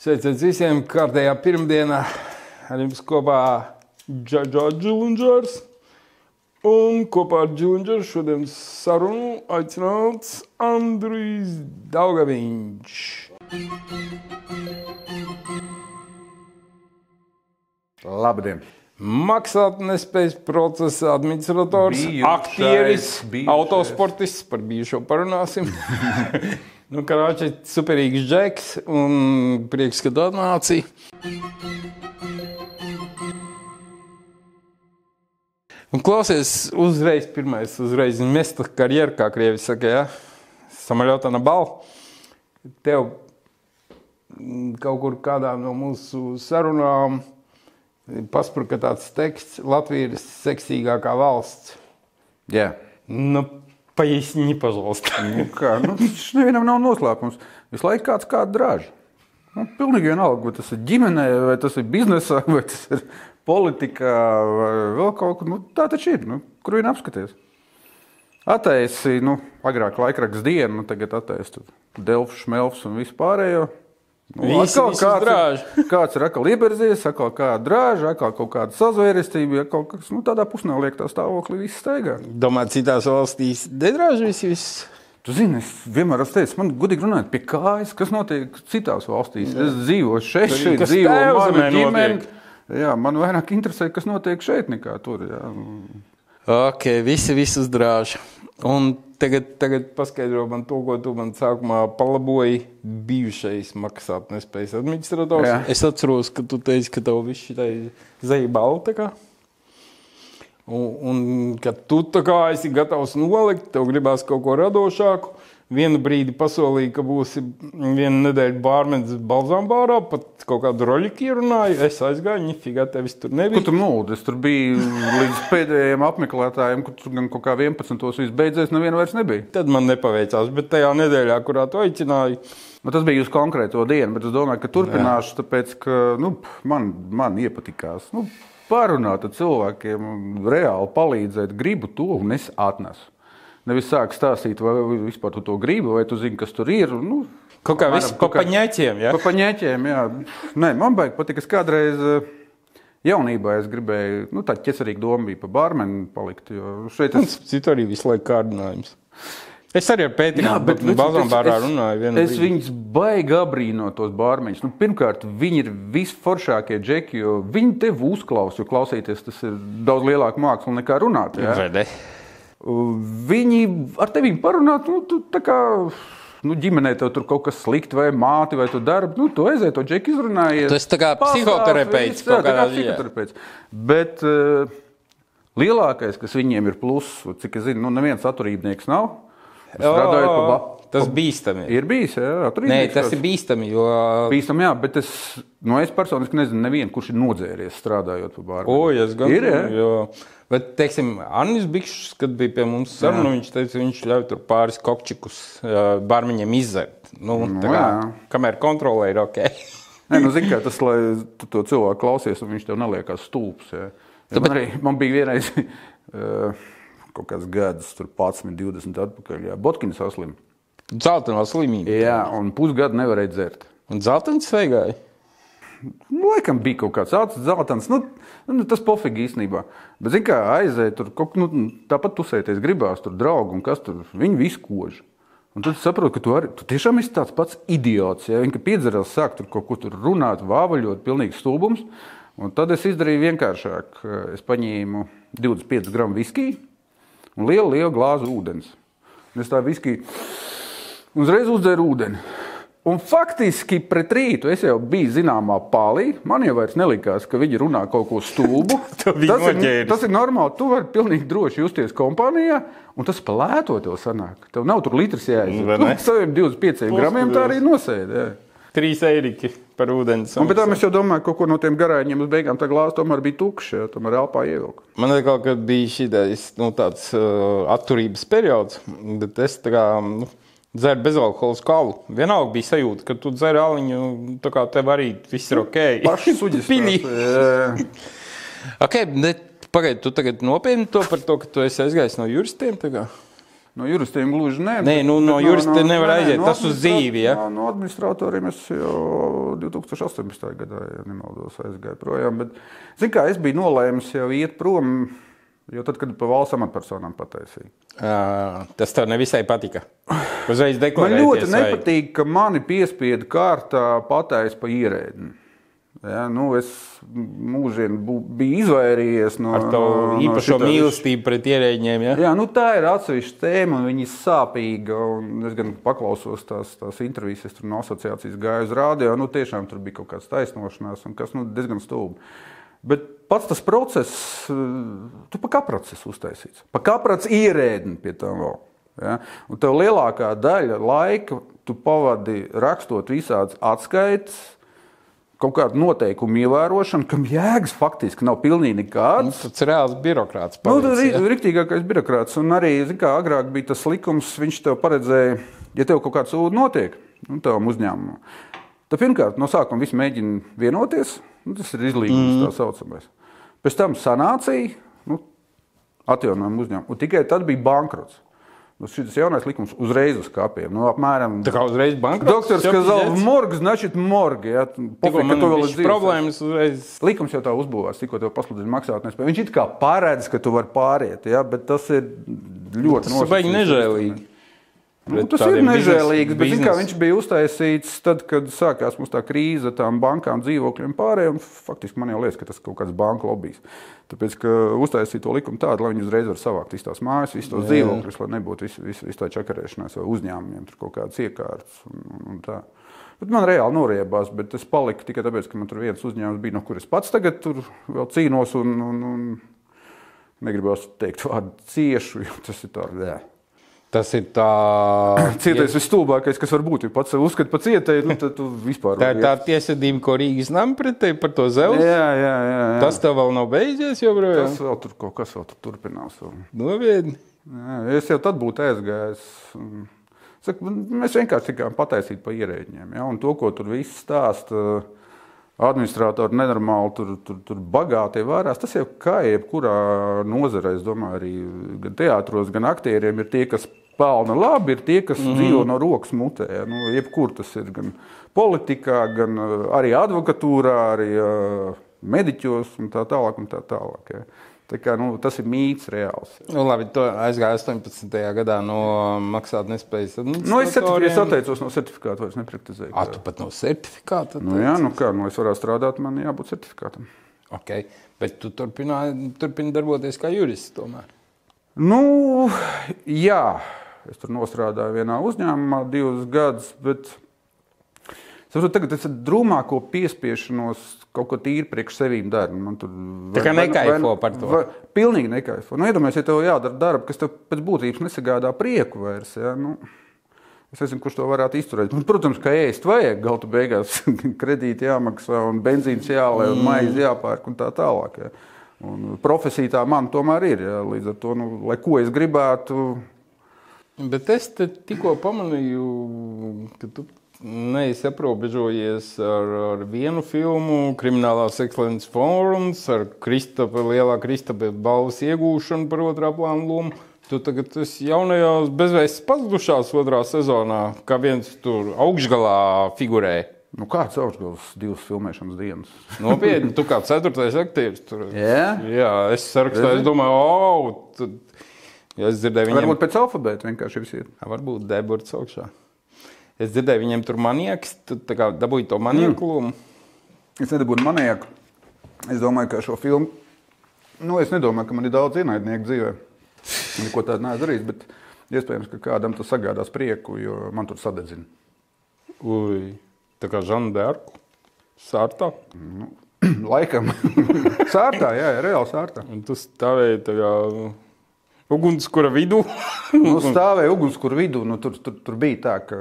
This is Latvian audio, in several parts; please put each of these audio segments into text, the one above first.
Sveiciens visiem kārtējā pirmdienā. Ar jums kopā Džilunģers. Un kopā ar Džilunģeru šodien sarunu aicināts Andrijs Daugaviņš. Labdien! Maksāt nespējas procesa administrators, Bijušais, aktieris, bijušais. autosportists, par bijušo parunāsim. nu, Karāči, superīgs džeks un prieks, ka atnāci. Un klausies, uzreiz pirmais, uzreiz mesta karjeru, kā krievi saka, ja? Samaļotā na bal. Tev kaut kur kādā no mūsu sarunām paspruka tāds teksts, Latvija ir seksīgākā valsts. Jā, Nu, поясни, пожалуйста. nu, kā, nu, tas nevienam nav noslēpums. Visu laiku kāds kādu drāž. Nu, pilnīgi vienalga, vai tas ir ģimenē, vai tas ir biznesā, vai tas ir politikā, vai vēl kaut kur. Nu, tā taču ir. Nu, kur vien apskaties? Attaisi, nu, agrāk laikraksts dienu, nu, tagad attaisi Delfu, Šmelfs un vispārējo. Nu, Visi- atkal kāds, drāž. kāds ir atkal ieberzies, atkal kāda drāža, atkal kaut kāda sazvērestība, ja kaut kas nu, tādā pusnoliktā stāvoklī viss steigā. Domā, citās valstīs nedrāž visi viss. Tu zini, es vienmēr esmu teicis, man godīgi runājot, pie kājas, kas notiek citās valstīs. Es dzīvoju šeit, Tur, šeit kas dzīvo Tēvzemē mana ģimene. Jā, man vairāk interesē, kas notiek šeit, nekā tur. Jā. Ok, visi visus drāž. Un tagad, tagad paskaidro man to, ko tu man sākumā palaboji. Bijušais maksātnespējas administrators. Jā. Es atceros, ka tu teici, ka tev viss šī zeja balta. Un, un kad tu tā kā esi gatavs nolikt, tev gribās kaut ko radošāku. Vienu brīdi pasolīja, ka būsi vienu nedēļu bārmenis balzām bārā, pat kaut kādu roļiku ierunāju. Es aizgāju, nifigā tevis tur nebija. Kur tu mūdi? Es tur biju līdz pēdējiem apmeklētājiem, kur tur gan kaut kā 11. viss beidzies, neviena vairs nebija. Tad man nepaveicās, bet tajā nedēļā, kurā tu aicināji, Nu, tas bija uz konkrēto dienu, bet es domāju, ka turpināšu, tāpēc, ka nu, man, man iepatikās. Nu, parunāt ar cilvēkiem, reāli palīdzēt, gribu to, un es atnesu. Nevis sāk stāstīt, vai vispār tu to gribi, vai tu zini, kas tur ir. Nu, kaut kā viss pa paņēķiem. Ja? Pa paņēķiem, jā. Nē, man baigi patīk, es kādreiz eh, jaunībā es gribēju, nu tā ķecerīga doma bija pa bārmeni palikt, jo šeit es Citu arī visu laiku kārdinājums. Es arī ar Pēteru Balzām es- bārā es- runāju. vienu Es brīdi. viņus baigi abrīno tos bārmeņus. Nu, pirmkārt, viņi ir visforšākie džeki, jo viņi tevi uzklausa. Jo klausīties tas ir daudz lielāka māksla nekā runāt. Ja? Vai ne? Viņi ar tevi parunāt, nu, tu tā kā. Nu, ģimenē tev tur kaut kas slikts, vai māte, vai tu darbi. Nu, tu aiziet, to džeku izrunājies. Esi tā kā psihoterapeits kaut kādā ziņā. psihoterapeits. Bet uh, lielākais, kas viņiem ir pluss, cik es zinu, nu, neviens atturībnieks nav. Strādājot pa ba- Tas bīstami. Ir bijis, jā, Nē, atturībnieks. tas ir bīstami, jo. Bīstam, jā, bet es, nu, es personīgi nezinu, nevienu, kurš ir nodzēries strādājot pa bāru. O, es gan Ir, jā? jo, Bet, teiksim, Annis Bikšs, kad bija pie mums saruna, viņš teica, viņš ļauj tur pāris kopčikus bārmiņiem izdzert. Nu, Nu, tā kā, kamēr kontrolē ir ok. Nē, nu, zini, kā tas, lai tu to cilvēku klausies, un viņš tev neliekās stulbs. Jā. Ja man, arī, man bija vienreiz kaut kāds gads, tur 11, 20 atpakaļ, jā, Botkins saslim. Zeltainā slimība. Jā, un pusgadu nevarēja dzert. Un zeltains sveigāja. Nu, laikam bija kaut kāds acis, zeltains. Nu, nu, tas pofīgi īstenībā. Bet, zini, kā aiziet, tur kaut kā nu, tāpat tusēties gribās, tur draugi un kas tur. Viņi visi kož. Un tad saprotu, ka tu, arī, tu tiešām esi tāds pats idiots. Ja viņi piedzerās, sāk tur kaut ko tur runāt, vāvaļot, pilnīgs stulbums. Un tad es izdarīju vienkāršāk. Es paņēmu 25 gramu viskiju un lielu, lielu glāzi ūdens. Un es tā viskiju uzreiz uzdzēru ūdeni. Un faktiski pret rītu es jau biju zināmā pālī. Man jau vairs nelikās, ka viņi runā kaut ko stulbu. Tas, ir, tas ir normāli. Tu vari pilnīgi droši justies kompānijā, un tas plēto tev sanāk. Tev nav tur litrs jāiziet. Vai Nu, saviem 25 gramiem tā arī nosēdi. jā. Trīs eiriki par ūdeni. Un pēc tam es jau domāju, ka kaut ko no tiem garāņiem uz beigām tā glāze tomēr bija tukša. jā, Tomēr elpā ievilka. Man liekas, ka bija šis nu, tāds uh, atturības periods, bet es tā kā. Nu, Dzēru bezalkoholisku kalu. Vienalga bija sajūta, ka tu dzer aliņu, tā kā tev arī viss ir ok. Paši suģis. Jā. Ok, bet pagaidi, tu tagad nopietni to par to, ka tu esi aizgājis no juristiem. kā? No juristiem gluži nē. Nē, nu, no bet jurista nē, nevar nē, aiziet, no tas uz dzīvi, ja? No, no administratoriem es jau 2018. gadā, ja nemaldos, aizgāju projām. Bet, zin kā, es biju nolēmis jau iet prom, jo tad, kad pa valsts amatpersonām pataisīju. Ā, Tas tev nevisai patika. Uzreiz Man deklarēties. ļoti vajag. nepatīk, ka mani piespiedu kārtā pateicis pa ierēdni. Ja, nu, es bū- biju izvairījies no Ar to no- no īpašo šitā- mīlestību pret ierēģiem. Ja? Jā, nu tā ir atsevišķa tēma, un viņa ir sāpīga. Es gan paklausos tās, tās intervijas, es tur no asociācijas gāju uz rādio. Nu, tiešām tur bija kaut kāds taisnošanās, un kas nu, diezgan stulbi. Bet pats tas process, eh, tu pa kā procesu uztaisīts? Pa kā procesu ierēdni pie tā vēl. Ja? Un tev lielākā daļa laika tu pavadi rakstot visādas atskaites, kaut kādu noteikumu ievērošanu, kam jēgas faktiski nav pilnīgi nekādas. Tas ir reāls birokrāts. Nu, tas ir ja? rīktīgākais birokrāts. Un arī, kā agrāk bija tas likums, viņš tev paredzēja, ja tev kaut kāds sūds notiek, nu, tavam uzņēmumam, tad pirmkārt no sākuma visi mēģina vienoties. Nu, tas ir izlīgums, mm. tā saucamais. Pēc tam sanācija, nu, atjaunojuma uzņēmuma, un tikai tad bija bankrots. Nu, šis jaunais likums uzreiz uz kapiem. Nu, apmēram, Tā kā uzreiz bankrots. Doktors Kazals, morgs, значит, morgi. Ja, Tikko Pofik, ka man tu vēl bija esi dzīves. problēmas, uzreiz Likums jau tā uzbūvēts, tikko tev pasludina maksātnespēju. Viņš it kā paredz, ka tu vari pāriet, ja, bet tas ir ļoti tas ir baigi nežēlīgi. Nu, tas ir nežēlīgi, bet zin viņš bija uztaisīts tad, kad sākās mums tā krīze ar tām bankām, dzīvokļiem pārējiem. Faktiski man jau liekas, ka tas ir kaut kāds banku lobbyis. Tāpēc, ka uztaisīja to likumu tādu, lai viņi uzreiz var savākt visas tās mājas, visas tos dzīvokļus, lai nebūtu visu, visu, visu tā čakarēšanās vai uzņēmumiem, tur kaut kādas iekārtas. Un, un, tā. Bet man reāli noriebās, bet tas palika tikai tāpēc, ka man tur viens uzņēmums bija, no kuras pats tagad tur vēl cīnos. Un, un, un negribos teikt vārdu ciešu, jo tas ir tāds. Jā. Tas ir tā. Cietais ja. visstulbākais, kas var būt. Ja pats sev uzskata par cietēju, nu, tad tu vispār Tā ir tā tiesvedība, ko Rīgas nama pretēji par to zelta. Jā, jā, jā. jā. Tas tev vēl nav beidzies, joprojām. tas vēl tur kaut kas vēl tur turpinās. Novietni. Jā, es jau tad būtu aizgājis. Saku, mēs vienkārši tikām pataisīti pa ierēģiem. Ja? Un to, ko tur viss stāsta, administratori nenormāli tur, tur, tur bagāti vērās. Tas jau kā jebkurā nozarē, es domāju, arī gan teātros, gan aktieriem ir tie, kas pelna labi, ir tie, kas mm -hmm. dzīvo no rokas mutē. Ja? Nu, jebkur tas ir gan politikā, gan uh, arī advokatūrā, arī uh, mediķos un tā tālāk. Un tā tālāk ja? Kā, nu, tas ir mīts reāls. Nu, labi, to aizgāja 18. gadā no maksātnespējas. Nu, es, certifi- es atteicos no certifikāta, vairs nepraktizēju. Ah, tu pat no certifikāta. Nu, jā, nu kā, nu es varētu strādāt, man jābūt certifikātam. Okay. Bet tu turpini darboties kā jurists tomēr. Nu, jā, es tur nostrādāju vienā uzņēmumā divus gadus, bet saprotu, tagad es drūmāko piespiešanos kaut ko tīri priekš sevīm daru. Man tur Tā kā nekaifo par to. vai- Pilnīgi nekaifo. Nu, iedomājieties, ja tev jādara darba, kas tev pēc būtības nesagādā prieku vairs. Ja? Nu, Es nezinu, kurš to varētu izturēt. Nu, Protams, ka ēst vajag, galā beigās kredīti jāmaksā, un benzīns jālai, un maize jāpērk un tā tālāk. Ja. Un profesija tā man tomēr ir. Ja. Līdz ar to, nu, lai ko es gribētu, Bet es tikko pamanīju, ka tu neesi aprobežojies ar, ar vienu filmu, Kriminālās ekscelences forums, ar Kristapa, lielā Kristapa balvas iegūšanu par otrā plāna lomu. Tu tagad esi jaunajās bezvēstis pazudušās otrā sezonā, kā viens tur augšgalā figurē. nu, kāds augstgals divas filmēšanas dienas. Nopietni, tu kā ceturtais aktieris tur. Jā? Jā, es sarakstā, es domāju, o, tad, ja es dzirdēju viņam. Varbūt pēc alfabēta vienkārši viss ir. Varbūt deburts augšā. Es dzirdēju, viņiem tur manieks, tu dabūji to manieku lomu. Es nedabūju manēku. Es domāju, ka šo filmu, nu, es nedomāju, ka man ir daudz ienaidnieku dzīvē. Neko tādu neesmu darījis, bet iespējams, ka kādam tas sagādās prieku, jo man tur sadedzina. Ui, tā kā Žana Dārku. Sārtā. Laikam, sārtā, jā, jā, reāli sārtā. Un tu stāvēji tā kā ugunskura vidū. Nu, stāvēja ugunskura vidū, nu, tur, tur, tur bija tā, ka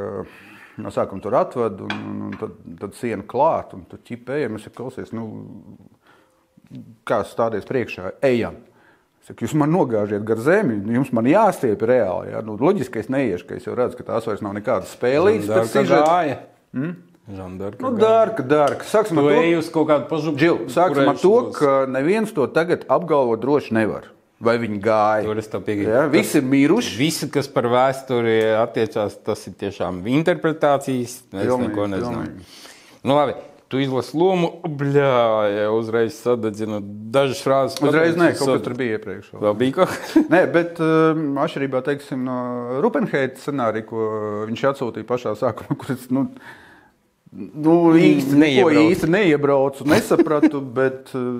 no sākuma tur atved, un, un, un tad, tad siena klāt, un tur ķipējam, es klausies, nu, kā stāties priekšā, ejam. Saku, jūs man nogāžiet gar zemi, jums man jāstiep reāli. Jā. Nu, loģiski, ka es neiešu, ka es jau redzu, ka tās vairs nav nekādas spēlītas. Dārka sižeta. gāja. Mm? Žana Dārka. Nu, dārka, dārka. Sāksim ar to, kādu pašu Džil, sāksim ar to, ka neviens to tagad apgalvot droši nevar. Vai viņi gāja. Tur es tev piekrītu. Ja, visi ir miruši. Visu, kas par vēsturi attiecās, tas ir tiešām interpretācijas. Es Pilnīgi, neko nezinu. pilnīgi. Nu, labi. Tu izlasi lomu, bļā, ja uzreiz sadedzina dažas frāzes. Uzreiz nē, kaut kas tur bija iepriekš. vēl. Bija kaut kas. Nē, bet um, atšķirībā teiksim, no Rupenheita scenārija, ko viņš atsūtīja pašā sākumā, kurš nu, nu, īsti, Neiebraucu. īsti neiebraucu, nesapratu, bet uh,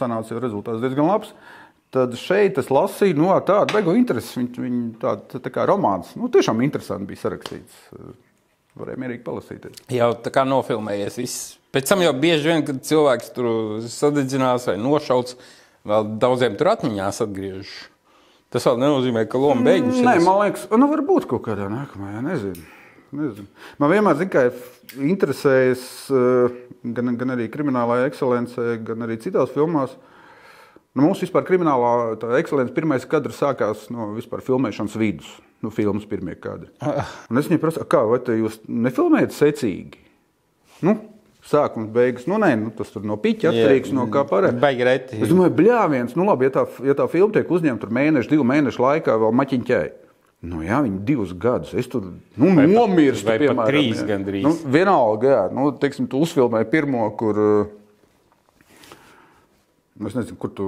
sanāca rezultāts diezgan labs. Tad šeit es lasīju, nu, ā, tādu beigu interesi. Viņa, viņa tāda tā kā romāns, nu, tiešām interesanti bija sarakstīts. Uh, Varēja mierīgi palasīties. Jau tā kā nofilmējies. Viss. Pēc tam jau bieži vien, kad cilvēks tur sadedzinās vai nošauts, vēl daudziem tur atmiņās atgriežas. Tas vēl nenozīmē, ka loma beigusies. Nē, man liekas, nu, varbūt kaut kādā nākamajā, nezinu. nezinu. Man vienmēr zin, kā, eh, gan, gan arī kriminālā ekscelencē, gan arī citās filmās. Nu, mums vispār kriminālā tā ekscelence pirmais kadrs sākās no vispār filmēšanas vidus. Nu, filmas pirmie kadri. Un es viņai prasu, kā, vai te jūs nefilmējat secīgi? Nu, sākums, beigas. Nu, nē, nu, tas tur no piķa atkarīgs no kā parasti. Baigi reti. Es domāju, bļāviens, nu labi, ja tā, ja tā filma tiek uzņemta tur mēnešu, divu mēnešu laikā, vēl maķiņķai. Nu, jā, viņi divus gadus. Es tur nu, nomirstu. vai pat trīs gandrīz. Nu, vienalga, jā. Nu, teiksim, tu uzfilmēji pirmo, kur. uh, Es nezinu, kur tu,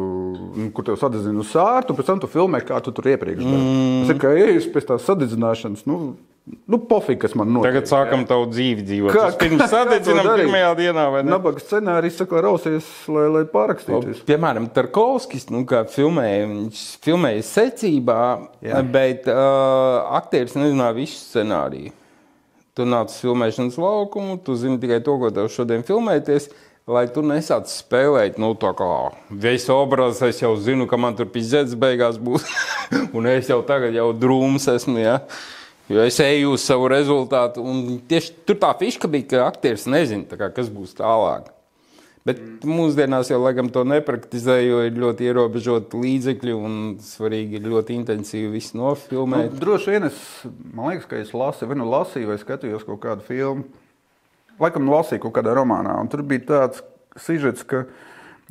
nu, kur tev sadedzina uz sārtu, pēc tam tu filmē, kā tu tur iepriekš biji. Mm. Es kā eju pēc tās sadedzināšanas, nu, nu pofīgi, kas man notiek. Tagad sākam tavu dzīvi dzīvot. Kā- pirms sadedzinām pirmajā dienā, vai ne? Nabaga scenārijs saka, rausies, lai, lai pārakstītu. Piemēram, Tarkovskis nu, kā filmēja, viņš filmēja secībā, Jā. bet uh, aktieris nezināja visu scenāriju. Tu nāc uz filmēšanas laukumu, tu zini tikai to, ko tev šodien filmēties. Lai tu nesāc spēlēt, nu, tā kā visu obrazu, es jau zinu, ka man tur pizdzēts beigās būs. un es jau tagad jau drūms esmu. Ja? Jo es eju uz savu rezultātu. Un tieši tur tā fiška bija, ka aktieris nezina, kā, kas būs tālāk. Bet mūsdienās jau laikam to nepraktizē, jo ir ļoti ierobežoti līdzekļi un svarīgi ir ļoti intensīvi visu Nu, nofilmēt. droši vien es, man liekas, ka es lasīju, vai nu lasīju, vai skatījos kaut kādu filmu. Laikam lasīju kaut kādā romānā, un tur bija tāds sižets, ka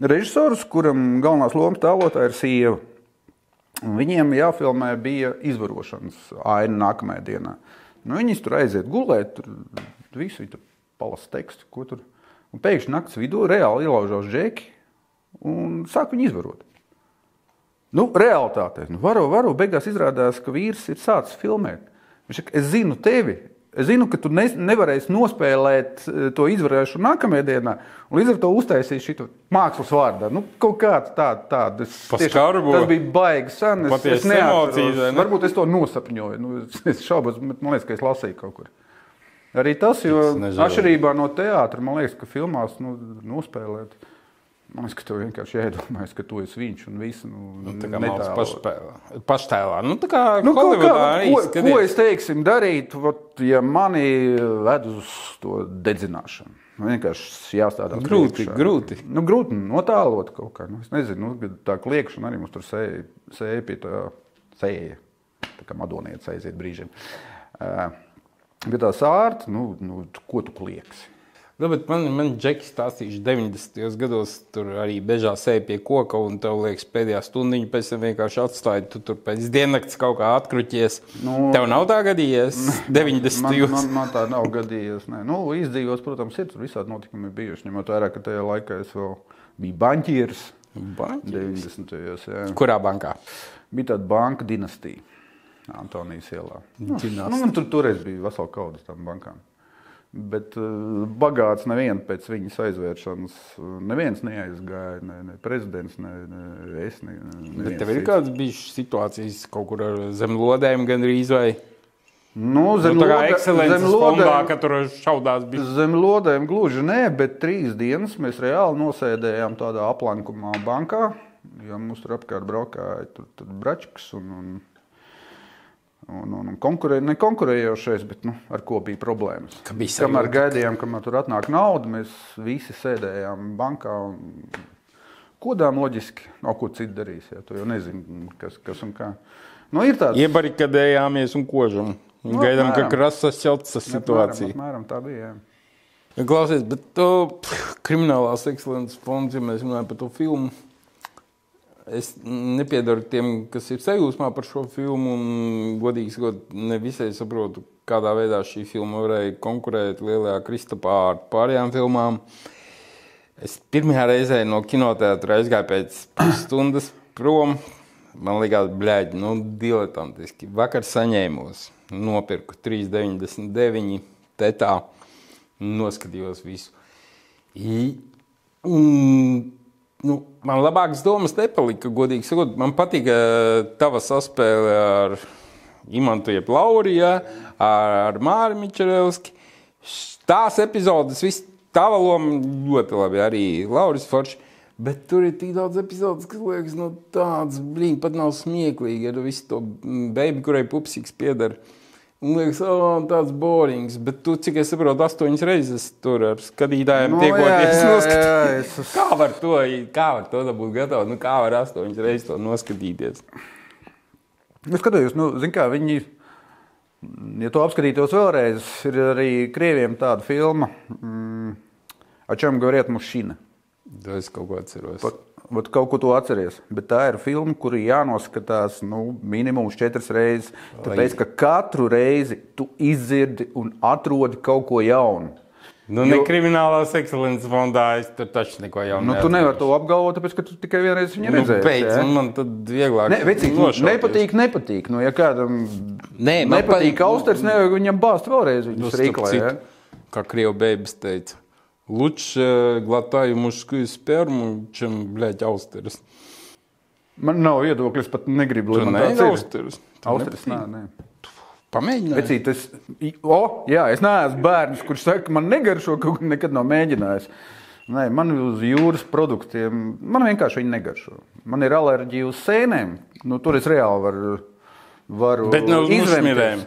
režisors, kuram galvenās lomas tēlotāja ir sieva, viņiem jāfilmē bija izvarošanas aina nākamajā dienā. Nu, viņas tur aiziet gulēt, tur visu viņi palasa tekstu, ko tur. Un pēkšņi naktas vidū reāli ielaužās džeki un sāk viņu izvarot. Nu, realitātē, nu, varu, varu, beigās izrādās, ka vīrs ir sācis filmēt. Viņš saka, es zinu tevi. Es zinu, ka tu ne, nevarēsi nospēlēt eh, to izvarēšanu nākamajā dienā, un līdz ar to uztaisīsi šo mākslas vārdā. Nu, kaut kāds tāds tā, Pa skarbo. tas bija baigi sen. Es, es neatceros. ne? Varbūt es to nosapņoju. Nu, es, šaubos, bet man liekas, ka es lasīju kaut kur. Arī tas, jo atšķirībā no teātra, man liekas, ka filmās nu, nospēlēt. Man liekas, ka tev vienkārši jāiedomājas, ka tu esi viņš un viss. Nu, Nu, tā kā pašspēlē. Paštēlā. Nu, tā kā Nu, ko, kā, arī ko, ko skaties. es teiksim, darītu, vot, ja mani ved uz to dedzināšanu? Nu, vienkārši jāstādā Grūti, priekšā. grūti. Nu, grūti notālot kaut kā. Nu, es nezinu, nu, tā kliekšana arī mums tur sēja, sēja pie tā sēja. Tā kā madonieca aiziet brīžiem. Uh, bet tā sārta, nu, nu, ko tu klieksi? Nu, bet man, man Džekis stāstīja, 90. gados tur arī bežā sēž pie koka, un tev liekas, pēdējā stundiņa pēc tam vienkārši atstāja. Tu tur pēc diennakts kaut kā atkruties. Nu, Tev nav tā gadījies 90. Man, man, man tā nav gadījies. Nē. Nu, izdzīvos, protams, ir tur visādi notikumi bijuši. Ņemot vērā, ka tajā laikā es vēl biju banķieris. Banķi? 90. gados. jā. Kurā bankā? Bija tāda banka dinastija. Antonijas ielā. Nu, nu, man tur toreiz bija vesela kauda tām bankām. Bet uh, bagāts neviens pēc viņas aizvēršanas, neviens neaizgāja. Ne, ne prezidents, ne, ne es. Ne, Bet tev ir kādas bijušas situācijas kaut kur ar zem lodēm gandrīz vai? Nu, Nu, zem fondā, lodēm- ka tur šaudās bija. Zem lodēm gluži nē, bet trīs dienas mēs reāli nosēdējām tādā aplankumā bankā. Jo mums tur apkārt braukāja tur, tur bračks un, un, un, un konkurē, ne konkurējošais, bet nu, ar ko bija problēmas. Ka bija Kamēr gaidījām, kamēr tur atnāk nauda, mēs visi sēdējām bankā. Un, Kodām loģiski, no ko citu darīs. Ja, tu jau nezini, kas, kas un kā. Nu, ir tāds Iebarikadējāmies un kožam. Un Nu, Gaidām, ka apmēram. krasas šauts situācija. Apmēram, apmēram tā bija. Jā. Ja Klausies, bet to kriminālās ekscelences fonds, ja mēs runājam par to filmu, Es nepiedaru tiem, kas ir sajūsmā par šo filmu. Un, godīgi sakot, ne visai saprotu, kādā veidā šī filma varēja konkurēt lielajā Kristapā ar pārējām filmām. Es pirmajā reizē no kinoteātra aizgāju pēc stundas prom. Man liekas, blēģi, nu, diletantiski. Vakar saņēmos, nopirku 3,99 tetā, noskatījos visu. I, un, nu, man labākas domas nepalika, godīgi sakot. Man patika tava saspēle ar Imantu jeb Lauriju, ar, Māri Mičerevski. Tās epizodes, viss tava loma ļoti labi, arī Lauris Forši. Bet tur ir tik daudz epizodes, kas liekas, nu, tāds brīnums pat nav smieklīgi. Ar visu to beigtu, kurai pupsīgs pieder. Un liekas, oh, tāds borings. Bet tu, cik es saprotu, astoņas reizes tur ar skatītājiem Nu, tiekoties. jā, jā, jā, es- Kā var to, kā var to dabūt gatavu? Nu, kā var astoņas reizes to noskatīties? Es skatījos, nu, zin kā viņi, ja to apskatītos vēlreiz, ir arī krieviem tāda filma, mm, ar čem gavriet mušina. To es kaut ko atceros. Pat, vat kaut ko to atceries. Bet tā ir filma, kuru jānoskatās nu, minimums četras reizes. Tāpēc, ka katru reizi tu izdzirdi un atrodi kaut ko jaunu. Nu, ne kriminālās ekscelences fondā es tur taču neko jaunu Nu, tu nevari to apgalvot, tāpēc, ka tu tikai vienreiz viņu Nu, redzēji. beidz, jā. un man tad vieglāk Ne, vecīt, nu, nepatīk, nepatīk. Nu, ja kādam Nē, nepatīk pa- austers, nevajag viņam bāzt vēlreiz Nu, viņu starp rīklē. citu, ja? Kā Krievijas beigas teica, лучше глотаю мужскую сперму, чем, блядь, ausтерus. Man nav viedoklis, pat negribu, Tu lai man neesi tāds ir. austerus. Tu Austris, nepatīk? nē, nē. Pamēģināji. Vecīt, es, o, jā, es neesmu bērns, kurš saka, man negaršo, kaut ko nekad nav mēģinājis. Nē, man uz jūras produktiem, man vienkārši viņi negaršo. Man ir alerģija uz sēnēm. Nu, tur es reāli varu, varu Bet ne uz izvemties. mušmirēm.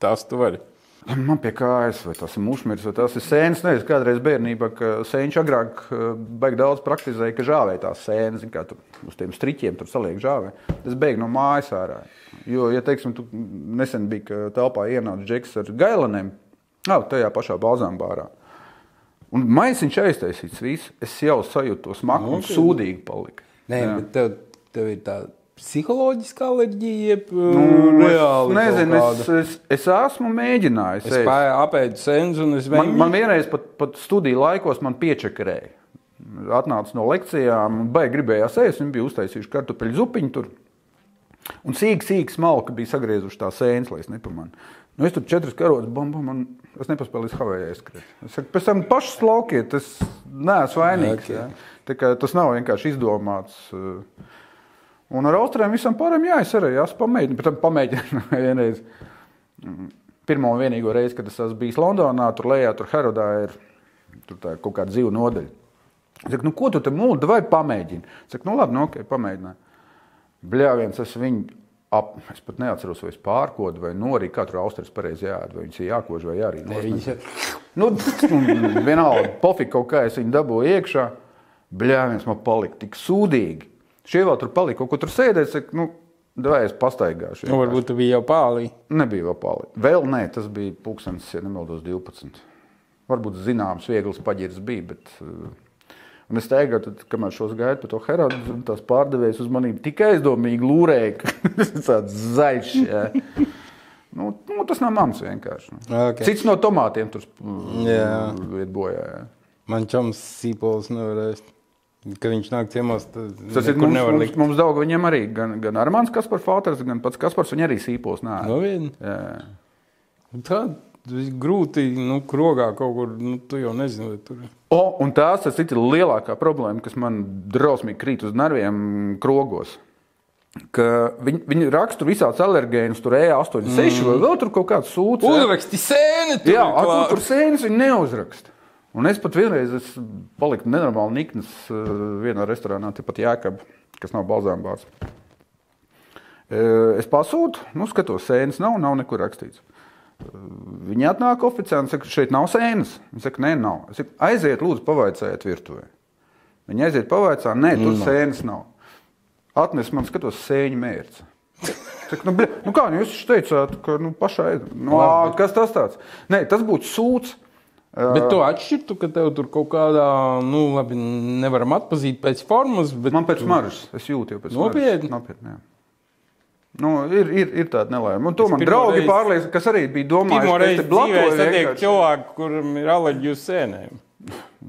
Tas tu vari. Man pie kājas, vai tas ir mušmirs, vai tas ir sēnes. Nezinu, kādreiz bērnībā, ka sēņš agrāk eh, baigi daudz praktizēja, ka žāvēja tās sēnes, kā tur uz tiem striķiem tur saliek žāvē. Es beigtu no mājas ārā. Jo, ja teiksim, tu nesen bija, ka telpā ienāca džeks ar gailaniem, nav tajā pašā balzām bārā. Un maisiņš aiztaisīts viss, es jau sajūtu to smaku un sūdīgi palika. Nē, Jā. bet tev, tev ir tāda psiholoģiska alerģija, jeb Nu, reāli. es nezinu, es, es, es esmu mēģinājis. Es ēst. apēdu sēnes un es Man, viņu man vienreiz pat, pat studiju laikos man piečakarēja. Atnāca no lekcijām, un baigi gribējās ēst. Viņi bija uztaisījuši kartupeļu zupiņu tur. Un sīk, sīk smalka bija sagriezuši tā sēnes, lai es nepamanītu. Nu, es tur četras karotes, bam, man, es nepaspēju līdz Havajai aizskriet. Es saku, pēc tam pašas laukiet, es neesmu vainīgs. Ok. Okay. Tā kā Tas nav vienkārši izdomāts. uh, Un ar austriem visam pārējiem, jā, es arī esmu pamēģinājis. Pēc tam pamēģināju vienreiz. Mm, Pirmo un vienīgo reizi, kad es esmu bijis Londonā, tur lejā, tur Herodā ir tur tā kaut kāda dzīva nodaļa. Es saku, nu, ko tu tam mūli, vai pamēģini? Es saku, nu, labi, nu, ok, pamēģināju. Bļāviens, es viņu, ap, es pat neatceros, vai es pārkodu vai norīju, katru austrijas pareizi jāēd, vai viņas ir jākož vai jārīd. Nu, un vienalga, pofīgi kaut kā es viņu dabūju iekšā. Bļāviens man palika tik sūdīgi. Šie vēl tur palika, kaut ko tur sēdēja. Es saku, nu, vai es pastaigāšu. Nu, varbūt tu biji jau pālī. Nebija vēl palika. Vēl nē, tas bija pulkstenis, ja nemaldos, 12. Varbūt zināms, viegls paģirs bija. Bet, uh, Un es teiktu, tad, kamēr šos gaidu par to herādu, tās pārdevējas uz maniem tikai aizdomīgi lūrēja, ka tas ir tāds zaļš. Jā. Nu, nu, tas nav mans vienkārši. Ok. Cits no tomātiem tur iet bojā. Jā. Man čoms sīpols nevarēs. Kad viņš nāk ciemos, tad Tas ir mums, mums, likt. mums daudz, viņam arī gan, gan Armāns Kaspars, Falters, gan pats Kaspars, viņa arī sīpos. Nē, Nu, vien. jā. Tā grūti, nu, krogā kaut kur, nu, tu jau nezini, tur. O, un tās tas ir lielākā problēma, kas man drausmīgi krīt uz nerviem krogos. Ka viņi, viņi raksta tur visādas alergēnus, tur E86 mm. vai vēl tur kaut kāds sūds. Uzraksti sēni! tur Jā, tur sēnes viņi neuzraksta. Un es pat vienreiz es paliku nenormāli nikns uh, vienā restorānā, tepat Jēkab, kas nav balzām bārs. Uh, Es pasūtu, nu, skatos, sēnes nav, nav nekur rakstīts. Uh, Viņi atnāk oficiāli saka, šeit nav sēnes. Viņi saka, nē, nav. Es saku, aiziet, lūdzu, pavaicājiet virtuvē. Viņi aiziet, pavaicā, nē, tur no. sēnes nav. Atnes man, skatos, sēņu mērķi. Saka, nu, bļa, nu kā, nu jūs teicāt, ka nu, pašai, nu, ā, kas tas tāds? Nē, tas būtu sūds. Bet tu atšķirtu, ka tev tur kaut kādā, nu, labi, nevaram atpazīt pēc formas, bet Man pēc smaržas, es jūtu jau pēc Nopietni? smaržas. Nopietni. jā. Nu, ir, ir, ir tāda nelaime. Un to man pirmo draugi reizi- pārliecina, kas arī bija domājuši, pirmo ka es reizi te dzīvē blakoju satiek vienkārši. cilvēku, kuram ir alerģija uz sēnēm.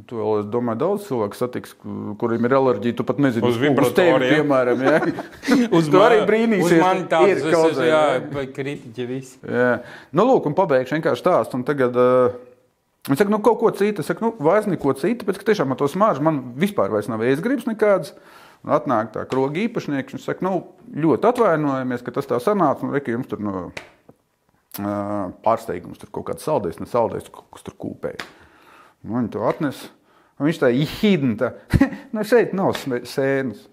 Tu vēl, es domāju, daudz cilvēku satiks, kuriem ir alerģija. Tu pat nezini, Uz tevi, vibratoriem. piemēram. Ja? Uz tu arī brīnīsies. Uz mani tāds, ir es kaut jā. vai kritiķi visi. Jā. Nu, lūk, un pabeigšu vienkārši stāstu. Un tagad, uh, es saku, nu, kaut ko citu. Es saku, nu, vairs neko citu, bet tiešām ar to smaržu man vispār vairs nav ēstgribas nekādas. Un atnāk tā kroga īpašnieks, viņš saka, nu, ļoti atvainojamies, ka tas tā sanāca. Un reki jums tur no uh, pārsteigums, tur kaut kāds saldējs, ne saldējs, kas tur kūpēja. Nu, viņi to atnes. Un viņš tā īhidna, nu, šeit nav sēnes.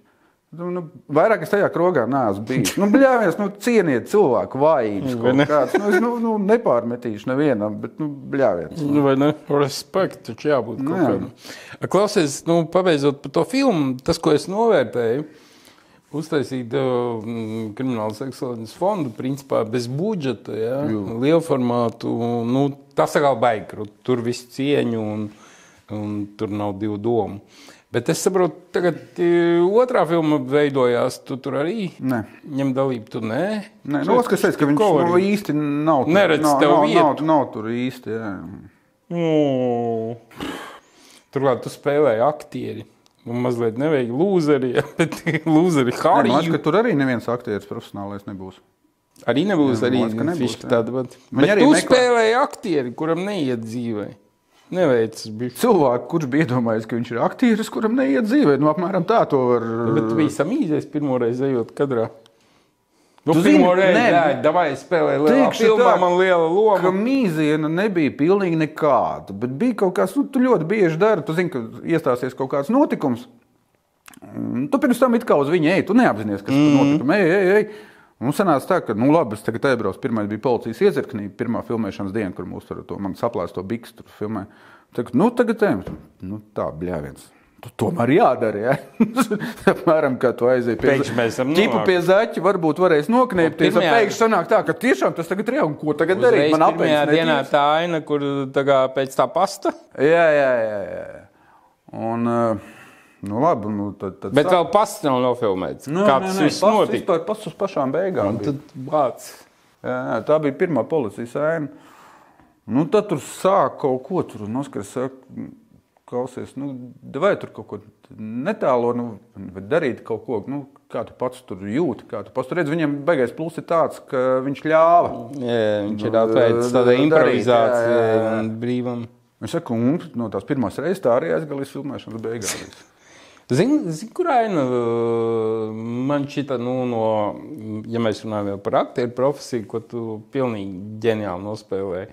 Nu, nu, vairāk es tajā krogā neesmu bijis. Nu, bļāvies, nu, cieniet cilvēku vājības. Nu, es nu, nu, nepārmetīšu nevienam, bet nu, bļāvies. Nu, vai ne? Respekt, taču jābūt kaut kādam. Klausies, nu, pabeidzot par to filmu, tas, ko es novērtēju, uztaisīt uh, kriminālas ekscelences fondu, principā bez budžeta, ja, lielu formātu, nu, tas atkal baigi, tur viss cieņu un, un tur nav divu domu. Bet es saprotu, tagad eh, otrā filma veidojās, tu tur arī Nē. ņem dalību, tu nē? Nē, nu, kas teica, ka viņš Ko nu, īsti nav tur. Neredz nav, tev nav, vietu. nav, nav tur īsti. Jā. Mm. Turklāt tu spēlēji aktieri. Man mazliet nevajag lūzeri, bet lūzeri Nē, man liekas, ka tur arī neviens aktieris profesionālais nebūs. Arī nebūs Jā, arī nebūs, jā. tāda Bet arī tu meklē- spēlēji aktieri, kuram neiet dzīvē. Neveicas bija. Cilvēks, kurš bija iedomājies, ka viņš ir aktieris, kuram neiet dzīvē, nu, apmēram tā to var. Bet tu biji samīzies pirmo reizi ejot kadrā. Nu, Tu pirmo reizi, nē, jā, davai spēlē lielā filmā, tā, man liela loma. mīziena nebija pilnīgi nekāda, bet bija kaut kas, nu, tu ļoti bieži dari. Tu zini, ka iestāsies kaut kāds notikums. Un Tu pirms tam it kā uz viņu ej, tu neapzinājies, kas tur notika. Ej, ej, ej. Un sanāca tā, ka, nu, labi, es tagad aizbraucu. Pirmā bija policijas iezirknība, pirmā filmēšanas diena, kur mūs tur to man saplēsto biksu tur filmē. Tagad, nu, tagad ejam. Nu, tā, bļāviens. Tu tomēr jādara, ja? Apmēram, kā tu aizies pie esam ķipa nonākuši. pie zaķa, varbūt varēs noknēpties. un pirmajā- Pēkšņi sanāk tā, ka tiešām tas tagad ir jau, ko tagad darīt? Man apēdis dienā tā aina, kur tā kā pēc tā pasta. Jā, jā, jā. jā. Un, uh, nu, labi, nu, tad, tad Bet sāk- vēl pasts nav nofilmēts. Nu, Kā tas nē, viss pasts notika? Vispār pas uz pašām beigām. bija. Tad vāc. Jā, tā bija pirmā policijas ēna. Nu, tad tur sāk kaut ko tur. Oskars saka, klausies, nu, vai tur kaut ko netālo, nu, vai darīt kaut ko, nu, kā tu pats tur jūti. Kā tu pats tur redz, viņam beigās plus ir tāds, ka viņš ļāva. Jā, viņš ir Nu, improvizācijai jā, jā. un brīvam. Viņš saka, un no tās pirmās reizes tā arī aizgāja līdz filmēšanas beigām. Zini, zin, kur aina man šķita, nu, no, ja mēs runājam par aktieru profesiju, ko tu pilnīgi ģeniāli nospēlēji.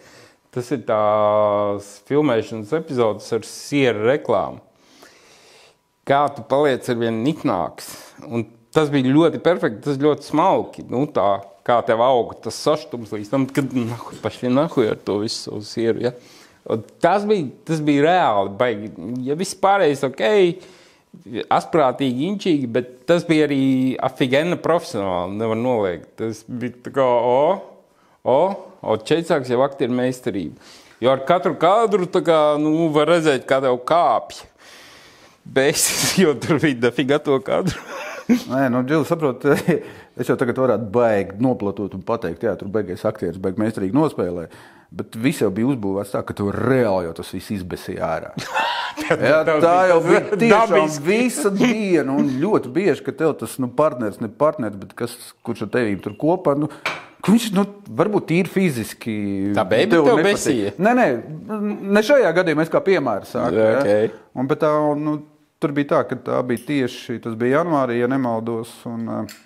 Tas ir tās filmēšanas epizodes ar sieru reklāmu. Kā tu paliec ar vienu niknāks. Un tas bija ļoti perfekti, tas ļoti smalki. Nu, tā, kā tev auga tas saštums līdz tam, kad nahuj, paši nahuj ar to visu savu sieru. Ja? Un Tas bija, tas bija reāli. Baigi. Ja viss pārējais ok, asprātīgi, inčīgi, bet tas bija arī afigēna profesionāli. Nevar noliegt. Tas bija tā kā, o, o, o čeicāks jau aktieru meistarība. Jo ar katru kadru kā, nu, var redzēt, kā tev kāpj. Beigas, jo tur bija dafiga to kadru. Nē, nu, Džil, saprot, es jau tagad varētu baigi noplatot un pateikt, jā, tur beigās aktieris baigi meistarīgi nospēlē. Bet viss jau bija uzbūvēts tā, ka tur reāli jau tas viss izbēsīja ārā. Jā, tā jau bija tiešām visa diena. Un ļoti bieži, ka tev tas nu, partneris, ne partneris, bet kas, kurš ar tevi tur kopā. Nu, Viņš nu, varbūt tīri fiziski. Tā baby tev tev besīja? Nē, nē, ne šajā gadījumā es kā piemēru sāku. Jā, ja. Un, bet tā, nu, tur bija tā, ka tā bija tieši tas bija janvārī, ja nemaldos. Un, uh,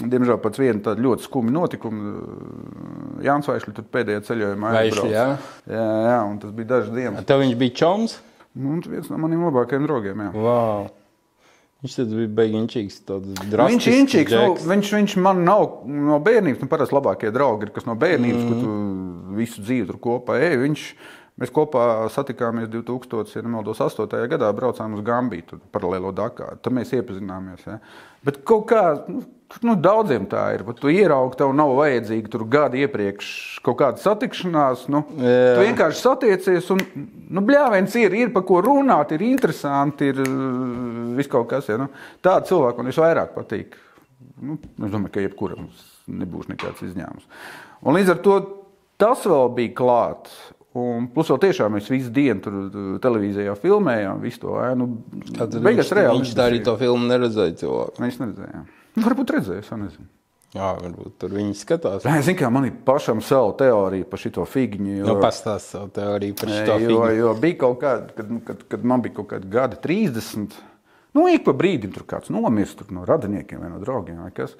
Diemžēl pēc viena tāda ļoti skumja notikuma uh, Jānis Vaišļs pēdējā ceļojumā aizbrauca. jā? Jā, jā, un tas bija dažas dienas. Tev viņš bija čoms? Nu, un viens no maniem labākajiem draugiem. Jā. Wow. Viņš bija beiginčīgs. Viņš ir inčīgs. Nu, viņš, viņš man nav no bērnības. Nu, parasti labākie draugi ir kas no bērnības, mm. kur tu visu dzīvi tur kopā ej. Viņš Mēs kopā satikāmies 2000, ja nemaldos, 8. gadā, braucām uz Gambiju, paralēlo Dakāru. Tad mēs iepazināmies. Ja? Bet kaut kā nu, nu, daudziem tā ir. Tu ieraugi, tev nav vajadzīga tur gada iepriekš kaut kāda satikšanās. Nu, Jā. tu vienkārši satiecies, un nu, bļāviens ir, ir par ko runāt, ir interesanti, ir uh, viss kaut kas. Ja? Nu, Tāda cilvēka man visvairāk patīk. Nu, es domāju, ka jebkuram nebūs nekāds izņēmums. Un līdz ar to tas vēl bija klāts. Un plus vēl tiešām mēs visu dienu tur televīzijā filmējām, visu to ēnu. Tad Beigās reāli viņš tā arī to filmu neredzēja cilvēku. Mēs neredzējām. Nu, Varbūt redzēju, es nezinu. Jā, varbūt tur viņi skatās. Nē, zinu, kā man ir pašam savu teoriju par šo figņu. Nu, pastāst savu teoriju par šo jo, filmu. jo bija kaut kāda, kad, kad, kad man bija kaut kāda gada 30. Nu, ik pa brīdim tur kāds nomirst tur no radiniekiem vai no draugiem. Vai kas.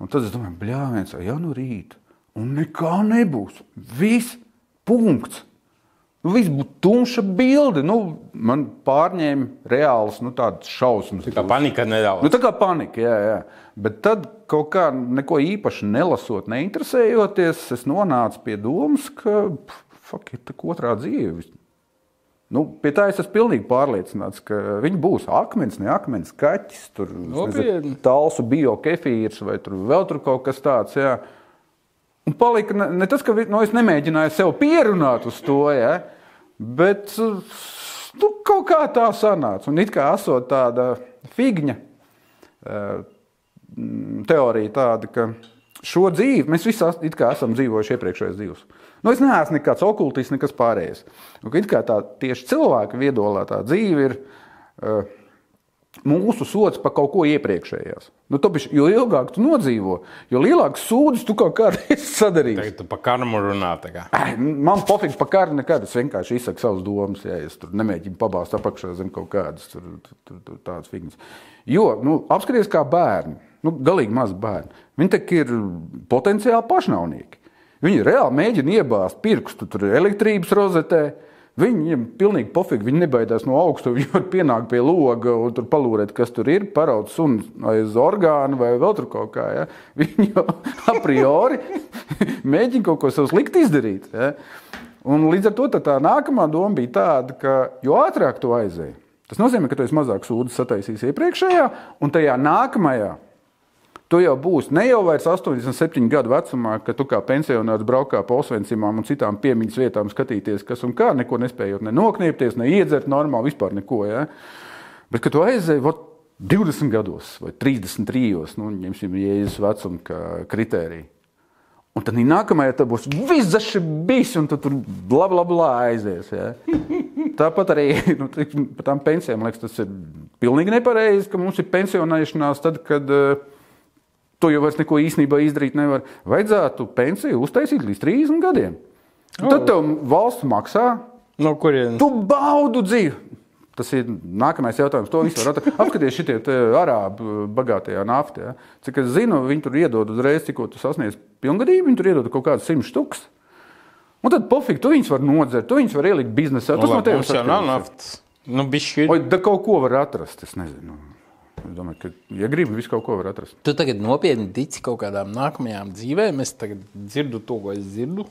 un tad es domāju, bļāviens, jau no rīta. Un nekā nebūs. Viss punkts. Nu, viss būtu tumša bilde. Nu, man pārņēma reāls nu, tāds šausmas. Tā kā panika nedaudz. Nu, tā kā panika, jā, jā. Bet tad kaut kā neko īpaši nelasot, neinteresējoties, es nonācu pie domas, ka fuck, ir tā otrā dzīve. Nu, pie tā es esmu pilnīgi pārliecināts, ka viņi būs akmens, ne akmens kaķis, tur Nopietni. tālsu biokefīrs vai tur vēl tur kaut kas tāds. Jā. Un palika ne, ne tas, ka nu, es nemēģināju sev pierunāt uz to, ja, bet nu, kaut kā tā sanāca. Un it kā esot tāda figņa eh, teorija, tāda, ka šo dzīvi mēs visi it kā esam dzīvojuši iepriekšējos dzīves. Nu, es neesmu nekāds okultists, nekas pārējais. Un, it kā tā tieši cilvēka viedolā tā dzīve ir. Uh, mūsu sots par kaut ko iepriekšējās. Nu, tāpēc, jo ilgāk tu nodzīvo, jo lielāks sūdzes tu kaut kādā veidā sadarīsi. Tagad tu pa karmu runā. Man pofīgs par kāru nekad. Es vienkārši izsaku savas domas, ja es tur nemēģinu pabāzt apakšā zem kaut kādas tur, tur, tur, tur, tādas figūras. Jo, nu, apskaties kā bērni, nu, galīgi mazi bērni. Viņi ir potenciāli pašnāvnieki. Viņi reāli mēģina iebāzt pirkstu tur elektrības rozetē. Viņiem pilnīgi pofīgi, viņi nebaidās no augsta. Viņi var pienākt pie loga un tur palūrēt, kas tur ir, paraut sunu aiz orgānu vai vēl tur kaut kā. Ja? Viņi jau a priori mēģina kaut ko sev slikti izdarīt. Ja? Un līdz ar to tā, tā nākamā doma bija tāda, ka jo ātrāk tu aizēji, tas nozīmē, ka tu esi mazāk sūdzes sataisījis iepriekšējā, un tajā nākamajā Tu jau būsi ne jau vairs 87 gadu vecumā, kad tu kā pensionārs braukā pa Osvencimām un citām piemiņas vietām skatīties, kas un kā, neko nespējot ne nokniepties, ne iedzert normāli, vispār neko. Ja? Bet, kad tu aizēji vot, 20 gados vai 33, nu, ņemsim jēzus vecumu kā kritēriju. Un tad nākamajā tā būs vizaši bijis, un tu tur bla bla bla aizies. Ja? Tāpat arī nu, par tām pensijām liekas, tas ir pilnīgi nepareizi, ka mums ir pensionēšanās tad, kad uh, to jau vairs neko īstenībā izdarīt nevar. Vajadzētu pensiju uztaisīt līdz 30 gadiem. Un tad tev valsts maksā, No kurienes? tu baudu dzīvi. Tas ir nākamais jautājums. To visu var atrast. Apskaties, šitie te arābu bagātajā naftā. Ja. Cik es zinu, viņi tur iedod uzreiz, cik tu sasniedz pilngadību, viņi tur iedod kaut kādus simt štukus. Un tad pofīgi, tu viņus vari nodzert, tu viņus vari ielikt biznesā. Tas no tevis jau nav naftas. Nu. Vai da kaut ko var atrast? Es nezinu. Es domāju, ka, ja gribi, visu kaut ko var atrast. Tu tagad nopietni tici kaut kādām nākamajām dzīvēm. Es tagad dzirdu to, ko es dzirdu.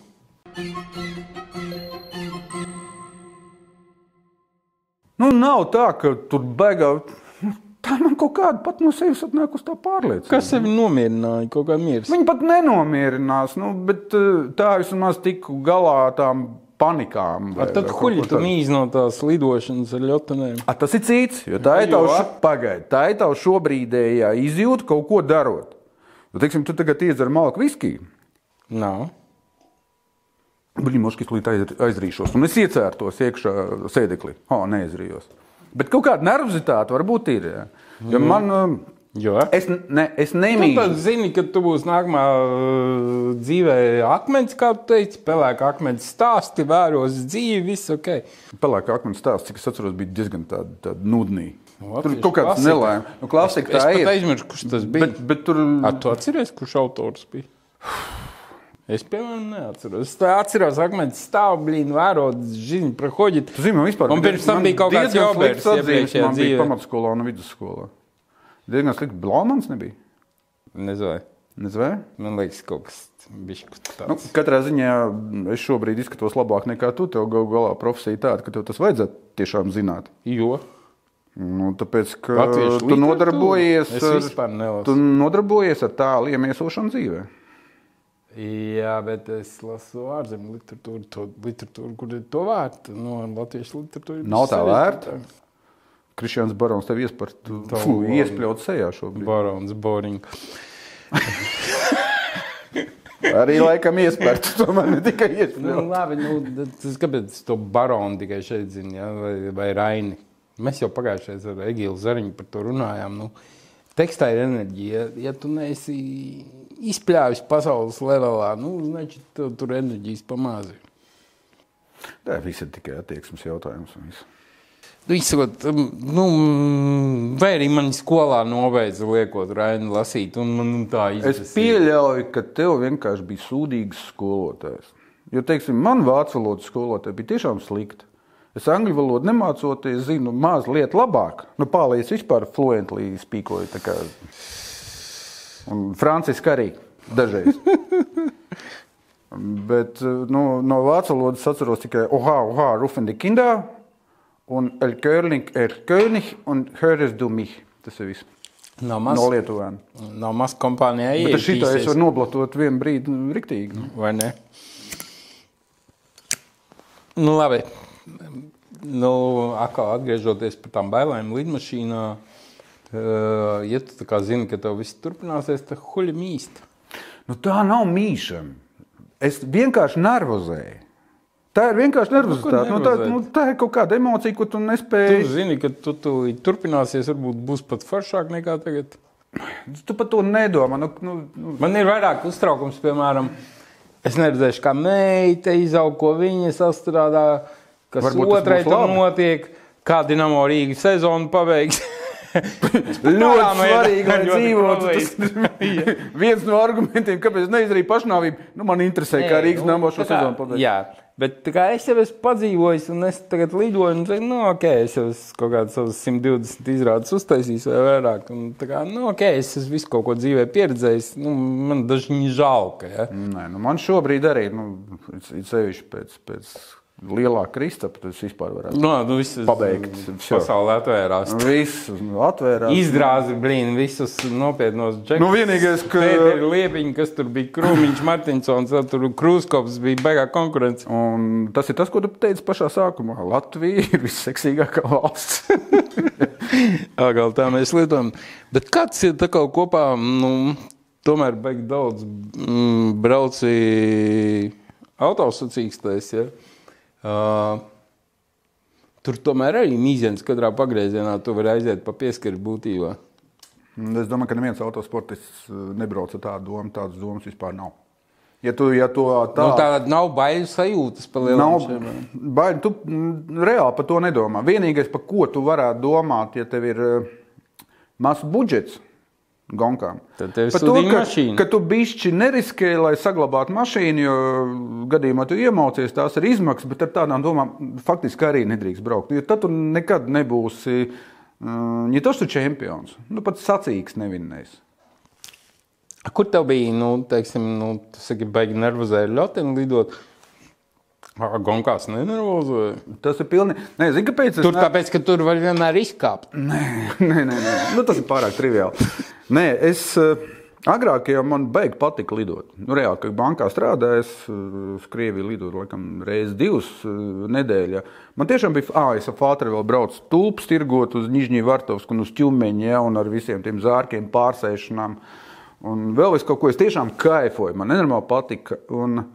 Nu, nav tā, ka tur beigā. nu, Tā man kaut kāda pat no sevis atnāk uz tā pārliecība. Kas sevi nomierināja? Kaut kā miers. Viņi pat nenomierinās, nu, bet eh, tā vismaz tiku galā tām panikām. vai- tad huļi tu mīz no tās lidošanas ar ļotanēm. A, tas ir cits, jo tā ir tava, pagaid, tā ir tava šobrīdējā izjūta kaut ko darot. Nu, teiksim, tu tagad iedzer malku viskiju. Nav. Ka es līdz aiz- aizrīšos, un es iecērtos iekšā sēdeklī. O, neaizrījos. Bet kaut kāda nervozitāte varbūt ir. Ja? Jo man, um, Jo. es, ne, es Tu nemīlu. tad zini, ka tu būsi nākamā uh, dzīvē akmens, kā tu teici, pelēk akmens stāsti, vēros dzīvi, viss ok. Pelēkā akmens stāsts, cik es atceros, bija diezgan tāda, tāda nudnīga. Nu, Tur kaut kāds klasika. nelaimes. Nu, klasika Es tā pat ir. aizmirsu, kurš tas bija. Bet, bet tur A, tu atceries, kurš autors bija? Es, piemēram, neatceros. Es tā atceros, ka akmens stāv blīni, vērot ziņu, prohodīt. Tu zini, man vispār Un pirms tam bija kaut kāds atzīmes, iepriekšējā man bija dzīvē. pamatskolā un vidusskolā. Diezgan slikti. Blāmans nebija. Nezinu. Nezinu. Man liekas, kaut kas bišķi Nu, tāds. katrā ziņā es šobrīd izskatos labāk nekā tu. Tev galu galā profesija tāda, ka tev tas vajadzētu tiešām zināt. Jo Nu, tāpēc, ka Latviešu tu literatūru nodarbojies, es ar, tu nodarbojies ar tālu iemiesošanu dzīvē. Jā, bet es lasu ārzemju literatūru, to literatūru, kur ir to vērta. No latviešu literatūras Nav tā vērta? Kristians Barons tev iespart, Tā fu, labi. iespļaut sejā šobrīd. Barons Boring. Arī laikam iespērt, tomēr ne tikai Nu, iespļaut. labi, nu, tas kāpēc es to baronu tikai šeit zinu, ja? vai, vai Raini. Mēs jau pagājušajā ar Egilu Zariņu par to runājām. Nu, tekstā ir enerģija. Ja, ja tu neesi izpļāvis pasaules levelā, nu, значит, tev tur enerģijas pamāzi. Tā viss ir tikai attieksmes jautājums. un viss. Nu, izsakot, nu, vai arī man skolā nobeidza liekot Raini lasīt, un man tā Es izdarīja. pieļauju, ka tev vienkārši bija sūdīgs skolotājs. Jo, teiksim, man vācu valodas skolotāja bija tiešām slikta. Es angļu valodu nemācoties, zinu mazliet labāk. Nu, Pālijas vispār fluently spīkoju. Un Franciska arī dažreiz. Bet nu, no vācu valodas atceros tikai Oha, Oha, Rufendi Kindā un El Körling, Er König un Höres du mich. Tas ir viss. Nav maz, No Lietuvēm. nav maz kompānijā. Bet ar šito es varu noblotot vienu brīdi nu, riktīgi. Nu. Vai ne? Nu, labi. Nu, atkal atgriežoties pie tām bailēm lidmašīnā. eh, Ja tu tā kā zini, ka tev viss turpināsies, tad huļi mīst. Nu, tā nav mīšana. Es vienkārši nervozēju. Tā ir vienkārši nervozitāte. Nu, tā, nu, tā ir kaut kāda emocija, ko tu Tu nespēji. zini, ka tu, tu turpināsies, varbūt būs pat foršāk nekā tagad. Tu par to nedomā. Nu, nu, nu, Man ir vairāk uztraukums, piemēram, es neredzēšu, kā meita izaug, ko viņa sastrādā, kas Varbūt otrai tam notiek, kā Dienamo Rīgas sezonu pabeigs. ļoti svarīgi, lai dzīvotu. Tas viens no argumentiem, kāpēc neizdarīju pašnāvību. Nu, man interesē, kā Rīgas nu, namo šo sezonu pabeigts. Bet kā es jau esmu padzīvojis, un es tagad lidoju, un teicu, nu, ok, es jau kaut kādas savas 120 izrādes uztaisījis vai vairāk. Un, kā, nu, ok, es esmu visu kaut ko dzīvē pieredzējis. Nu, man dažni žēl, ka. Ja? Nē, nu, man šobrīd arī nu, ir sevišķi pēc, pēc lielā kristapa, tas vispār varētu no, nu, pabeigt. Pasaulē atvērās. Viss atvērās. Izdrāzi, blīn, visus nopietnos džekus. Nu, vienīgais, ka... Pēteri Liepiņi, kas tur bija Krūmiņš, Martinsons, tur Krūskops bija baigā konkurence. Un tas ir tas, ko tu teici pašā sākumā. Latvija ir visseksīgākā valsts. Agal tā mēs lietojam. Bet kāds ir tā kā kopā, nu, tomēr baigi daudz mm, brauci autosacīkstēs, ja? Uh, tur tomēr arī mīziens katrā pagriezienā tu vari aiziet pa pieskaru būtībā. Un Es domāju, ka neviens autosportists nebrauc ar tādu domu. Tādas domas vispār nav. Ja tu, ja tu tā, Tā nu, tāda nav bailes sajūtas par lielu nav baigi, tu mm, reāli par to nedomā. Vienīgais, par ko tu varētu domāt, ja tev ir mazs budžets. Gonkām. Tad tev ir sūdīga ka, tu bišķi neriskē, lai saglabātu mašīnu, jo gadījumā tu iemaucies, tās ir izmaksas, bet ar tādām domām faktiski arī nedrīkst braukt. Jo tad tu nekad nebūsi uh, ja tas tu čempions. Nu, pat sacīks nevinnēs. Kur tev bija, nu, teiksim, nu, tu saki, baigi nervozēji ļoteni lidot? Gonkās nenervozēji. Tas ir pilnīgi. Nē, zini, kāpēc? Tur ne- tāpēc, ka tur var vienmēr izkāpt. Nē, nē, nē, nē. Nu, tas ir pārāk triviāli. Nē, es uh, agrāk jau man beig patika lidot. Nu, reāli, kad bankā strādāju, es uh, uz Krieviju lidoju laikam reizes divas uh, nedēļas. Man tiešām bija, ah, es ar Fāteri vēl braucu tulpes, tirgot uz Nižņī Vartovsku un uz Ķumeņa, ja, un ar visiem tiem zārkiem pārsēšanām. Un vēl es kaut ko es tiešām kaifoju, man nenormāli patika. Un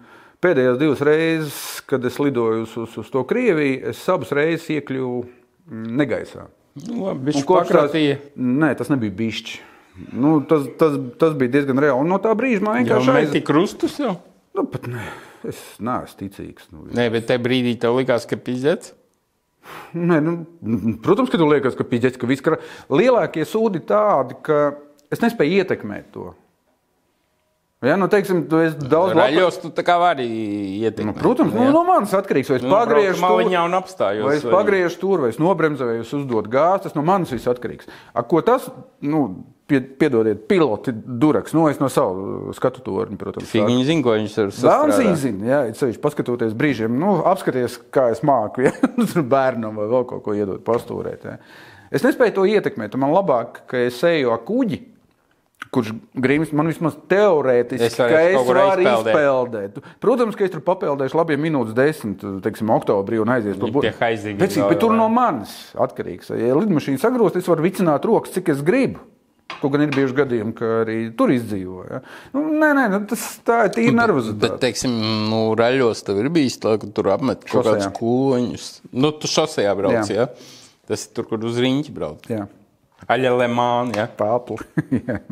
pēdējās divas reizes, kad es lidoju uz, uz, uz to Krieviju, es abas reizes iekļuvu mm, negaisā. Nu, labi, tās-. Nē, tas nebija bišķi. Nu, tas, tas, tas bija diezgan reāli. Un no tā brīža man vienkārši meti aizsāca. krustus jau? Nu, pat ne. Es neesmu ticīgs. Nu, Nē, bet tajā brīdī tev likās, ka pizdzēts. Nē, nu, protams, ka tu liekas, ka pīdēts, ka viss kara... lielākie sūdi tādi, ka es nespēju ietekmēt to. Ja, nu, teiksim, tu esi daudz labāk. Raļos tu tā kā vari ietekmēt. Nu, protams, nu, no manis atkarīgs. Vai es Nu, pagriežu maliņā un apstājos, vai es vai- pagriežu tur, vai es nobremzēju, vai es uzdodu gāzi. Tas no manis viss atkarīgs. A, ko tas, nu, pie, piedodiet, piloti duraks. Nu, es no savu skatu torņa, protams. Viņi zina, ko viņš tur Vēlams sastrādā. viņa zina, jā, it sevišķi paskatoties brīžiem, nu, apskaties, kā es māku, ja bērnam vai vēl kaut ko iedot pastūrēt. Ja. Es nespēju to ietekmēt, un man labāk, ka es eju ar kuģi, kurš gribas man vismaz teorētiski, Es ka es varu izpeldēt. izpeldēt. Protams, ka es tur papildēšu labiem minūtes desmit, teiksim, oktobrī un aizies pie haizīgiem Bet, cik- vēl bet tur vēl. no manis atkarīgs. Ja lidmašīna sagrost, es varu vicināt rokas, cik es gribu. Kaut gan ir bijuši gadījumi, ka arī tur izdzīvo. Ja? Nu, nē, nē, nu, tas tā ir tīra nervozitāte. Bet, teiksim, nu, raļos tev ir bijis tā, ka tur apmet kaut kādus kūņus. Nu, tu šosejā brauc, jā. Ja? Tas ir tur, kur uz riņķi brauc. Jā, Aļa lemāna, jā. pāpli. Jā.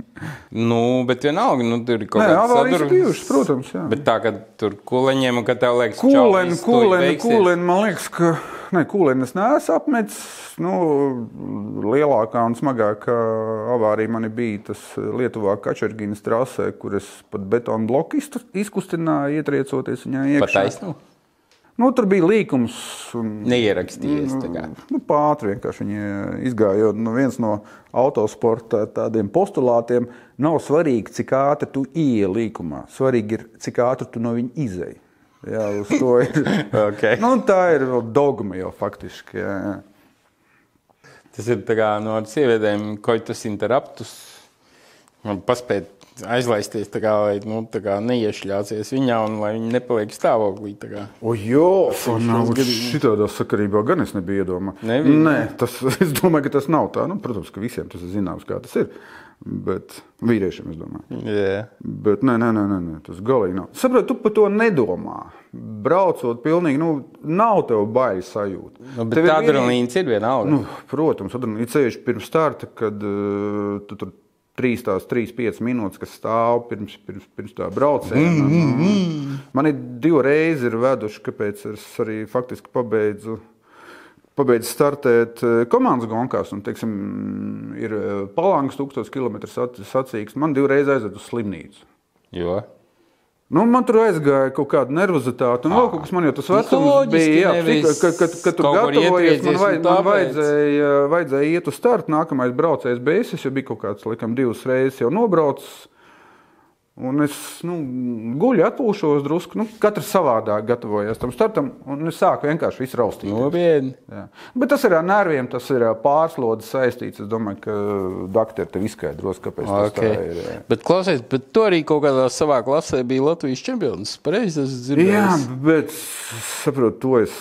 Nu, bet vienalga, nu, tur ir kaut kāda ir bijušas, protams. Jā. Bet tā, ka tur kuleņiem, ka tev liekas, kūlēni, tuj beigsies. kūlēni, man liekas, ka ne, kūlēni es neesmu apmetis. Nu, lielākā un smagākā avārija man bija tas Lietuvā Kačerginas trasē, kur es pat betonu bloku izkustināju, ietriecoties viņā iekšā. taisnu? Nu, tur bija līkums. Un, Neierakstījies. kā. Nu, Pātri vienkārši viņi izgāja. Jo, Nu, viens no autosporta tādiem postulātiem nav svarīgi, cik ātri tu ienāc līkumā. Svarīgi ir, cik ātri tu no viņa izēji. Jā, uz to ir. Ok. nu, tā ir dogma jau faktiski. Jā, jā. Tas ir kā no sievietēm, koitus interruptus. Man paspēt aizlaisties, tā kā, lai nu, kā neiešļāsies viņā un lai viņi nepaliek stāvoklī. O, jā, šādā sakarībā gan es nebiju iedomājies. Nebija? Nē, tas, es domāju, ka tas nav tā. Nu, protams, ka visiem tas ir zināms, kā tas ir. Bet vīriešiem es domāju. Jā. Bet nē, nē, nē, nē, nē tas galīgi nav. Saprotu, tu par to nedomā. Braucot, pilnīgi nu, nav tev bail sajūta. Nu, bet Tev ir tā adrenalīns ir vienalga. Nu, protams, adrenalīns ceļš pirms starta, kad uh, tu tur trīs, tās trīs, piecas minūtes, kas stāv pirms, pirms, pirms tā brauciena. Mm, mm, mm. Man ir divreiz ir veduši, kāpēc es arī faktiski pabeidzu. Pabeidzu startēt eh, komandas gonkās, un, teiksim, ir palāns, 1000 km sacīks. Man divreiz aizved uz slimnīcu. Jo. Nu, man tur aizgāja kaut kāda nervozitāte, un vēl kaut kas man jau tas vecums bija. Jā, psika- kad, kad, kad tur gatavojies, man, un man vajadzēja, vajadzēja iet uz startu. Nākamais braucējs bija es jau biju kaut kāds, laikam, divas reizes jau nobraucis. Un es nu, guļu, atpūšos drusku. Nu, katrs savādāk gatavojās tam startam, un es sāku vienkārši visu raustīt. Nopietni. Jā. Bet tas ir ar nerviem, tas ir pārslodzes saistīts. Es domāju, ka doktori tev izskaidros, kāpēc tas tā Okay. ir. jā. Bet, klausies, bet tu arī kaut kādā savā klasē biji Latvijas čempions. Pareizi, tas Jā, dzirdējis. bet saprotu, to es.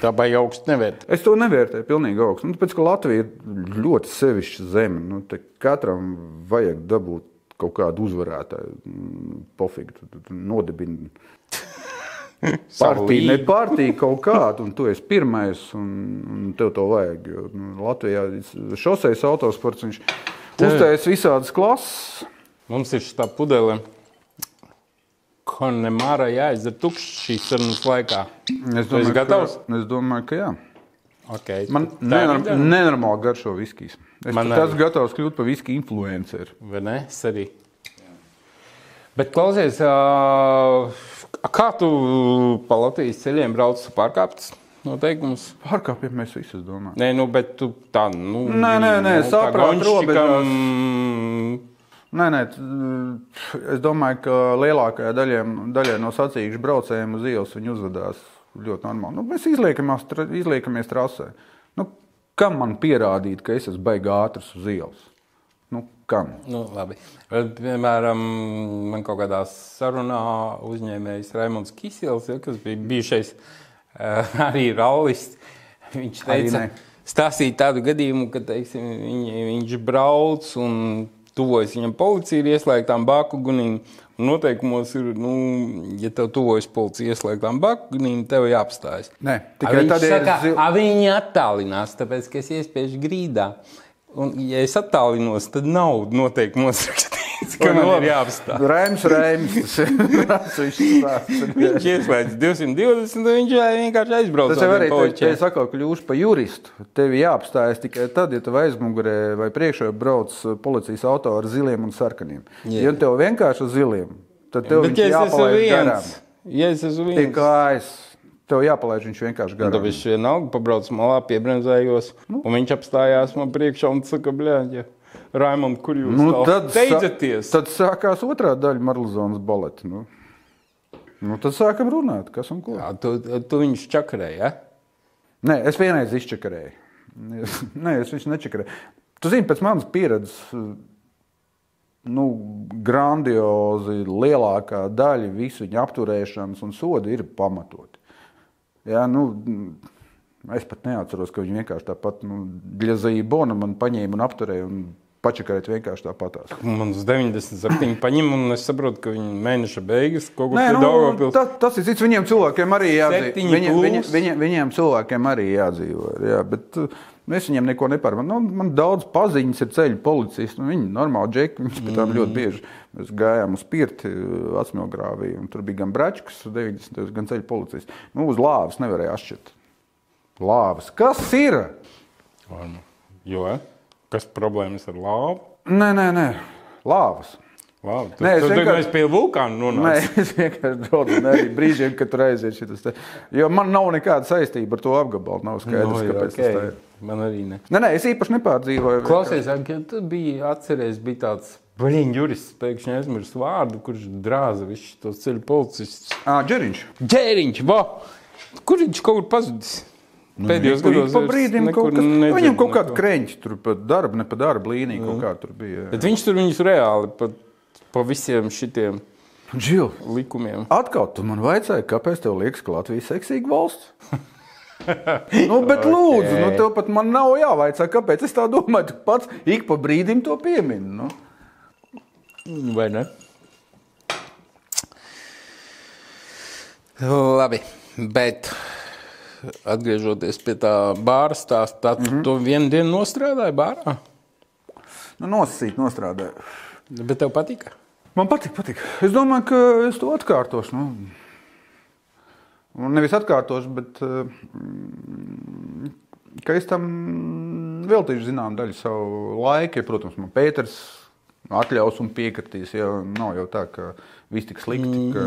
Tā baigi augstu nevērt. Es to nevērtēju pilnīgi augstu. Nu, tāpēc, ka Latvija ir ļoti sevišķa zeme. Nu, katram vajag dabūt kaut kādu uzvarētāju. Mm, Pofīgi, tu, tu, nodibini. Partija, ne partija kaut kāda, un tu esi pirmais, un, un tev to vajag. Jo, nu, Latvijā šoseis autosports viņš uztais visādas klases. Mums ir šī pudele. Konemāra jāizdara tukšs šīs sarunas laikā. Es esi gatavs? Ka, es domāju, ka jā. Okay. Man nenorm, nenormāli garšo viskijas. Es Man esmu gatavs kļūt par viskiju influenceru. Vai ne? Es arī. Bet klausies, kā tu pa Latvijas ceļiem brauc pārkāptas noteikumus? Pārkāpjam mēs visi, es domāju. Nē, nu, bet tu tā, nu, Nē, nē, nē, nu, kā gonšķikam, Nē, nē, es domāju, ka lielākajai daļai no sacīkšu braucējiem uz ielas viņi uzvedās ļoti normāli. Nu, mēs izliekamies, tra- izliekamies trasē. Nu, kam man pierādīt, ka es esmu baigā ātrs uz ielas? Nu, kam? Nu, labi. Piemēram, man kaut kādā sarunā uzņēmējs Raimons Kisels, ja, kas bija bijušais uh, arī rallists, viņš teica, stāstīja tādu gadījumu, ka teiksim, viņ, viņš brauc un tuvojas viņam policija ir ieslēgtām bāku gunīm. Noteikumos ir, nu, ja tev tuvojas policija ieslēgtām bāku gunīm, tev jāapstājas. Nē, tikai tad, ja viņi attālinās, tāpēc, ka es iespiežu grīdā. Un, ja es attālinos, tad nav noteikumos rakstīts, ka man ir jāapstāj. Ir atsevišķs stāsts. Viņš ieslēdz 220, un viņš vienkārši aizbrauc. Tas jau ar arī te, te atkal kļūst par juristu. Tev jāapstājas tikai tad, ja tev aizmugurē vai priekšā brauc uh, policijas auto ar ziliem un sarkaniem. Jā. Ja tev vienkārši uz ziliem, tad tev Bet viņš ja es esmu jāpalaid garām. ja es esmu viens, kājas. Tev jāpalaid viņš vienkārši tad garām. viņš vienalga pabrauc malā, piebremzējos, un viņš apstājās man priekšā un saka, bļāģi. Raimond, kur jūs Nu, tad, steidzaties? sa- tad sākās otrā daļa Marlizonas baleta. Nu. Nu, tad sākam runāt, kas un ko. Jā, tu, tu viņus čakarēji, ja? Nē, es vienreiz izčakarēju. Nē, es viņu nečakarēju. Tu zini, pēc manas pieredzes, nu, grandiozi lielākā daļa visu viņa apturēšanas un sodu ir pamatoti. Jā, nu, es pat neatceros, ka viņi vienkārši tāpat nu, bonu man paņēma un apturēja un pačakarēt vienkārši tāpatās. Man uz 97 paņem, un es saprotu, ka viņi mēneša beigas kaut Nē, pie nu, ta, tas ir cits. Viņiem cilvēkiem arī jādzīvo. Plus. viņa, viņiem cilvēkiem arī jādzīvo. Jā, bet uh, es viņiem neko nepārvaru. Nu, man daudz paziņas ir ceļu policisti. Nu, viņi normāli džeki. Viņi pēc tam Mm. ļoti bieži mēs gājām uz pirti, atsmilgrāvī. un Tur bija gan bračkas, 90. gan ceļu policisti. Nu, uz lāvas nevarēja atšķirt. Lāvas. Kas ir? Nu? Jo, kas problēmas ar lāvu? Nē, nē, nē. Lāvas. Lāvu. Tu, Nē, es vienkārši- vienkārši pie vulkāna Nē, nonāci. es vienkārši draugu arī brīžiem, kad tur aiziet šis te. Jo man nav nekāda saistība ar to apgabalu. Nav skaidrs, Nu, jā, kāpēc tas tā ir. okay. Man arī ne. Nē, nē, es īpaši nepārdzīvoju. Klausies, ja tu biji atceries, bija tāds Baļķis jurists, pēkšņi aizmirst vārdu, kurš drāza visus tos ceļu policistus. Ā, Džeriņš. Ģēriņš, va! Kur viņš kaut kur pazudis? Pēdējos Tur gados pa brīdim nekur kaut kas. nedzirdu Viņam kaut kāda kreņķa, tur pa darbu, ne pa darbu līniju kaut kā tur bija. Bet viņš tur viņus reāli pa, pa visiem šitiem Džil, likumiem. atkal tu man vaicāji, kāpēc tev liekas, ka Latvija ir seksīga valsts? nu, bet lūdzu, nu, tev pat man nav jāvaicā, kāpēc es tā domāju. Tu pats ik pa brīdim to piemini. Nu. Vai ne? Labi, bet atgriežoties pie tā bāra stāsta, tad mm -hmm. tu vienu dienu nostrādāji bārā. Nu, nosacīt, nostrādāju. Bet tev patika? Man patīk, patīk. Es domāju, ka es to atkārtošu. Nu. Un Nevis atkārtošu, bet mm, ka es tam veltīšu zināmu daļu savu laiku. Ja, protams, man Pēters atļaus un piekritīs. Ja nav jau tā, ka viss tik slikti, ka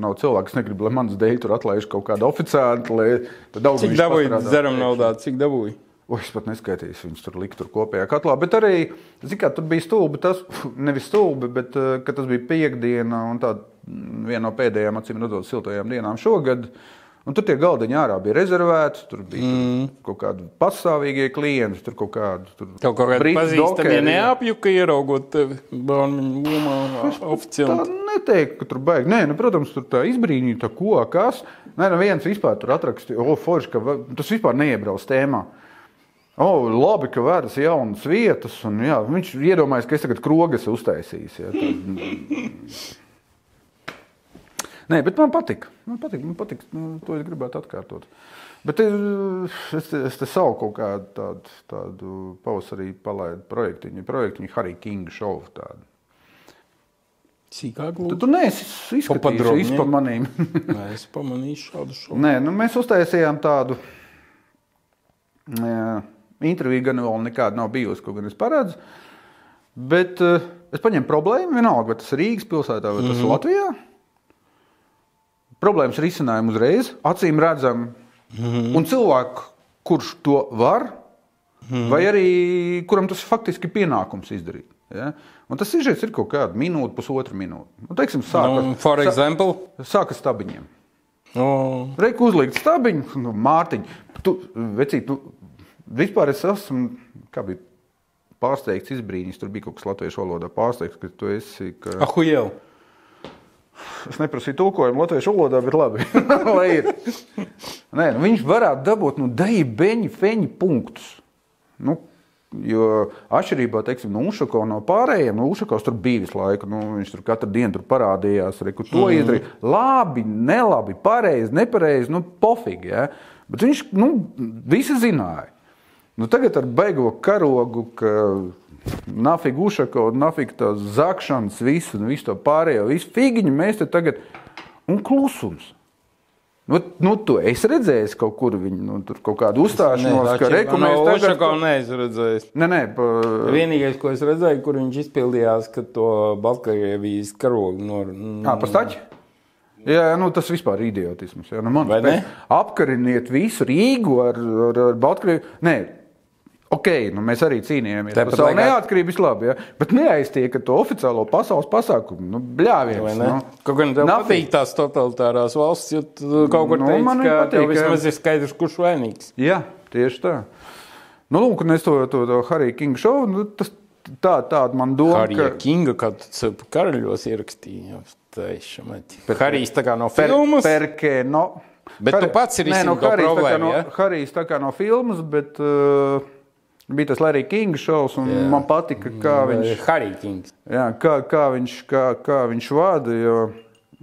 nav cilvēks, kas negrib, lai manas dēļ tur atlaiž kaut kādu oficiālu, lai tad daudz Cik dabūji dzeram naudā, cik dabūji? O, es pat neskaitīju, viņus tur likt tur kopējā katlā. Bet arī, zināmā mērā, tur bija stulbi tas, nevis stulbi, bet eh, tas bija piekdiena un tā mm, viena no pēdējām, acīm redzot, siltajām dienām šogad. Un tur tie galdiņi ārā bija rezervēti, tur bija mm. kaut kādi pastāvīgie klienti, tur kaut kādi. Tur kaut kāda britu pazīstama dokeri. neapjuka ieraugot tevi bērnu lomā Tā oficiāli. neteiktu, ka tur baigi. Nē, nu, protams, tur tā izbrīnīta, ko, kas. Nē, nu viens vispār tur atrakstīja, o, forši, ka tas vispār neiebrauc tēmā. O, labi, ka vēras jaunas vietas. Un, jā, viņš iedomājas, ka es tagad krogas uztaisīju. Ja, tad... Nē, bet man patīk. Man patīk, man patīk nu, to es gribētu atkārtot. Bet es, es, te- es te savu kaut kādu tādu, tādu pavasarī palaidu projektiņu, projektiņu Harry King show. Tādu. Sīkāk, Tu, lūdzu. tu neesi izskatījies Papadrobņi. par manīm. Nē, es pamanīju šādu šo. Nē, nu, mēs uztaisījām tādu jā, interviju, gan vēl nekāda nav bijusi, ko gan es paredzu. Bet uh, es paņēmu problēmu, vienalga, vai tas ir Rīgas pilsētā vai mm -hmm. Latvijā. Problēmas risinājumu uzreiz, acīm redzam, mm -hmm. un cilvēku, kurš to var, mm -hmm. vai arī kuram tas faktiski ir pienākums izdarīt. Ja? Un tas izžēts ir kaut kāda minūte, pusotra minūte. Nu, teiksim, sākas, Nu, for example, sākas stabiņiem. oh, Reiku uzlikt stabiņu, nu, Mārtiņ, tu, vecīt, nu, vispār es esmu, bija pārsteigts, izbrīnījis, tur bija kaut kas latviešu valodā pārsteigts, ka tu esi, ka... ahujel. Es neprasīju tulkojumu latviešu valodā, bet labi. Nē, nu, viņš varētu dabūt, nu, deji, beņi, feņi punktus. Nu, Jo atšķirībā teiksim, no Ušako no pārējiem, no Ušakos tur bija visu laiku. Nu, viņš tur katru dienu tur parādījās, re, to mm. izdarīja. Labi, nelabi, pareizi, nepareizi, nu, pofīgi. Ja? Bet viņš nu, visi zināja. Nu, tagad ar beigo karogu, ka nafīgi Ušako, nafīgi tās zakšanas, visu, nu, visu to pārējo, visu figiņu mēs te tagad un klusums. Nu, nu, tu esi redzējis kaut kur viņu, nu, tur kaut kādu uzstāšanos, ka reku mēs Tagad... tagad... neesmu redzējis. Nē, nē, pa... Vienīgais, ko es redzēju, kur viņš izpildījās, ka to Baltkrievijas karogu no... Ā, pa staķi? Jā, nu, tas vispār ir idiotisms. Jā, nu, man, Vai ne? apkariniet visu Rīgu ar, ar, ar Baltkrievu. Nē, ok, nu mēs arī cīnījāmies par savu laikā- neatkarību, labi, ja? bet neaiztiek to oficiālo pasaules pasākumu. Nu, bļāviens. Nu. Kaut gan tev Nothing. patīk tās totalitārās valsts, jo tu kaut kur Nu, teici, man ka patīk, vismaz ir skaidrs, kurš vainīgs. Jā, tieši tā. Nu, lūk, un es to, to, to Harija Kinga šovu, nu, tas tā, tāda man doma, Harija ka... Kinga, kad karaļos ierakstīja. Taišamati. Per- Harijs tā kā no Per, filmas. perke, no. Bet tu pats Nē, risini no to Harijs tā kā no, ja? Harijs tā kā no filmas, bet uh, bija tas Larry Kinga šovs, un jā. man patika, kā viņš, jā, kā, kā viņš, kā, kā viņš vada, jo,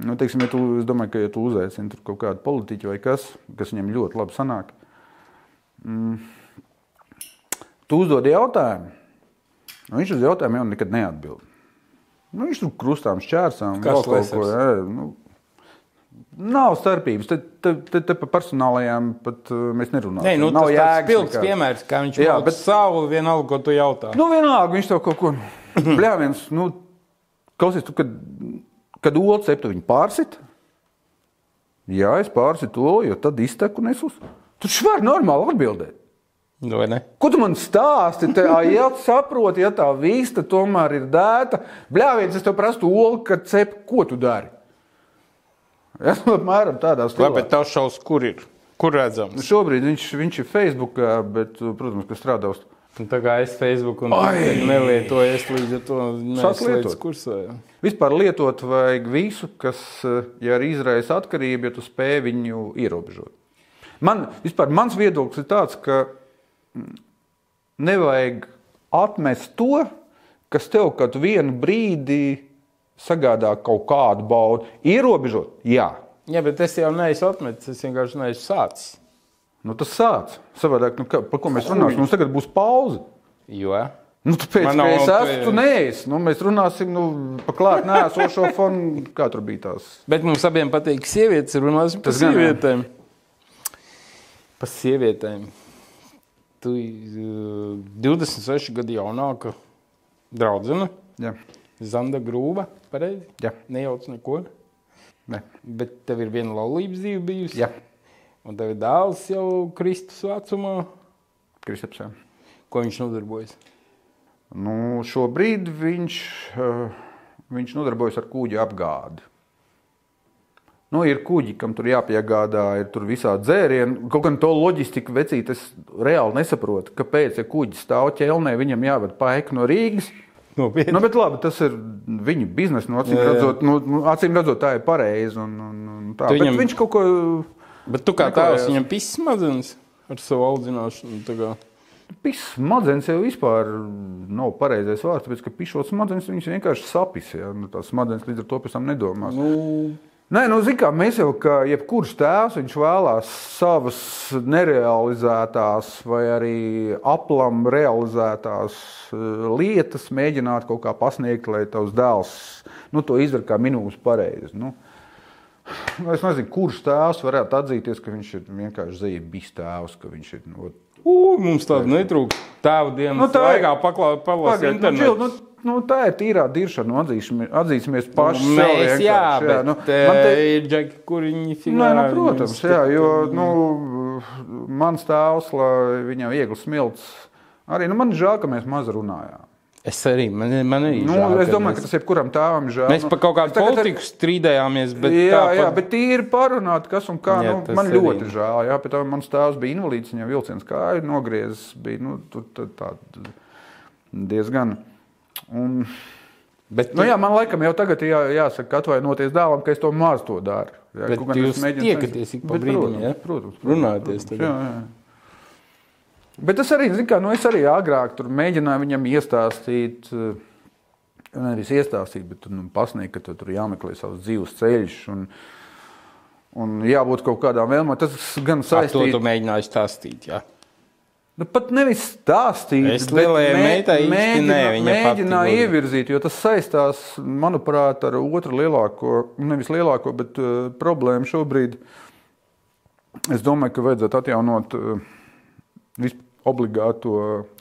nu, teiksim, ja tu, es domāju, ka, ja tu uzaicini tur kaut kādu politiķu vai kas, kas viņam ļoti labi sanāk, mm, tu uzdod jautājumu, un viņš uz jautājumu jau nekad neatbild. Nu, viņš tur krustām šķērsām, vēl kaut ko. Jā, nu, nav starpības. Te, te, te, te par personālajām pat uh, mēs nerunājam. Nē, nu, nav tas spilgts nekādas. piemērs, kā viņš jā, bet- savu vienalga, ko tu jautā. Nu, vienalga, viņš tev kaut ko bļāviens. Nu, klausies, tu, kad, kad olu ceptu viņu pārsit. Jā, es pārsitu olu, jo tad izteku un es uz. Tu vari normāli atbildēt. Nu? Ko tu man stāsti? Te, ā, ja tu saproti, ja tā vista tomēr ir dēta, bļāviens, es tev prasu olu, kad cep, ko tu dari? Es apmēram tādā stilā. Labi, bet tavs šaus, kur ir? Kur redzams? Šobrīd viņš, viņš ir Facebookā, bet, protams, ka strādā uz Un Tā kā es Facebook nelietoju, es līdz ar to lietot. kursā. jā. Vispār lietot vajag visu, kas, ja izraisa atkarība, ja tu spēj viņu ierobežot. Man, vispār, mans viedoklis ir tāds, ka mm, nevajag atmest to, kas tev kaut vienu brīdi sagādā kaut kādu baudu. Ierobežot, jā. Jā, bet es jau neesmu atmetis, es vienkārši neesmu sācis. Nu, tas sāc. Savādāk, nu, kā, par ko mēs runāsim? Mums tagad būs pauze. Jo Nu, tāpēc, Man ka es esmu, tu neesi. Nu, mēs runāsim nu, par klāt nēsošo fonu, kā tur bija tās. Bet mums abiem patīk sievietes, runāsim par sievietēm. Par sievietēm. Tu uh, 26 gadu jaunāka draudzene, Jā, Zanda Grūva, pareizi? jā, Nejauc neko. ne. Bet tev ir viena laulības dzīve bijusi. jā. Un tev ir dēls jau Kristus vecumā. Kristaps. jā. Ko viņš nodarbojas? Nu, šobrīd viņš, eh, viņš nodarbojas ar kuģa apgādi. Nu, ir kuģi, kam tur jāpiegādā, ir tur visādi dzērieni. Kaut gan to loģistiku vecīt, es reāli nesaprotu, kāpēc, ja kuģis stāv ķelnē, viņam jāved paika no Rīgas. Nopietni. Nu, bet labi, tas ir viņu biznesa. Nu, acīm, Jā, jā. redzot, nu, nu, acīm redzot, tā ir pareizi. Un, un, un tā. Tu Bet viņam- viņš kaut ko Bet tu kā tēvs viņam pisa smadzenes ar savu audzināšanu. tā kā. Pis smadzenes jau vispār nav pareizais vārds, tāpēc, ka pišot smadzenes viņas vienkārši sapis. Ja? Nu, tās smadzenes līdz ar to pēc tam nedomās. Nu, Nē, nu, zin kā, mēs jau, kā jebkurš tēvs, vēlās savas nerealizētās vai arī aplam realizētās eh, lietas mēģināt kaut kā pasniegt, lai tavs dēls nu, to izdara kā minūtes pareizi. Nu, nu, es nezinu, kurš tēvs varētu atzīties, ka viņš ir vienkārši zvaigznes tēvs, ka viņš ir. Nu, ū, mums tāda netrūkst. Tēva dienas Nu, nu, tā laikā paklāt, palasīt Pagaid, nu, internetu. Nu, nu, tā ir tīrā diršana, nu, atzīšamies, atzīsimies paši. sev Mēs, jā, bet nu, nu, man te- ir džeki, kur viņi Nē, figurē. nu, protams, jā, jo nu, mans tēvs, lai viņam viegli smilts, arī nu, man žēl, ka mēs maz runājām. Es arī, man, man arī Nu, žēl, es domāju, ka tas jebkuram tēvam žēl. Mēs nu, par kaut kādu tagad ar- politiku strīdējāmies, bet jā, tā jā, bet tīri parunāt, kas un kā. Jā, Jā, nu, man arī. ļoti žēl. Jā, pēc tam mans tēvs bija invalīds, viņam vilciens kāju nogriezis. Bija, nu, tur, tā, tā, diezgan. Un, bet nu, jā, man laikam jau tagad jā, jāsaka, atvainoties dēlam, ka es to maz to daru. Jā, Bet gan jūs tiekaties ik pa brīdim, jā? Protams, protams, Runājaties protams, jā, jā. Bet es arī, zinu, kā, nu, es arī agrāk tur mēģināju viņam iestāstīt, eh, nevis iestāstīt, bet nu, pasniegt, ka tu tur jāmeklē savs dzīves ceļš. Un, un jābūt kaut kādām vēlmēm. Tas gan Ar to saistīts tu mēģināji stāstīt. Jā. Nu, pat nevis stāstīt, Es lielajai meitai viņa pati mēģināju ievirzīt, jo tas saistās, manuprāt, ar otru lielāko, nevis lielāko, bet uh, problēmu šobrīd. Es domāju, ka vajadzētu atjaunot uh, vispār obligāto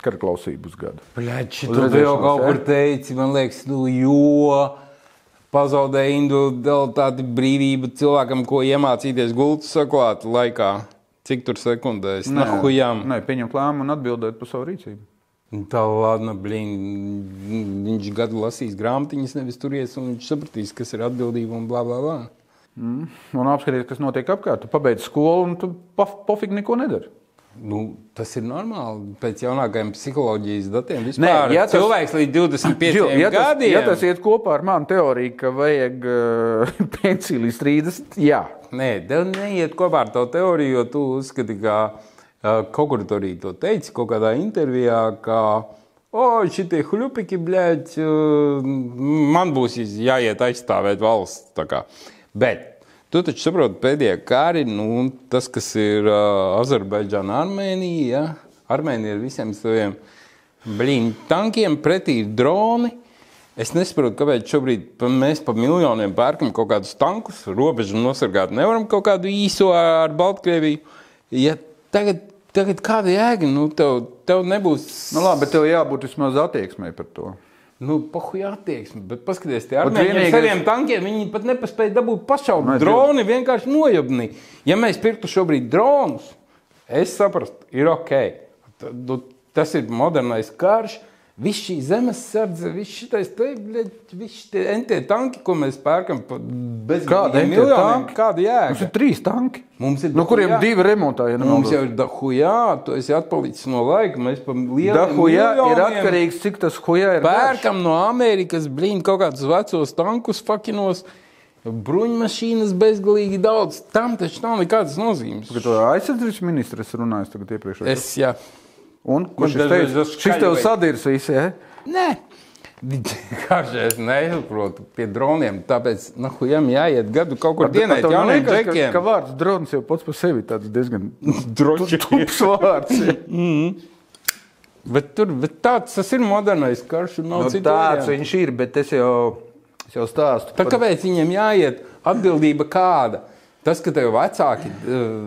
karaklausības gadu. Plēči, tu jau kaut kur teici, man liekas, nu, jo pazaudēja individualitāti brīvību cilvēkam, ko iemācīties gultas saklāt laikā. Cik tur sekundēs? Nahujām. Nē, pieņemt lēmumu un atbildēt par savu rīcību. Tā ladna, blīn, viņš gadu lasīs grāmatiņas, nevis turies, un viņš sapratīs, kas ir atbildība un bla bla bla. Mm. Un apskatīties, kas notiek apkārt. Tu pabeidz skolu un tu pof, pofīgi neko nedari. Nu, tas ir normāli. Pēc jaunākajiem psiholoģijas datiem vispār Nē, ja tas, cilvēks līdz 25 Žil, ja tas, gadiem. Ja tas iet kopā ar manu teoriju, ka vajag uh, pensiju līdz 30, jā. Nē, tev neiet kopā ar to teoriju, jo tu uzskati, ka kaut kur tur arī to teici, kaut kādā intervijā, ka, o, šitie hļupiki, bļaļ, man būs jāiet aizstāvēt valsts. Bet Tu taču saproti, pēdējā kari, nu, tas, kas ir uh, Azerbaidžāna, Armēnija, ja? Armēnija ar visiem saviem blīņu tankiem, pretī ir droni. Es nesaprotu, kāpēc šobrīd pa, mēs pa miljoniem pērkam kaut kādus tankus, robežu nosargāt nevaram kaut kādu īso ar Baltkrieviju. Ja tagad, tagad kāda jēga, nu, tev, tev nebūs. Nu, labi, bet tev jābūt vismaz attieksmei par to. Nu, pahuja attieksme, bet paskatieties, tie ar vienīgais... saviem tankiem viņi pat nepaspēja dabūt pašaubu. Droni vienkārši nojabni. Ja mēs pirktu šobrīd dronus, es saprastu, ir ok. Nu, tas ir modernais karš. Viss šī zemesardze, viss šitais te, viss šie NT tanki, ko mēs pērkam bez kāda miljoniem, kāda jēga? Mums ir trīs tanki. Mums ir no kuriem jā. divi remontā. Ja mums jau ir dahujā, tu esi atpalicis no laika, mēs pa lieliem Dahujā ir atkarīgs, cik tas hujā ir. Pērkam no Amerikas, blīn, kaut kādus vecos tankus fakinos. Bruņmašīnas bezgalīgi daudz. Tam taču nav nekādas nozīmes. Aizsardzības ministrs runājas tagad iepriekš. Es, jā. Un ko šis teica? Šis tev sadirs visi, ja? Nē. Kāpēc es nesaprotu pie droniem? Tāpēc, nu, jām jāiet gadu kaut kur dienēt jauniem džekiem. Ka, ka vārds drons jau pats par sevi tāds diezgan drošs vārds. mm. Bet, tur, bet tāds tas ir modernais karš. No, nu, tāds variantu. viņš ir, bet es jau, es jau stāstu. Tā, par... Kāpēc viņiem jāiet? Atbildība kāda? Tas, ka tev vecāki,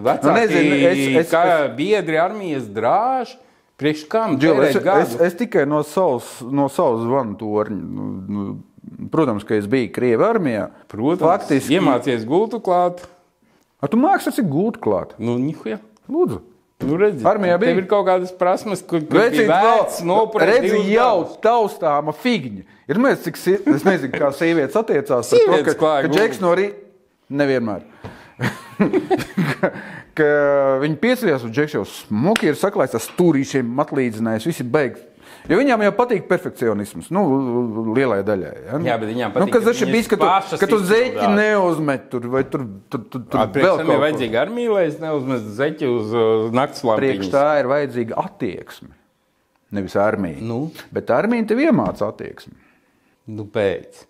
vecāki nu, nezinu, es, es, kā es... biedri armijas drāž, Priekš kam? Džil, es, es, es tikai no savas, no savas zvanu torņa. Nu, nu, protams, ka es biju Krievijas armijā. Protams, Faktiski, iemācījies gultu klāt. A tu mākslinieks esi gultu klāt? Nu, nihuja. Lūdzu. Nu, redzi, Armijā bija. Ir kaut kādas prasmes, kur vērts nopirkt. Redzi, jau taustāma figņa. Ir mēs, cik, es nezinu, kā sievietes attiecās ar to, ka, ka Džeks no rīta nevienmēr. ka, viņi pieceļās, un Džeks jau smuki ir saklājis ar stūrīšiem, atlīdzinājis, visi beigts. Jo viņām jau patīk perfekcionisms. Nu, lielai daļai. Ja? Jā, bet viņām nu, patīk. Nu, kas tas ir bijis, ka tu, ka tu zeķi neuzmet tur, vai tur, tur, tur, tur vēl kaut. Ir vajadzīga armija, lai es neuzmetu zeķi uz uh, nakts lampiņas. Priekš tā ir vajadzīga attieksme. Nevis armija. Nu? Bet armija tev iemāca attieksmi. Nu, pēc.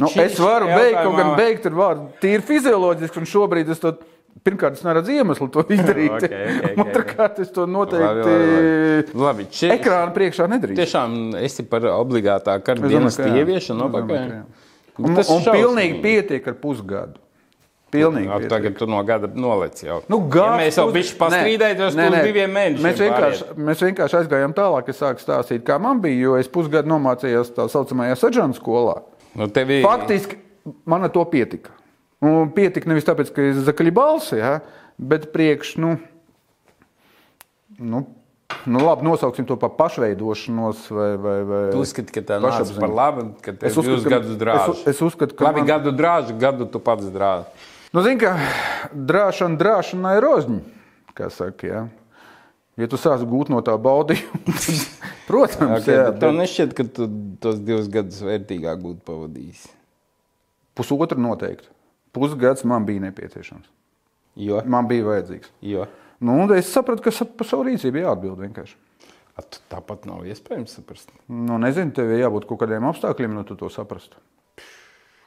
Nu, es varu beigt, kaut gan beigt ar vārdu tīri fizioloģiski, un šobrīd es to pirmkārt es neredzu iemeslu to izdarīt. okay, okay, okay. Otrakārt, es to noteikti labi, labi. labi ekrāna priekšā nedarīšu. Tiešām esi par obligātā kara dienas ieviešanu. Un, un, un pilnīgi pietiek ar pusgadu. Pilnīgi. Jā, tagad tu no gada nolec jau. Nu, gada, ja mēs jau bišķi pastrīdētos uz diviem mēnešiem. Mēs vienkārši, mēs vienkārši aizgājām tālāk, es sāku stāstīt, kā man bija, jo es pusgadu nomācījos tā saucamajā seržanta skolā. Nu, tevi... Faktiski man ar to pietika. Un pietika nevis tāpēc, ka es zakaļu balsi, ja, bet priekš, nu, nu, nu labi, nosauksim to par pašveidošanos. Vai, vai, vai tu uzskati, ka tā nāca par labu, ka tev ir divus gadus drāžu. Es, es uzskatu, ka labi, man... gadu drāžu, gadu tu pats drāži. Nu, zini, ka drāšana, drāšana ir rozņi, kā saka, ja. Ja tu sāc gūt no tā baudījuma, tad, protams, okay, jā. Bet... Tev nešķiet, ka tu tos divus gadus vērtīgāk būtu pavadījis? Pusotru noteikti. Pusgads man bija nepieciešams. Jo? Man bija vajadzīgs. Jo? Nu, es sapratu, ka par savu rīcību jāatbild vienkārši. At, tāpat nav iespējams saprast. Nu, nezinu, tev ir jābūt kaut kādiem apstākļiem, lai tu to saprastu.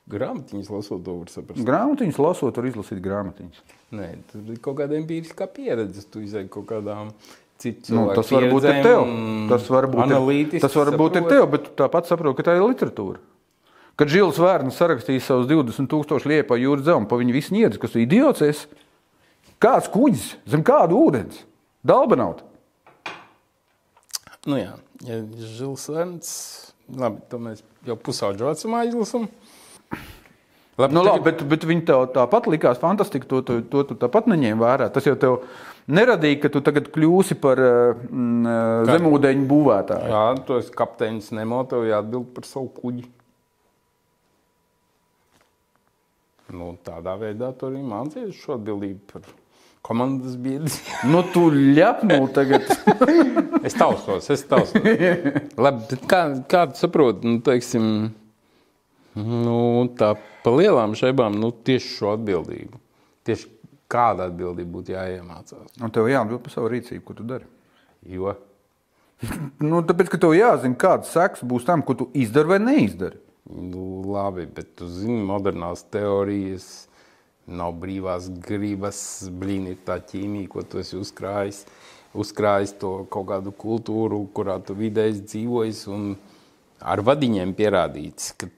Grāmatiņas lasot, to var saprast. Grāmatiņas lasot, var izlasīt grāmatiņas. Nē, tur ir kaut kāda empiriskā pieredze. Tu izdeji kaut kādām citām nu, tas var būt ir tev. Tas var būt, ir, tas var būt ir tev, bet tāpat saproti, ka tā ir literatūra. Kad Žils Vērns sarakstīja savus 20,000 liepa jūras dzēmu, pa viņu visu niedz, kas tu idiots esi. Kāds kuģis zem kāda ūdens? Dalbenaut. Nu jā, ja Žils Vērns, labi, to mēs jau pusauģu vecumā izlasām. Labi, Nu, labi, bet, bet viņi tev tāpat likās fantastiski. To, to, to tu tāpat neņēma vērā. Tas jau tev neradīja, ka tu tagad kļūsi par uh, mm, zemūdeņu būvētāju. Jā, tu esi kapteinis Nemo, tev jāatbild par savu kuģi. Nu, tādā veidā tu arī mācījies šo atbildību par komandas biedru. Nu, tu lepnu tagad. es tausos, es tausos. Labi, bet kā, kā tu saproti, nu, teiksim, nu, tā pa lielām šaibām, nu, tieši šo atbildību. Tieši kāda atbildība būtu jāiemācās. Un tev jāatbild par savu rīcību, ko tu dari. Jo Nu, tāpēc, ka tev jāzina, kādas sekas būs tam, ko tu izdari vai neizdari. Nu, labi, bet tu zini, modernās teorijas nav brīvās gribas, blīni tā ķīmija, ko tu esi uzkrājis. Uzkrājis to kaut kādu kultūru, kurā tu vidēji dzīvojies, un ar vadiņiem pierādīts, ka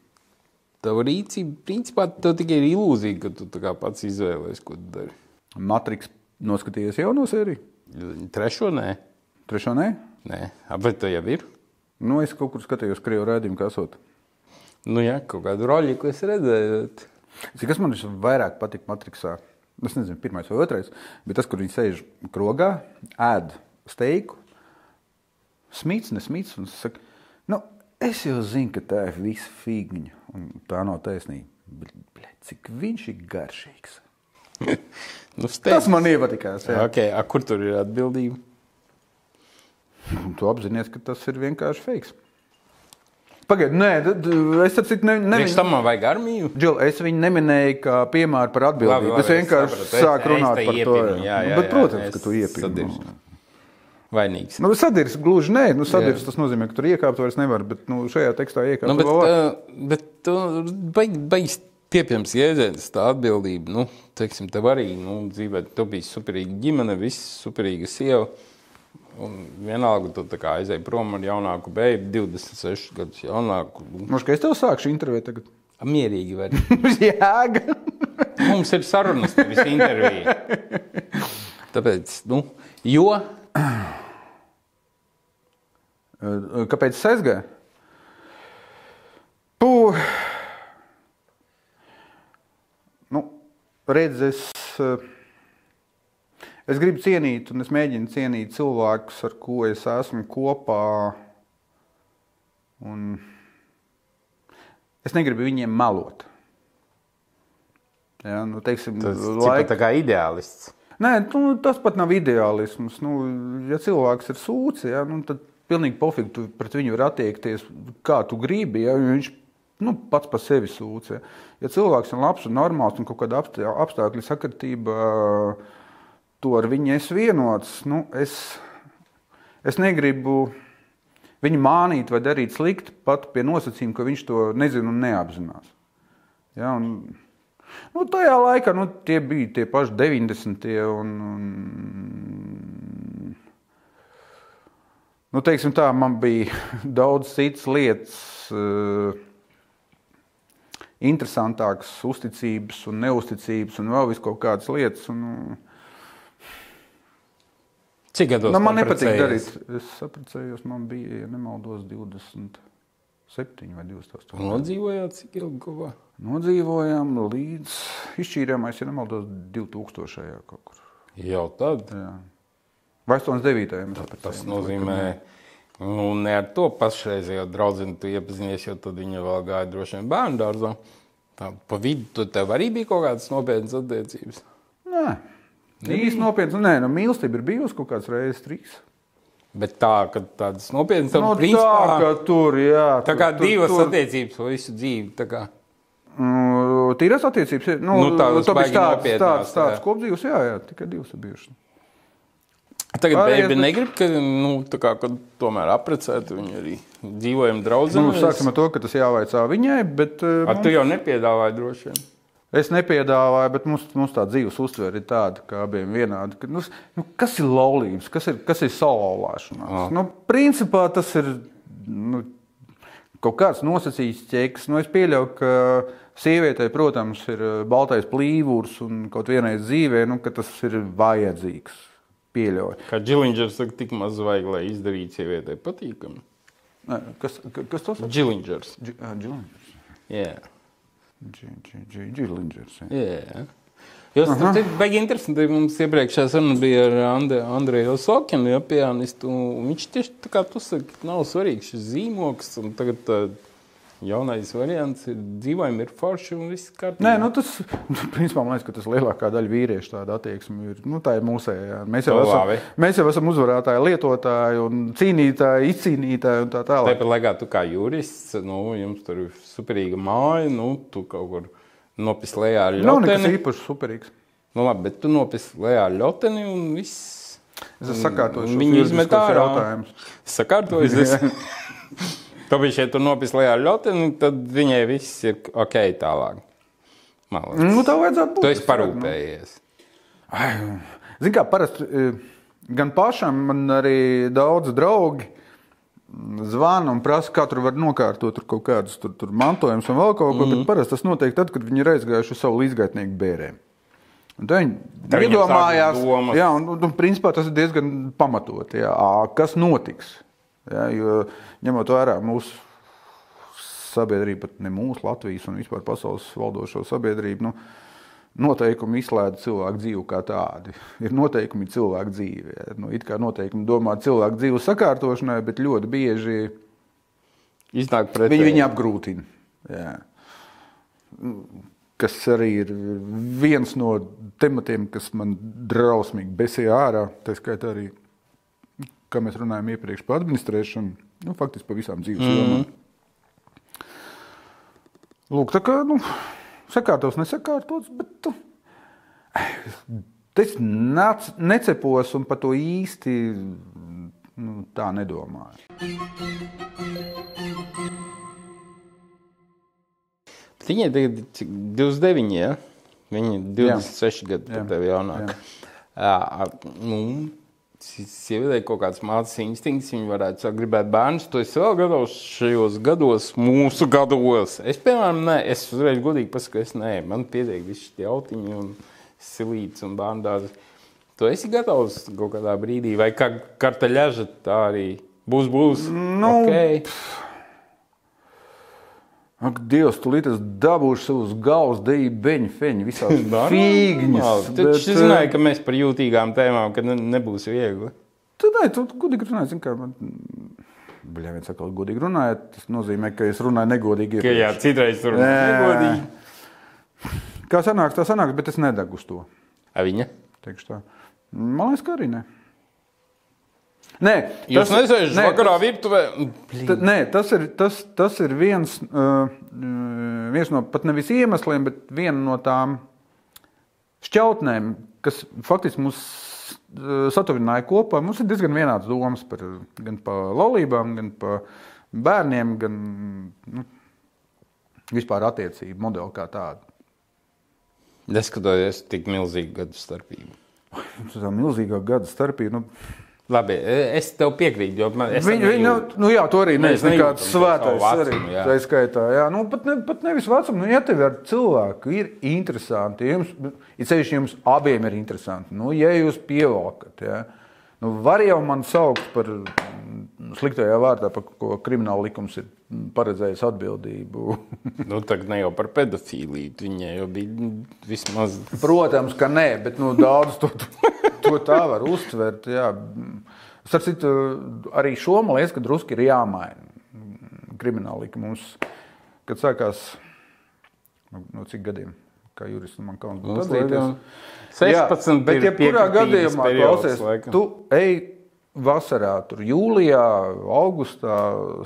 tava rīcība, principā, tev tikai ir ilūzija, ka tu pats izvēlējies, ko tu dari. Matriks noskatījies jauno sēriju. Trešo nē, Trešo nē. nē. A, bet tu jau ir. Nu, es kaut kur skatījos krievu rādījumu, kas esot. Nu, jā, kaut kādu roļu, ko es redzēju. Zini, kas man visvairāk patīk Matrixā? Es nezinu, pirmais vai otrais, bet tas, kur viņi sēž krogā, ēd steiku, smīts, nesmīts. Un saka, nu, es jau zinu, ka tā ir visa figņa. Un tā nav taisnība. Bļa, cik viņš ir garšīgs. Nu, Tas steidz. man iepatikās. Okay, a, kur tur ir atbildība? Un Tu apzinājies, ka tas ir vienkārši fakes. Pagaidiet, nē, es citu ne, Priekš nevienu. tam man vajag armiju. Džil, es viņu neminēju kā piemēru par atbildību. Labi, labi, es vienkārši es sāku runāt par to. iepinu, jā. jā, jā, bet, jā, protams, es ka tu. Nu, Vainīgs. nu, sadirs gluži nē, nu, sadirs tas nozīmē, ka tur iekāpt vairs nevar, bet nu, šajā tekstā iekāpt Nu, bet, uh, bet tu baigi, baigi piepjams jēdziens, tā atbildība. Nu, teiksim, tev arī nu, dzīvē, tu biji superīga ģimene, viss superīga sieva. Un vienalga, tu aizēji prom ar jaunāku beigu, 26 gadus jaunāku. Mums, ka es tev sākšu interviju tagad. Mierīgi var. Jēga. Mums ir sarunas, nevis intervija. Tāpēc, nu, jo Kāpēc es aizgāju? Puh. Nu, redz, es, eh, es gribu cienīt, un es mēģinu cienīt cilvēkus, ar ko es esmu kopā. Un es negribu viņiem melot. Ja, nu, teiksim, tas ir laika- tā kā ideālists. Nē, nu, tas pat nav ideālisms. Nu, ja cilvēks ir sūds, ja, nu, tad pilnīgi pofīgi tu pret viņu var attiekties, kā tu gribi. Ja, viņš nu, pats par sevi sūdz. Ja. ja cilvēks ir labs un normāls un kaut kāda apstā- apstākļa sakritība, to ar viņu es vienots. Nu, es, es negribu viņu mānīt vai darīt slikti pat pie nosacījuma, ka viņš to nezina un neapzinās. Ja, un, Nu, tajā laikā nu, tie bija tie paši 90. Un, un, nu, teiksim tā, man bija daudz citas lietas, uh, interesantākas, uzticības un neusticības, un vēl vis kaut kādas lietas. Un, nu, Cik gados? nu, man nepatīk darīt. Es sapratu, man bija, ja nemaldos, 27 vai 28. Nodzīvojāt cik ilgi kopā? Nodzīvojām līdz izšķīrāmais, ja nemaldos, 2000. kaut kur. Jau tad. Jā. Vai 89. mēs Tas apprecējāmies. nozīmē, nu, ne ar to pašreizējo draugu tu iepazinies, jo tad viņa vēl gāja droši vien bērnu dārzā. Tā pa vidu tev arī bija kaut kādas nopietnas attiecības. Nē, īsti nopietni. Nē, nu, mīlestība ir bijusi kaut kāds reizes trīs. Bet tā, ka tādas nopietnas Nu, nu, principā, tā, ka tur, jā. tā kā tur, divas tur, attiecības visu dzīvi. tā. Nu, Tīras attiecības. Nu, Nu, tādas tāpēc baigi tāds, tāds, tāds kopdzīvs, jā, jā, tikai divas ir bijušas. Tagad bērni bet- negrib, ka nu, tā kā, kad tomēr apprecētu viņu arī dzīvojam draudzē. Nu, sāksim ar to, ka tas jāvaicā viņai, bet uh, Ar tu jau nepiedāvāji droši vien. Es nepiedāvāju, bet mums, mums tā dzīves uztvere ir tāda, ka abiem vienādi. Ka, nu, nu, kas ir laulības, kas ir, kas ir salauzšanās? Nu, principā tas ir nu, kaut kāds nosacījis ķeks. Nu, es pieļauju, ka sievietei, protams, ir eh, baltais plīvurs un kaut vienreiz dzīvē, nu, ka tas ir vajadzīgs. Pieļauju. Kā Džilingers saka, tik maz vajag, lai izdarītu sievietei patīkami. Nē, Kas, ka- kas tas ir? Džilingers. Dži- ā, Džilings. Jā. Džilingers. Jā. Jūs tam ir baigi interesanti. Mums iepriekšējā saruna bija ar Andre, Andreju Osokinu, ja, pianistu. Viņš tieši tā kā tu saki, nav svarīgs šis zīmoks. un Tagad uh, jaunais variants ir dzīvojumi, ir forši un viss kārtībā. Nē, nu tas, nu, principā, man liekas, ka tas lielākā daļa vīriešu tāda attieksme ir. Nu, tā ir mūsējā. Mēs jau, To esam, mēs jau esam uzvarētāji, lietotāji un cīnītāji, izcīnītāji un tā tālāk. Tāpat laikā tu kā jurists, nu, jums tur ir superīga māja, nu, tu kaut kur nopis lejā ar Nav nekas ļoteni. īpaši superīgs. Nu, labi, bet tu nopis lejā ar ļoteni un viss. Es esmu sakārtojis šos Viņi izmet ārā. jautājumus. Sakārtojas. es- Tāpēc, ja tu nopis lejā ar ļoteni, tad viņai viss ir ok tālāk. Liekas. Nu, tā vajadzētu būt. Tu esi nu. parūpējies. Zini, kā parasti eh, gan pašam, man arī daudz draugi zvana un prasa, kā tur var nokārtot tur kaut kādus tur, tur mantojumus un vēl kaut ko. Mm. Bet parasti tas notiek tad, kad viņi ir aizgājuši uz savu līdzgaitnieku bērēm. Un viņi iedomājās, jā, un, un, un principā tas ir diezgan pamatot. Jā, kas notiks? Jā, jo, ņemot vērā mūsu sabiedrību, pat ne mūsu Latvijas un vispār pasaules valdošo sabiedrību, nu, noteikumi izslēdz cilvēku dzīvi kā tādu. Ir noteikumi cilvēku dzīve. Jā. Nu, it kā noteikumi domā cilvēku dzīves sakārtošanai, bet ļoti bieži viņi viņu apgrūtina. Jā. Kas arī ir viens no tematiem, kas man drausmīgi besīja ārā. Tā skaitā arī, kā mēs runājam iepriekš par administrēšanu, nu, faktiski par visām dzīves Mhm. jomām. Mm. Lūk, tā kā nu, sakārtos, nesakārtots, bet tu, es nec, necepos un par to īsti nu, tā nedomāju. Bet Viņai tagad ir cik, 29, ja? Viņa ir 26 gadi, Jā. tad tev jaunāk. Jā, nu, si- sievietei kaut kāds mācības instinkts, viņa varētu sākt gribēt bērnus. Tu esi vēl gatavs šajos gados, mūsu gados. Es, piemēram, ne, es uzreiz godīgi pasaku, es nē, man pietiek visi šie autiņi un silīts un bērndāzi. Tu esi gatavs kaut kādā brīdī, vai kā kartaļaža tā arī būs, būs. Nu, okay. Ak, Dievs, tu līdzi dabūsi savus galvas, deju, beņu, feņu, visās fīgņas. Tad es zināju, ka mēs par jūtīgām tēmām, ka ne, nebūs viegli. Tu, nē, tu godīgi runāji, zini, kā man. Bļā, viens sakot, godīgi runājot, tas nozīmē, ka es runāju negodīgi. Ka, jā, citreiz tur Nē. negodīgi. Kā sanāks, tā sanāks, bet es nedegu uz to. A viņa? teikšu tā. Man liekas, ka arī ne. Nē, Jūs nesēžat vakarā virtuvē. Ta, nē, tas ir, tas, tas ir viens, uh, viens no pat nevis iemesliem, bet viena no tām šķautnēm, kas faktiski mūs satuvināja kopā. Mums ir diezgan vienāds domas par, gan par laulībām, gan par bērniem, gan nu, vispār attiecību modeli kā tādu. Neskatoties tik milzīgu gadu starpību. Tas ir milzīgā gada starpība. Nu, Labi, es tev piekrītu, viņi, nu, nu, jā, to arī neesmu nekāds svētais. Arī, vecumu, jā. tā skaitā, jā. Nu, pat, ne, pat nevis vecumu, nu, ja tev ir cilvēki, ir interesanti, jums, ir ceļš jums abiem ir interesanti. Nu, ja jūs pievalkat, ja, nu, var jau man saukt par sliktajā vārdā, par ko krimināla likums ir paredzējis atbildību. Nu, tagad ne jau par pedofīliju. Viņai jau bija vismaz. Protams, ka nē, bet nu, daudz to, to tā var uztvert. Jā. Starp citu, arī šo man liekas, ka drusku ir jāmaina. Krimināla likuma mums, kad sākās no, no cik gadiem, kā juristam man kauns būtu Mums atzīties. laikam 16 bet ir jebkurā gadījumā, klausies, tu ej vasarā, tur jūlijā, augustā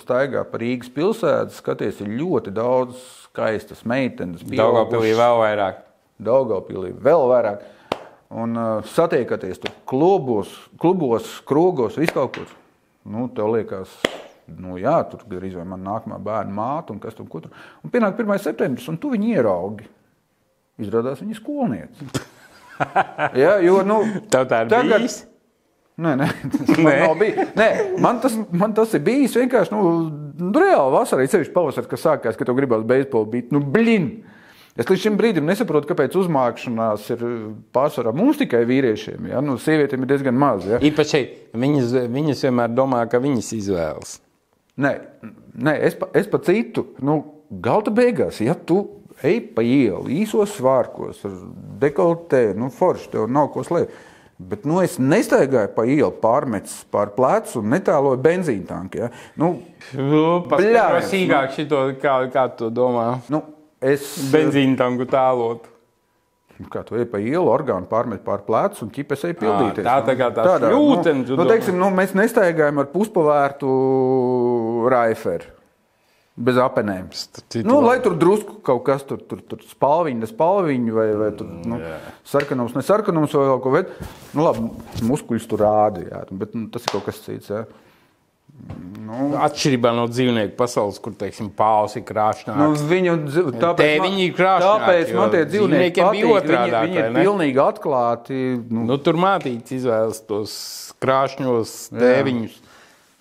staigā pa Rīgas pilsētu, skaties, ir ļoti daudz skaistas meitenes. Daugavpilī vēl vairāk. Daugaupīlī vēl vairāk. Un uh, satiekaties tur klubos, klubos krogos, viskaur kur. Nu, tev liekas, nu jā, tur gandrīz vai man nākamā bērna māte un kas tur ko tur. Un pienāk 1. septembris, un tu viņu ieraugi. Izrādās viņa skolniece. jā, jo, nu, Tev tā ir Tagad- bijis? Nē, nē, tas man, nav bij- nē, man, tas, man tas ir bijis vienkārši nu, nu, reāli vasarā, ceļš pavasarī, kas sākās, kad tev gribās beisbolu bīt. Nu, blin! Es līdz šim brīdim nesaprotu, kāpēc uzmākšanās ir pārsvarā mums tikai vīriešiem. Ja? Nu, sievietēm ir diezgan maz. Ja? Īpaši viņas, viņas vienmēr domā, ka viņas izvēlas. Nē, nē es, pa, es pa citu. Nu, Galta beigās, ja tu ej pa ielu, īsos svārkos, ar dekoltē, nu, forši, tev nav ko slēpt. Bet nu, es nestaigāju pa ielu, pārmetis pār plecu un netāloju benzīna tanku. Ja? Nu, Nu, Paskaidro sīkāk šito, kā, kā tu domā. nu, es Benzīna tanku tālot. Kā tu ej pa ielu, orgānu pārmet pār plecu un ķipes ej pildīties. tā tā kā tā šļūtene, tu Nu, nu, domā? teiksim, nu, mēs nestaigājam ar puspavērtu raiferu. Bez apenēm. Nu, lai tur drusku kaut kas tur, tur, tur spalviņa, spalviņa vai, vai tur, nu, sarkanums, ne sarkanums vai vēl ko bet, nu, labi, muskuļus tur rāda, jā, bet nu, tas ir kaut kas cits. Jā. Nu, Atšķirībā no dzīvnieku pasaules, kur, teiksim, pausi krāšņā. Nu, viņu, tāpēc, man- ir krāšņāki, tāpēc man tie dzīvnieki dzīvniekiem bija patīk. Viņi, viņi ir ne? pilnīgi atklāti. Nu, Nu, tur mātīts izvēlas tos krāšņos tēviņus. A, a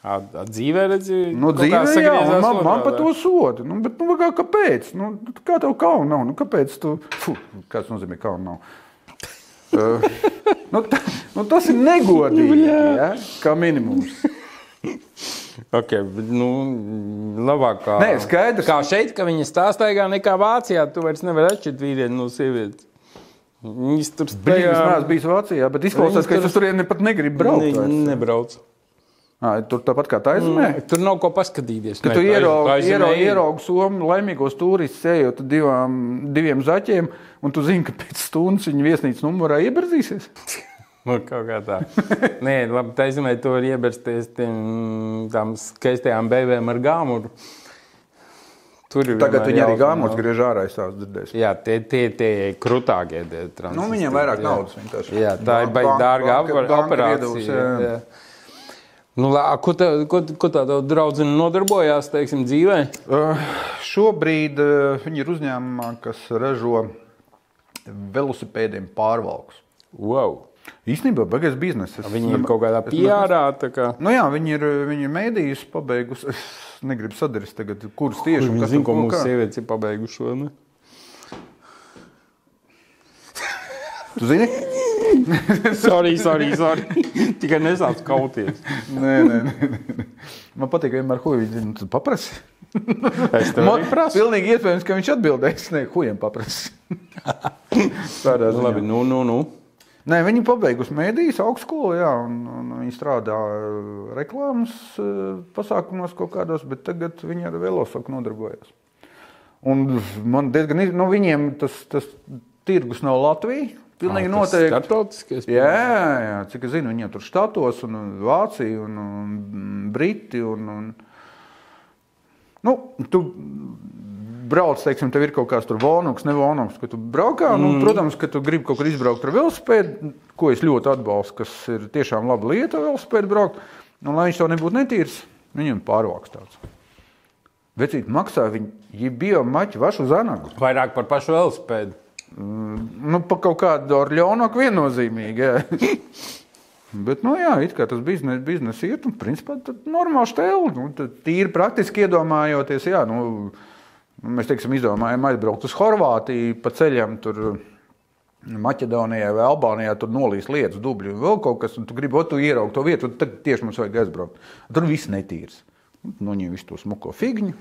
dzīvē redzi, Nu, dzīvē, jā, man, man par to soda. Nu, bet, nu, kā, kāpēc? Nu, kā tev kauna nav? Nu, kāpēc tu? Fu, kāds nozīmē kauna nav? uh, nu, ta, nu, tas ir negodīgi, ja? kā minimums. Okay, nu, labāk kā, Nē, skaidrs. kā šeit, ka viņi stāstaigā nekā Vācijā. Tu vairs nevari atšķirt vīrieti no sievietes. Viņas tur Brīdis staigā- neesmu bijis Vācijā, bet izklausās, ka es uz turieni pat negribu braukt. Ne, vairs. Tur tāpat kā taisnē. Tur nav ko paskatīties. Kad tu tā ieraugi, tā ir. ieraugi somu laimīgos turistus, ejot divām, diviem zaķiem, un tu zini, ka pēc stundas viņa viesnīcas numurā ieberzīsies. Nu, kaut kā tā. Nē, labi, tā izmē to var iebersties tiem, tām skaistajām bēbēm ar gāmuru. Tur ir Tagad viņi arī jā. griež ārā, es tās dzirdēju. Jā, tie, tie, tie krutākie. Tie Nu, viņiem vairāk jā. naudas vienkārši. Jā, tā ir Banka- dārga banka- apar- banka iedevus, operācija. jā. jā. Nu, lā, ko, tā, ko, ko tā tev draudzene nodarbojās, teiksim, dzīvē? Uh, šobrīd uh, viņi ir uzņēmumā, kas ražo velosipēdiem pārvalkus. Wow. Īstenībā, beigās biznesa. Viņi ir kaut kādā pierā, tā kā. Nu jā, viņi ir, viņi ir mēdījus pabeigusi. Es negribu sadarīt, tagad, kurus tieši un Viņi zina, ko mūsu sievietes ir pabeiguši šo. Ne? Tu zini? Sorry, sorry, sorry. Tikai nesāc kauties. Nē, nē, nē. Man patīk, vienmēr huīvi zina, tu paprasi. Es tev Man prasu. pilnīgi iespējams, ka viņš atbildēs. Nē, huijam paprasi. Tādā ziņā. Labi, nu, nu, nu. Nē, viņi pabeigusi mēdījus augstskolu, jā, un, un viņi strādā reklāmas pasākumos kaut kādos, bet tagad viņi ar velosoku nodarbojas. Un man diezgan, nu, viņiem tas, tas tirgus nav Latvija. Pilnīgi Tas noteikti. Startautiskais. Jā, jā, cik es zinu, viņiem tur štatos, un Vācija, un, un Briti. Un, un, nu, tu brauc, teiksim, tev ir kaut kāds tur vonoks, ne vonoks, ka tu braukā. Mm. Nu, protams, ka tu gribi kaut kur izbraukt ar velosipēdu, ko es ļoti atbalstu, kas ir tiešām laba lieta, velosipēdu braukt. Un, lai viņš to nebūtu netīrs, viņam pārvāks tāds. Vecīt maksā viņi, ja bija maķi vašu zanagu. Vairāk par pašu velospēdu. Nu, pa kaut kādu orļonoku viennozīmīgi. Jā. Bet, nu, jā, it kā tas biznesa biznes iet, un principā tad normāli stēli. Nu, tīri praktiski iedomājoties, jā, nu, mēs, teiksim, izdomājam aizbraukt uz Horvātiju pa ceļam tur. Maķedonijā vai Albānijā tur nolīs lietas, dubļi un vēl kaut kas, un tu gribi, tu ieraugi to vietu, tad tieši mums vajag aizbraukt. Tur viss netīrs. Nu, viņi visu to smuko figņu.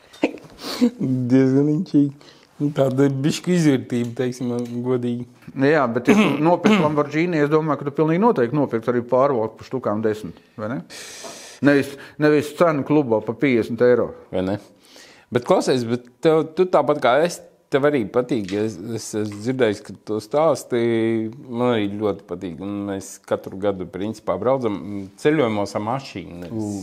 Diezgan inčīgi. Nu, Tāda bišķi izvērtība, teiksim, godīgi. Jā, bet, ja tu nopirksi Lamborghini, es domāju, ka tu pilnīgi noteikti nopirksi arī pārvalku par štukām desmit. vai Ne? Nevis, nevis cenu klubā par 50 eiro. Vai ne? Bet klausies, bet tev, tu tāpat kā es, tev arī patīk. Es, es, es dzirdēju, ka tu stāsti. Man arī ļoti patīk. Un mēs katru gadu principā braucam ceļojumos ar mašīnu. nevis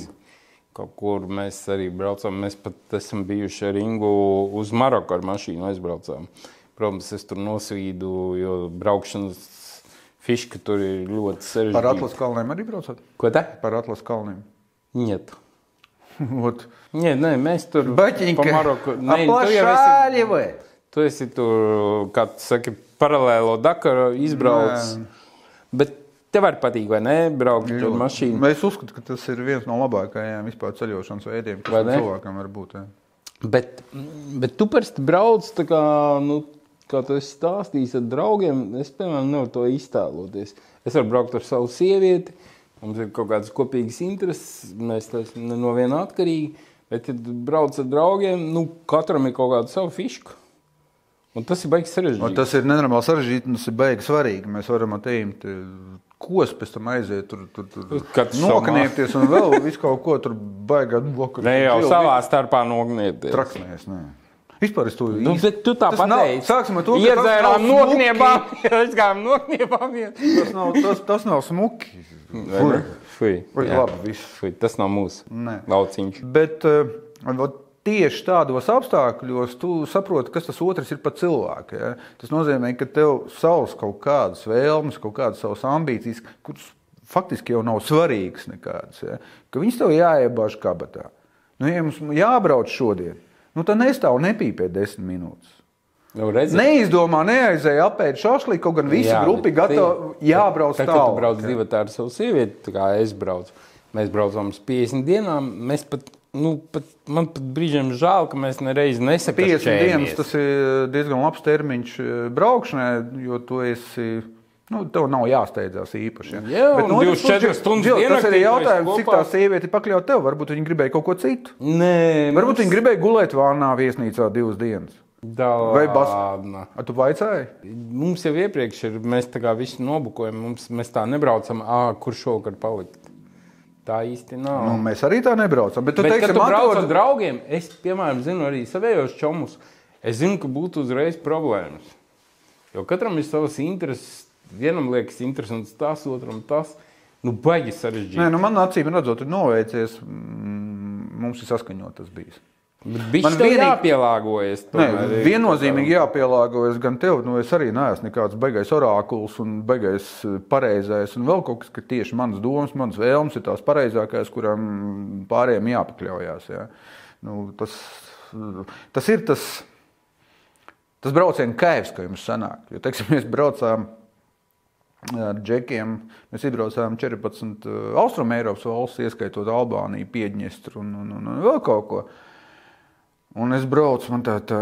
Kaut kur mēs arī braucam. Mēs pat esam bijuši ar Ingu uz Maroku ar mašīnu aizbraucām. Protams, es tur nosvīdu, jo braukšanas fiška tur ir ļoti Par sarežģīta. atlases kalniem arī braucat? Ko tā? Par atlases kalniem. Niet. Ot. Nē, nē, mēs tur Baķiņka. pa Maroku. Nē, tu jau esi, vai? tu esi tur, kā tu saki, paralēlo Dakaru izbraucis. Bet tev arī patīk, vai ne? Braukt ar mašīnu. Es uzskatu, ka tas ir viens no labākajiem vispār ceļošanas veidiem, kas cilvēkam var būt. Bet, bet tu parasti brauc tā kā, nu, kā tu esi stāstījis ar draugiem. Es, piemēram, nevaru to iztēloties. Es varu braukt ar savu sievieti. Mums ir kaut kādas kopīgas intereses. Mēs esam no viena atkarīgi. Bet, ja brauc ar draugiem, nu, katram ir kaut kāda sava fiška. Un tas ir baigs Un sarežģīti. tas ir nenormāli sarežģīti, un tas ir baigi svarīgi. Mēs varam attīmt kos, pēc tam aiziet tur, tur, tur nokniepties un vēl visu kaut ko tur baigā. Nu, Ne jau savā starpā nognieties. Traksnēs, nē. Vispār es to Nu, īsti- bet tu tā pateici. Sāksim ar to, ka Iedzērām nokniebām. Aizgājām nokniebām. Tas nav, tas, tas nav smuki. Fui. Fui. Jā. labi, viss. Fui. Tas nav mūsu Nē. lauciņš. Bet uh, tieši tādos apstākļos tu saproti, kas tas otrs ir par cilvēku. Ja? Tas nozīmē, ka tev savs kaut kādas vēlmes, kaut kādas savas ambīcijas, kuras faktiski jau nav svarīgas nekādas, ja? ka viņas tev jāiebāž kabatā. Nu, ja mums jābrauc šodien, nu, tad nestāv nepīpē desmit minūtes. Nu, redzi, Neizdomā, neaizēja apēst šašlī, kaut gan visi Jā, grupi tie- jābrauc Tad, kad tu tālāk. brauc divi ar savu sievieti, tā kā es braucu. Mēs braucām uz 50 dienām. Mēs pat, nu, pat, man pat brīžiem žēl, ka mēs nereiz 50 nesakām, dienas tas ir diezgan labs termiņš eh, braukšanai, jo tu esi. Nu, tev nav jāsteidzās īpaši. Ja. Jā, no otras 24 puses, stundas diennaktī Tas ir tu jautājums, esi cik kopā. tā sieviete pakļaut tev. Varbūt viņa gribēja kaut ko citu. Nē, Varbūt viņa gribēja gulēt vānā viesnīcā divas dienas. Vai bas- Dāvana. A, tu vaicāji? Mums jau iepriekš ir, mēs tā kā visu nobukojam, mums, mēs tā nebraucam, ā, kur šovakar palikt. Tā īsti nav. Nu, mēs arī tā nebraucam. Bet, tu, Bet, teiksim, kad tu brauc ar draugiem, es, piemēram, zinu arī savējos čomus. Es zinu, ka būtu uzreiz problēmas. Jo katram ir savas intereses. Vienam liekas interesants tas, otram tas. Nu, baigi sarežģīti. Nē, nu, man acīm redzot, ir noveicies. Mm, Mums ir saskaņot tas bijis. Viņš man vienīgi- jāpielāgojas. Nē, tomēr ir- viennozīmīgi jāpielāgojas gan tev, nu es arī neesmu nekāds baigais orākuls un baigais eh, pareizais. Un vēl kaut kas, ka tieši manas domas, manas vēlmes ir tās pareizākās, kurām pārējiem jāpakļaujas. Ja? Nu, tas, tas ir tas, tas brauciena kaivs, ka jums sanāk. Jo, teiksim, mēs braucām ar džekiem. Mēs izbraucām 14 Austrum Eiropas valsts, ieskaitot Albāniju, Piedņestru un, un, un, un vēl kaut ko. Un es braucu, man tā, tā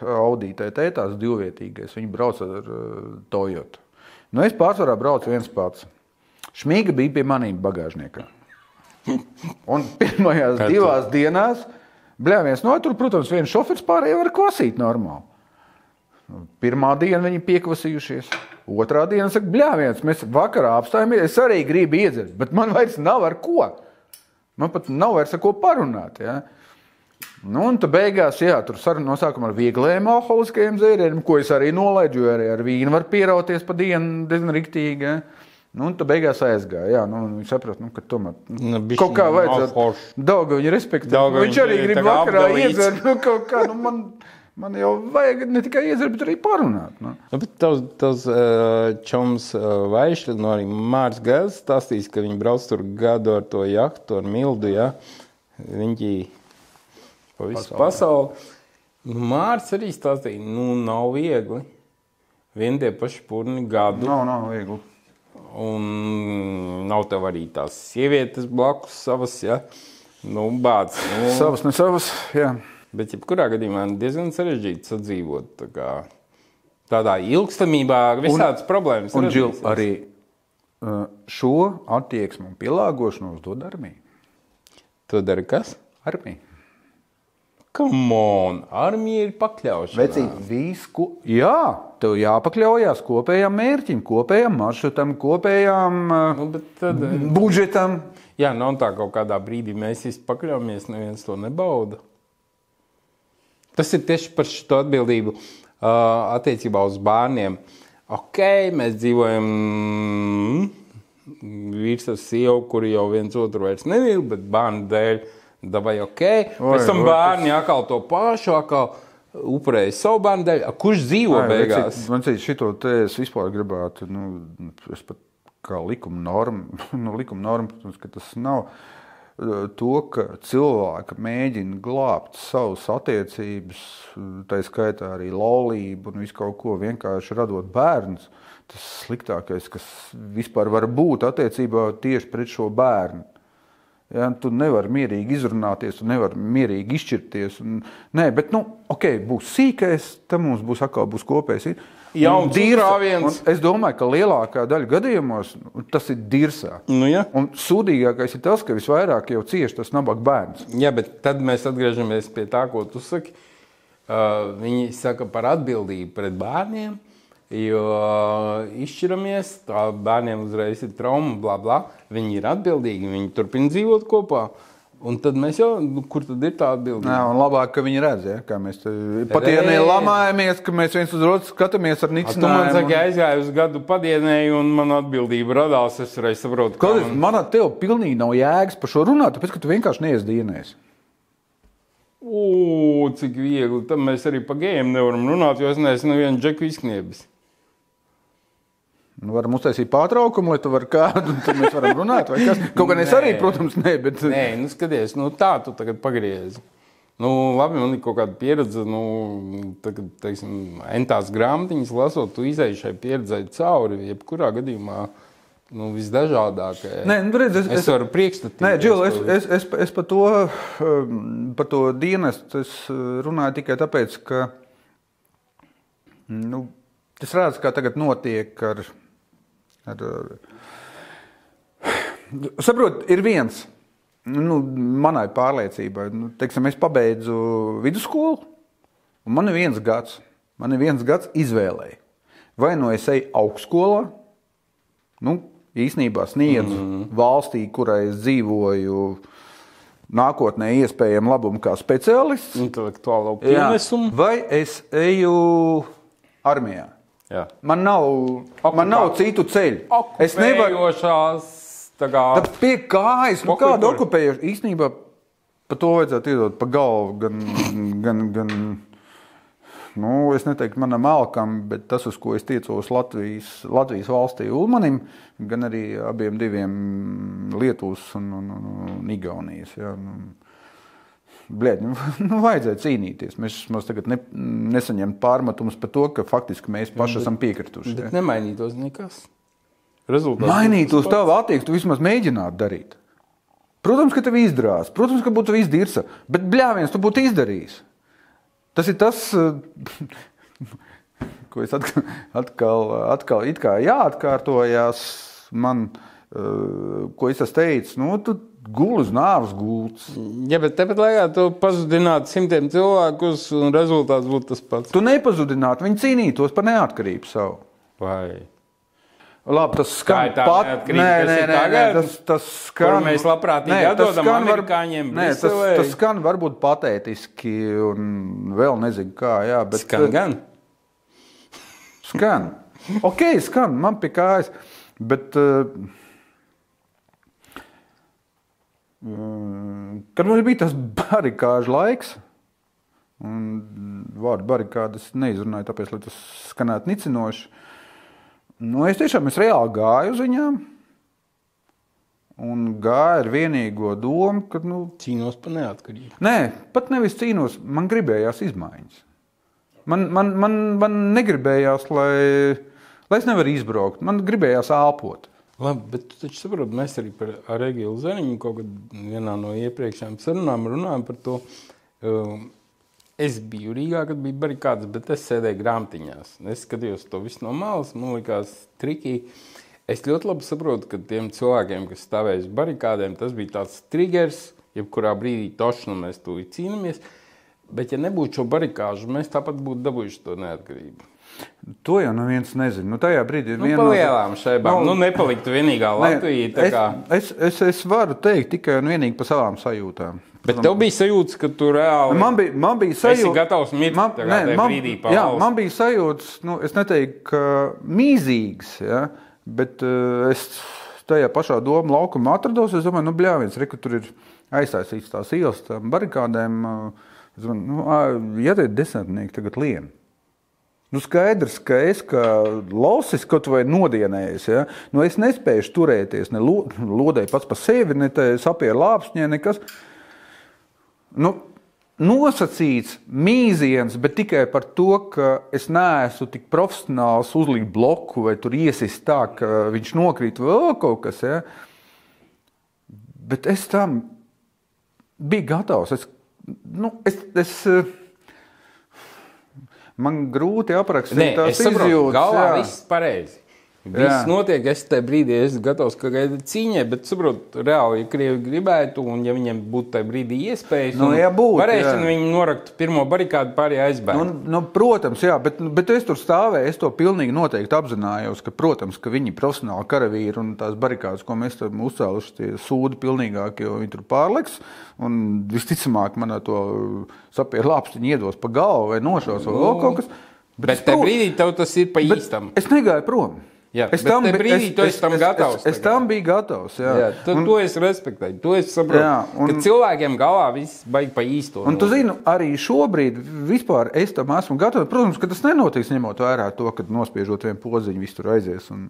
audītāja tētās divvietīgais, viņa brauc ar uh, Toyota. Nu, es pārsvarā braucu viens pats. Šmīga bija pie maniem bagāžniekā. Un pirmajās divās dienās, bļāviens, no tur, protams, viens šofers pārējie var kosīt normāli. Pirmā diena viņi piekvasījušies. Otrā diena saka, bļāviens, mēs vakarā apstājāmies. Es arī gribu iedzert, bet man vairs nav ar ko. Man pat nav vairs ar ko parunāt. Ja? Nu, un tad beigās, jā, tur saruna no sākuma ar viegliem alkoholiskajiem dzērieniem, ko es arī nolaidu, jo arī ar vīnu var pierauties pa dienu diezgan riktīgi. Ja? Nu, un tad beigās aizgāja. Jā, nu, viņš saprata, nu, ka tomēr Nu, bišķiņ kaut kā vajadzētu. Daudz viņa respektē. Daugaviņš Viņš arī grib vakarā iedzert. Nu, kaut kā, nu, man, man jau vajag ne tikai iedzert, bet arī parunāt. Nu. Nu, bet tavs, tavs uh, čoms uh, Vaišļs, no arī Mārs Gēls stāstīs, ka viņi brauc tur gadu ar to jahtu, ar mildu, ja? Viņi pa visu pasauli. Nu, Mārs arī stāstīja, nu, nav viegli. Vien tie paši purni gadu. Nav, nav viegli. Un nav tev arī tās sievietes blakus savas, ja? Nu, bāc. Nu, Savas, ne savas. Jā. Bet, jebkurā gadījumā, diezgan sarežģīti sadzīvot. Tā kā, tādā ilgstamībā visādas problēmas. Un Džil, arī šo attieksmi un pielāgošanos dod armija. Tu dari kas? Armija. Come on! Armija ir pakļaušana. Vecīt, visu, ko... Jā, tev jāpakļaujas kopējam mērķim, kopējam maršrutam, kopējam uh, Nu, tad, budžetam. jā, nav tā kaut kādā brīdī mēs visi pakļaujamies, neviens to nebauda. Tas ir tieši par šo atbildību uh, attiecībā uz bērniem. Ok, mēs dzīvojam mm, vīrs ar sievu, kuri jau viens otru vairs nemīl, bet bērnu dēļ dabūj ok. Oi, Pēc tam oi, bērni atkal to pašu, atkal upurēja savu bērnu dēļ. Kurš dzīvo Ai, beigās? vecīt, Man liekas, šito te es vispār gribētu, nu, es pat kā likuma norma, nu, likuma norma, protams, ka tas nav eh, to, ka cilvēki mēģina glābt savas attiecības, tā skaitā arī laulību un visu kaut ko vienkārši radot bērnus. Tas sliktākais, kas vispār var būt attiecībā tieši pret šo bērnu. Ja, tu nevari mierīgi izrunāties, tu nevari mierīgi izšķirties. Un, nē, bet, nu, ok, būs sīkais, tam mums būs atkal būs kopējs. Jauns Un dirsa- uzrāviens. un Es domāju, ka lielākā daļa gadījumos nu, tas ir dirsā. Nu, jā. Un sūdīgākais ir tas, ka visvairāk jau cieši tas nabaga bērns. Jā, bet tad mēs atgriežamies pie tā, ko tu saki. Uh, viņi saka par atbildību pret bērniem, jo izšķiramies, tā bērniem uzreiz ir trauma, bla, bla. Viņi ir atbildīgi, viņi turpina dzīvot kopā. Un tad mēs jau, nu, kur tad ir tā atbildība? Jā, un labāk, ka viņi redz, ja, kā mēs patienē lamājamies, ka mēs viens uz otru skatāmies ar Tu man nicinājumu. saki, aizgāju uz gadu padienēju, un man atbildība radās. Es reiz saprotu, kā man ar tevi pilnīgi nav jēgas par šo runāt, tāpēc, ka tu vienkārši neies dienēs. O, cik viegli. Tad mēs arī par gējiem nevaram runāt, jo es neesmu nevienu džeku izkniebis. Nu, varam uztaisīt pārtraukumu, lai tu varētu kādu, tad mēs varam runāt. Kaut gan es Nē. arī, protams, ne, bet Nē, nu skaties, nu tā tu tagad pagriezi. Nu, labi, man ir kaut kāda pieredze, nu, tagad, teiksim, entās grāmatiņas lasot, tu izēji šai pieredzei cauri, jebkurā gadījumā, nu, visdažādākajai. Nē, nu, redz, es, Es varu priekšstatīt. Nē, Džil, es, es, es, es par to, um, par to dienestu es uh, runāju tikai tāpēc, ka nu, es redzu, kā tagad notiek ar. ar Saprotiet, ir viens, nu, manai pārliecībai, nu, teiksim, es pabeidzu vidusskolu, un man ir viens gads, man ir viens gads izvēlēji. Vai nu es eju augstskolā, nu, īsnībā sniedzu mm. valstī, kurai es dzīvoju, nākotnē iespējami labumu kā speciālists. Intelektuālo pienesumu. Vai es eju armijā? Jā. Man nav, man nav citu ceļu. Es nevaru Okupējošās, kā, Tā pie kājas, nu, kāda okupējoša. Īstenībā par to vajadzētu iedot pa galvu. Gan, gan, gan nu, es neteiktu manam alkam, bet tas, uz ko es tiecos Latvijas, Latvijas valstī Ulmanim, gan arī abiem diviem Lietuvas un, un, un, un Igaunijas. Ja, nu, Bļēd, nu, nu, vajadzēja cīnīties. Mēs mums tagad ne, nesaņemam pārmetumus par to, ka faktiski mēs paši esam piekrituši. ja. bet nemainītos nekas. Rezultāts Mainīt būtu uz tas tavu attieksmi, tu vismaz mēģināt darīt. Protams, ka tev izdrās, protams, ka būtu viss dirsa, bet bļāviens tu būtu izdarījis. Tas ir tas, eh, ko es atkal, atkal, atkal it kā jāatkārtojās man, eh, ko es esmu teicis. Nu, tu guli uz nāves gultas. Ja, bet tepat laikā tu pazudinātu simtiem cilvēkus, un rezultāts būtu tas pats. Tu nepazudinātu, viņi cīnītos par neatkarību savu. Vai Labi, tas skan pat, nē, nē, nē, nē, tagad? tas, tas skan. Mēs labprātīgi tas atdodam skan var- Nē, tas, tas skan varbūt patētiski un vēl nezinu kā, jā, bet. eh, skan gan? Skan. Ok, skan, man pie kājas. Bet, uh, kad mums bija tas barikāžu laiks, un vārdu barikādas neizrunāju, tāpēc, lai tas skanētu nicinoši, nu, es tiešām es reāli gāju uz viņām. Un gāja ar vienīgo domu, ka, nu, Cīnos par neatkarību. Nē, pat nevis cīnos, man gribējās izmaiņas. Man, man, man, man negribējās, lai, lai es nevaru izbraukt. Man gribējās elpot. Labi, bet tu taču saproti, mēs arī par ar Egilu Zariņu kaut kad vienā no iepriekšējām sarunām runājam par to. Um, Es biju Rīgā, kad bija barikādas, bet es sēdēju grāmatiņās. Es skatījos to visu no malas, man liekas, trikīgi. Es ļoti labi saprotu, ka tiem cilvēkiem, kas stāvēja uz barikādēm, tas bija tāds triggers, jebkurā brīdī toši nu mēs to cīnāmies. Bet, ja nebūtu šo barikāžu, mēs tāpat būtu dabūjuši to neatkarību. To jau neviens nezina. Nu, tajā brīdī ir Nu, viena no- lielām šaibām. Nu, Nu, nepaliktu vienīgā Latvija. kā- es, es, es, es varu teikt tikai un vienīgi par savām sajūtām. Bet tev bija sajūta, ka tu reāli. Man bija, man bija sajūta, gatavs mirt man, tagad nē, tajā man, brīdī pa jā, man bija sajūta, nu, es neteiktu, ka mīzīgs, ja, bet uh, es tajā pašā doma laukumā atrados. Es domāju, nu, bļāviens, re, ka tur ir aiztaisīts tās ielas, tām barikādēm. Uh, es domāju, nu, ja tie desmitnieki tagad lien. Nu, skaidrs, ka es kā lausis kaut vai nodienējis, ja? nu, es nespēju turēties, ne lo, lodēju pats par sevi, ne sapieru lāpsņē, nekas. Nu, nosacīts mīziens, bet tikai par to, ka es neesmu tik profesionāls uzlikt bloku vai tur iesist tā, ka viņš nokrīt vai vēl kaut kas. Ja? Bet es tam biju gatavs. Es, nu, es, es, man grūti aprakstīt Nē, tās izjūtas. galvā jā. viss pareizi. Viss notiek, es tajā brīdī esmu gatavs kaut kādai cīņai, bet saprotu, reāli, ja krievi gribētu, un ja viņiem būtu tajā brīdī iespējas, Nu, ja būtu, varēšana, jā. viņi noraktu pirmo barikādu pārējie aizbēgt. Nu, nu, protams, jā, bet, bet es tur stāvēju. Es to pilnīgi noteikti apzinājos, ka, protams, ka viņi ir profesionāli karavīri un tās barikādas, ko mēs tam uzcēluši, tie sūdi pilnīgāk, jo viņi tur pārliks. Un visticamāk, man to sapieru lāpstiņu iedos pa galvu vai nošaus vai vēl kaut kas. bet es tajā brīdī tev tas ir pa bet īstam. Es negāju prom. Jā, es tam, tajā bi- brīdī tu esi tam gatavs Es, es, es tagad. tam biju gatavs. Jā. Jā, tu, un, to es respektēju. To es saprotu. Jā, un- cilvēkiem galvā viss baigi pa īsto. Un tu zini, arī šobrīd es tam esmu gatavs. Protams, ka tas nenotiks ņemot vērā to, ka nospiežot vienu podziņu, viss tur aizies. Un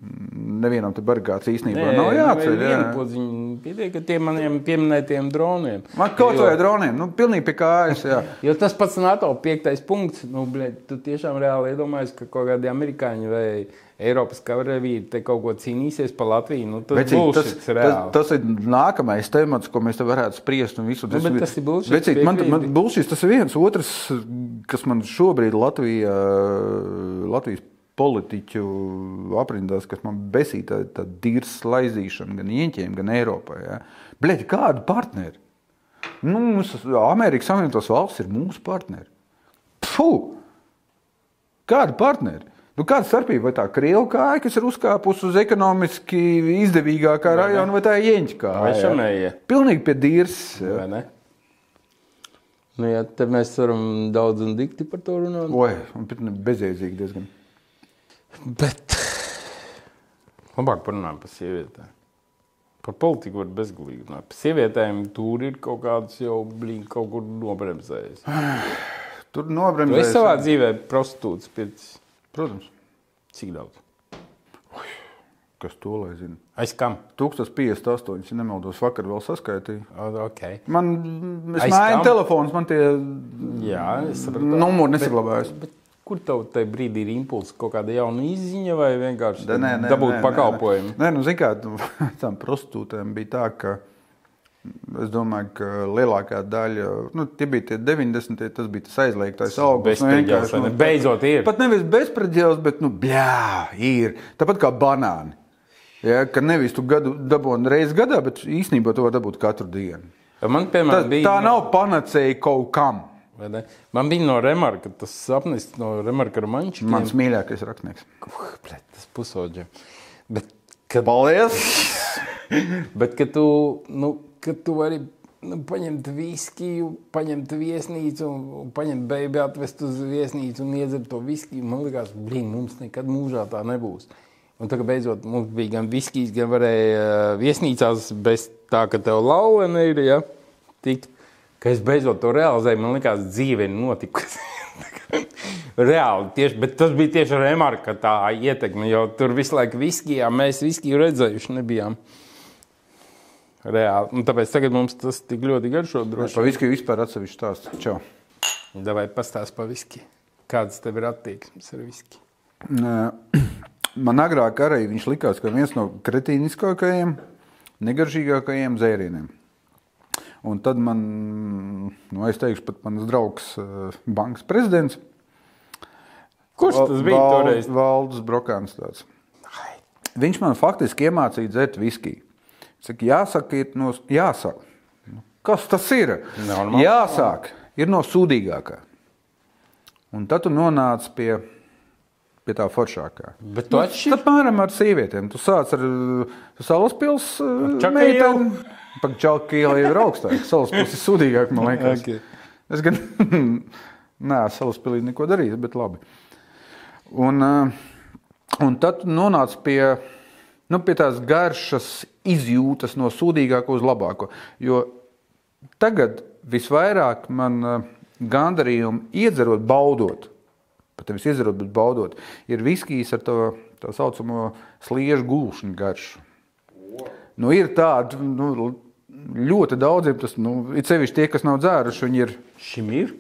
nevienam te barikāts īstenībā nav jāceļ. Jā. Viena podziņa pietiek ar tiem maniem pieminētiem droniem. Man kaut vai droniem, nu, pilnīgi pie kājas. Jā. Jo tas pats NATO piektais punkts, nu, bļed, tu tiešām reāli iedomājies, ka kaut kādi amerikāņi vai Eiropas karavīri te kaut ko cīnīsies par Latviju. Nu, tas, Vecīt, tas, tas, tas ir nākamais temats, ko mēs te varētu spriest. un Visu, Nu, bet tas ir bullshit, Vecīt, man, man tas ir viens. Otrs, kas man šobrīd Latvijā, Latvijas politiķu aprindās, kas man besīja, tā, tā dīrs laizīšana gan ieņķiem, gan Eiropā. Ja. Bļeļ, kādi partneri? Nu, mums, Amerikas Savienotās valsts ir mūsu partneri. Puh! Kādi partneri? Nu, kāda starpība vai tā krievu kāja, kas ir uzkāpusi uz ekonomiski izdevīgākā rajona, vai tā ir ieņķa kāja? Vai ja? šanējie? Pilnīgi pie dīrs. Vai ne? Nu, jā, te mēs varam daudz un dikti par to runāt. Oi, un pat bezjēdzīgi diezgan. Bet labāk parunājam par sievietēm. Par politiku var bezgalīgi runāt. Par sievietēm tur ir kaut kādas jau blīņ, kaut kur nobremzējas. Tur Tu esi savā dzīvē prostitūts pircis. Protams. Cik daudz? Kas to lai zina? Aiz kam? 1058, ja nemaldos, vakar vēl saskaitīju. Okay. Man, māju kam? telefons, man tie Jā, numuri nesaglabājas. Bet, bet kur tev tajā brīdī ir impulss? Kaut kāda jauna izziņa vai vienkārši Da, nē, nē, dabūt nē, pakalpojumu? Nē, nē. nē nu, zini, kā nu, tam prostitūtēm bija tā, ka es domāju, ka lielākā daļa, nu, tie bija tie 90, tie, tas bija tas aizliegtais augsts. nu, ne? nu, Beidzot ir. Pat nevis bezpredēls, bet, nu, bļā, ir. Tāpat kā banāni. Ja, ka nevis tu gadu dabūji reizes gadā, bet īstenībā to var dabūt katru dienu. Man, Tā, piemēram, bija. tā nav panacēja kaut kam. Man bija no Remarka tas sapnis, no Remarka romančiem. Mans mīļākais rakstnieks. Uh, blet, tas pusauģis. Bet, kad, Paldies! bet, kad tu, nu, kad tu vari nu, paņemt viskiju, paņemt viesnīcu, un, paņemt beigti, atvest uz viesnīcu un iedzert to viskiju, man liekas, blīn, mums nekad mūžā tā nebūs. Un tagad beidzot mums bija gan viskijas, gan varēja uh, viesnīcās bez tā, ka tev laulene ir, ja, tikt. Ka es beidzot to realizēju, man liekas, dzīve ir notikusi. Reāli, tieši, bet tas bija tieši remarka tā ietekme, jo tur visu laiku viskijā mēs viskiju redzējuši nebijām. Reāli. Un tāpēc tagad mums tas tik ļoti garšo droši. Pa viskiju vispār atsevišķi stāsts. Čau. Vai pastāst par viskiju? Kādas tev ir attieksmes ar viskiju? Nē, Man agrāk arī viņš likās, ka viens no kretīniskākajiem, negaršīgākajiem dzērieniem. Un tad man, nu, es teikšu, pat mans draugs, eh, bankas prezidents, Kurš tas bija Val- toreiz? Valdis Brokāns. Tāds. Viņš man faktiski iemācīja dzert viskiju. Saka, jāsaka, ir no, jāsaka. Nu, Kas tas ir? Normāli. Jāsāk, ir no sūdīgākā. Un tad tu nonāc pie, pie tā foršākā. Bet tu atšķir? Apmēram ar sievietēm. Tu sāc ar Salaspils Čakailu? Pakčākīla jau ir augstāk. Salaspils ir sūdīgāk, man liekas. Ok. Es gan neesmu Salaspilī neko darījis, bet labi. Un, eh, un tad tu nonāc pie, nu, pie tās garšas izjūtas no sūdīgākā uz labāko. Jo tagad visvairāk man eh, gandarījumu iedzerot, baudot, pat nevis iedzerot, bet baudot, ir viskijas ar to tā saucamo sliežu gulšanu garšu. Nu, ir tādi nu, ļoti daudziem, tas nu, ir sevišķi tie, kas nav dzēruši. Viņi ir Šim ir.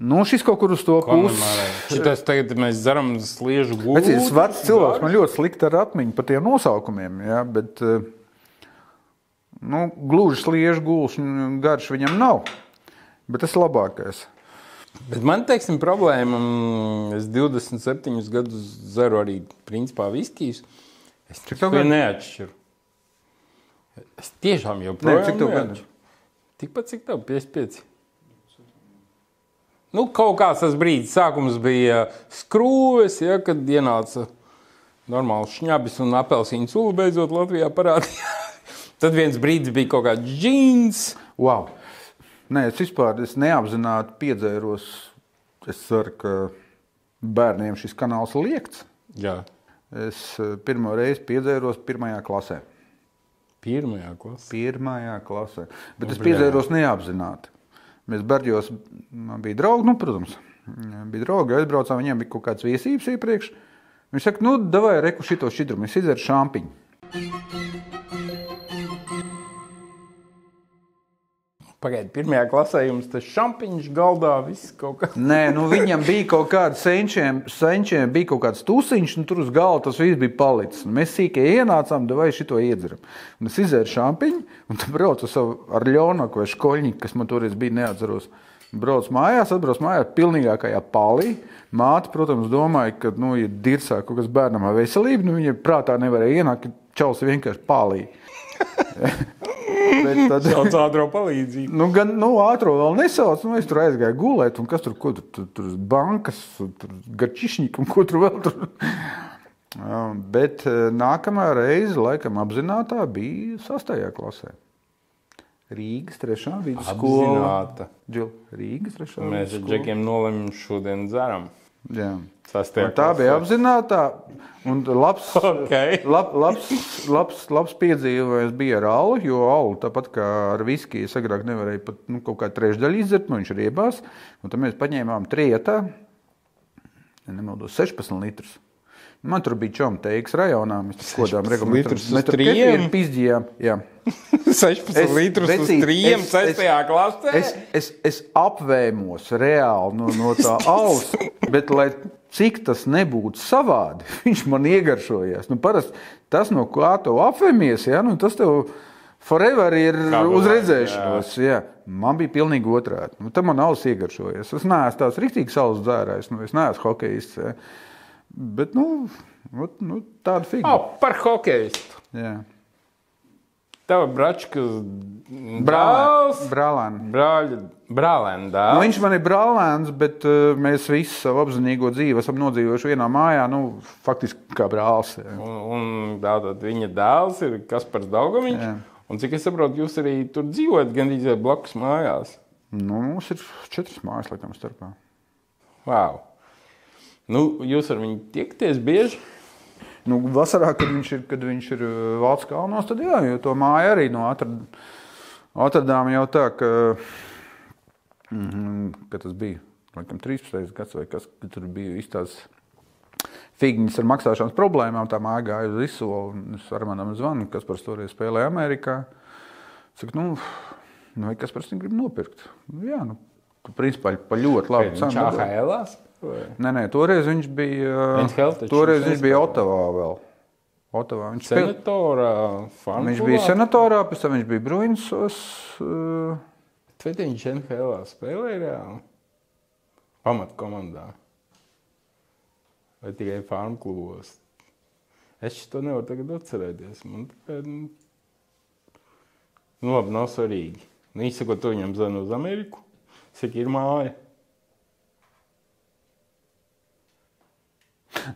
Nu, šis kaut kur uz to pusi. Šitas tagad mēs dzeram sliežu gūstu. Bet tas vecs cilvēks man ļoti slikti ar atmiņu par tiem nosaukumiem. Ja, bet, eh, nu, gluži sliežu gulšņu garš viņam nav. Bet tas labākais. Bet man, teiksim, problēma, mm, es 27 gadus dzeru arī, principā, viskijas. Es Cik to gadu? neatšķiru. Es tiešām joprojām cik tev gadu? Tikpat, cik tev 55. Nu, kaut kāds tas brīdis, sākums bija skrūves, ja, kad ienāca normāls šņabis un apelsīnu sula beidzot Latvijā parādījās. Tad viens brīdis bija kaut kāds džins. Wow. Nē, es vispār es neapzināti piedzēros. Es ceru, ka bērniem šis kanāls liekts. Jā, Es eh, pirmo reizi piedzēros pirmajā klasē. pirmajā klasē. Pirmajā klasē. Bet es Bļā. piedzēros neapzināti. Mēs Berģos bija draugi, nu, protams, bija draugi, aizbraucām, viņiem bija kaut kāds viesības iepriekš. Viņš saka, nu, davai reku šito šķidrumu, es izdzeru šampiņu. Pagaidiet, pirmajā klasē jums tas šampiņš galdā, viss kaut kā. Nē, nu viņam bija kaut kāda senčiem, senčiem bija kaut kāds tusiņš, un tur uz galda tas viss bija palicis. Un mēs sīkai ienācām, vai šito iedzeram. Un es izēru šampiņu, un tad braucu savu ar Ļonaku vai Škoļņiku, kas man toreiz bija neatceros. Brauc mājās, atbrauc mājās pilnīgākajā palī. Māte, protams, domāja, ka, nu, ja dirsā kaut kas bērnam ar veselību, nu, viņa prātā nevarēja ienākt, ka čels vienkārši palī. Bet tad, Sauc ātrā palīdzību. Nu, gan nu, ātrāk vēl nesauc. Nu, es tur aizgāju gulēt, un kas tur, ko tur, tur, tur bankas, tur garčišņiki un ko tur vēl tur. Bet eh, nākamā reize, laikam, apzināta bija sastajā klasē. Rīgas trešā vidusskola. Apzināta. Džil, Rīgas trešā Mēs ar vidusskola. džekiem nolemjam šodien dzeram. Jā. Tā bija apzināta. Un labs, Ok. lab, labs, labs, labs piedzīvojums bija ar alu, jo alu tāpat kā ar viskiju agrāk nevarēju pat nu, kaut kā trešdaļu izdzert, nu viņš ir iebās. Un tad mēs paņēmām trietā, nemaldos, 16 litrus. Man tur bija čom teiks rajonā, mēs kodām 16 regulāri. litrus uz trījiem? Pizdījām, jā. 16 Es- litrus uz vecīt, 3, es- es- 6 klasē. Es, es, es apvēmos reāli no, no tā alus, bet lai cik tas nebūtu savādi, viņš man iegaršojās. Nu, parasti tas, no kā tu apvēmies, ja, nu, tas tev forever ir Kā uz domā, redzēšanos. Jā. Man bija pilnīgi otrādi. Nu, tam man alus iegaršojas. Es neesmu tāds rīktīgs alus dzērājs, nu, es neesmu hokejists. Ja. Bet nu, ot, nu, tāda figūra. Oh, par hokeistu. Jā. Tava bračka Brālēns. brālis. Brālēns. Brāļa, brālēna Nu, viņš man ir brālēns, bet uh, mēs visi savu apzinīgo dzīvi esam nodzīvojuši vienā mājā, nu, faktiski kā brālis. jā. Un, un tātad viņa dēls ir Kaspars Daugaviņš. Jā. Un cik es saprotu, jūs arī tur dzīvojat gandrīz blakus mājās. Nu, mums ir četras mājas, laikam, starpā. Wow. Nu, jūs ar viņu tiekties bieži? Nu, vasarā, kad viņš ir, kad viņš ir valsts kalnos, tad jā, jo to māju arī no atrad, atradām jau tā, ka, mm, ka tas bija, laikam, 13. gads vai kas, kad tur bija iztās figņas ar maksāšanas problēmām, tā māja gāja uz izsolu, un es ar manam zvanu, kas par to spēlēja Amerikā. Saka, nu, nu kas par to grib nopirkt? Nu, jā, nu, principā pa ļoti labu Viņš cenu. AHL-ās? Nē, nē, toreiz viņš bija. NHL taču Toreiz viņš bija Otavā vēl. Otavā. Viņš, spēl... Senatorā, Farmvulā? viņš bija senatorā, pēc tam viņš bija Bruinsos. Uh... Vai viņš NHL spēlēja reāli? Pamatkomandā. Vai tikai farm klubos? Es to nevaru tagad atcerēties. Man tikai. Nu, nu labi, nav svarīgi. Nu, izsakot, to viņam zvanīja uz Ameriku. Cik ir māja?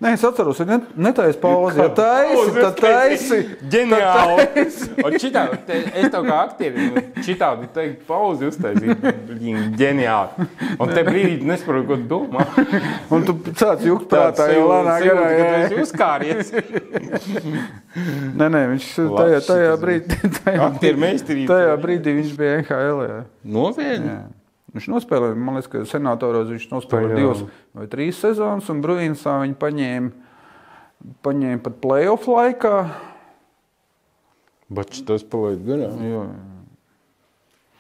Nē, es atceros, ka netaisa pauzi. Ja taisi, tad taisi. Ģeniāli! Es tev kā aktierim, šitādi teikt, pauzi uztaisīt. Ģeniāli. Un te brīdī tu nesaproti, ko tu domā. Un tu sāc jūgt prātā, jau lēnā garā. Tu jā. esi uzkāries. Nē, nē, viņš tajā, tajā brīdī, tajā, Aktieru meistarība. tajā brīdī viņš bija NHL. Jā. Jā. Viņš nospēlēja, man liekas, ka senatoros viņš nospēlēja Jā. divas vai trīs sezonas, un Bruinsā viņi paņēma, paņēma pat playoff laikā. Bet tas palaid garām. Jo,